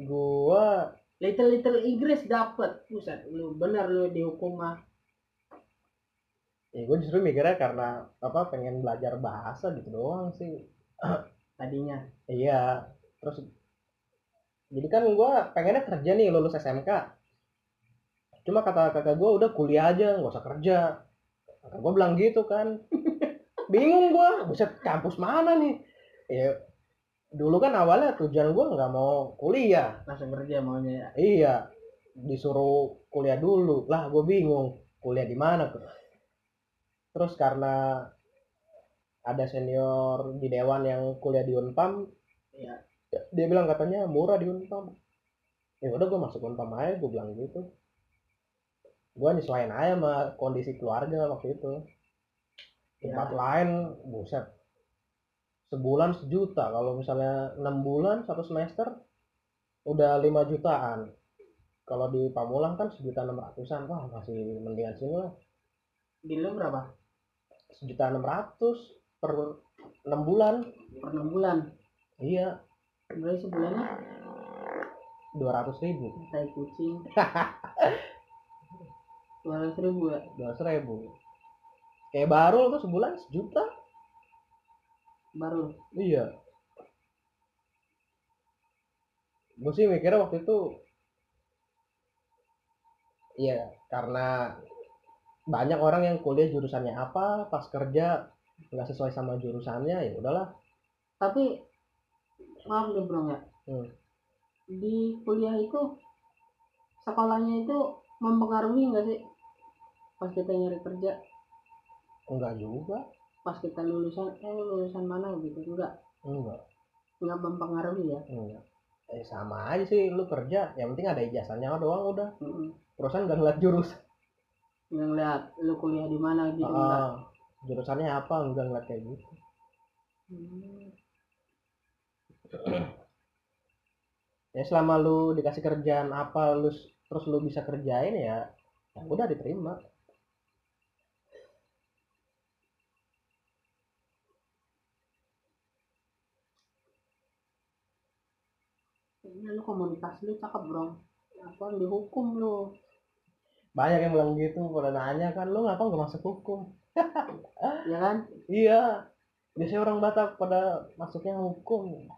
Gua little little Inggris dapet. Buset lu bener lu dihukum mah ya gue justru mikirnya karena apa pengen belajar bahasa gitu doang sih. tadinya Iya, terus jadi kan gua pengennya kerja nih lulus SMK. Cuma kata kakak gua udah kuliah aja, nggak usah kerja. Kakak gua bilang gitu kan. Bingung gua, buset kampus mana nih? Ya, dulu kan awalnya tujuan gua nggak mau kuliah. langsung kerja maunya ya Iya, disuruh kuliah dulu. Lah, gue bingung kuliah di mana tuh. Terus karena ada senior di dewan yang kuliah di Unpam, Iya. dia bilang katanya murah di Unpam. Ya udah gue masuk Unpam aja, gue bilang gitu. Gue nyesuaiin aja sama kondisi keluarga waktu itu. Tempat Ya. lain, buset. Sebulan sejuta. Kalau misalnya enam bulan satu semester, udah 5 jutaan kalau di Pamulang kan sejuta enam ratusan wah masih mendingan sini lah di lu berapa sejuta enam ratus per enam bulan. Per enam bulan? Iya. Berarti sebulannya dua ratus ribu. Tai kucing. Dua ratus ribu ya? Dua ribu. Kayak baru tuh sebulan sejuta. Baru iya. Gue sih mikirnya waktu itu iya karena banyak orang yang kuliah jurusannya apa pas kerja nggak sesuai sama jurusannya ya udahlah. Tapi maaf nih bro ya Hmm. di kuliah itu sekolahnya itu mempengaruhi nggak sih? Pas kita nyari kerja? Enggak juga. Pas kita lulusan eh lu lulusan mana gitu enggak? Enggak. Enggak mempengaruhi ya? Enggak. Eh sama aja sih lu kerja yang penting ada ijazahnya doang udah. Mm-mm. perusahaan nggak ngeliat jurus. Nggak ngeliat lu kuliah di mana gitu enggak? Ah, jurusannya apa? Enggak ngeliat kayak gitu. Hmm. ya selama lu dikasih kerjaan apa lu terus lu bisa kerjain ya ya udah diterima. Ya, lu komunitas lu cakep bro. Apa dihukum lu? Banyak yang bilang gitu pada nanya kan lu ngapa nggak masuk hukum ya kan? Iya. Biasanya orang Batak pada masuknya hukum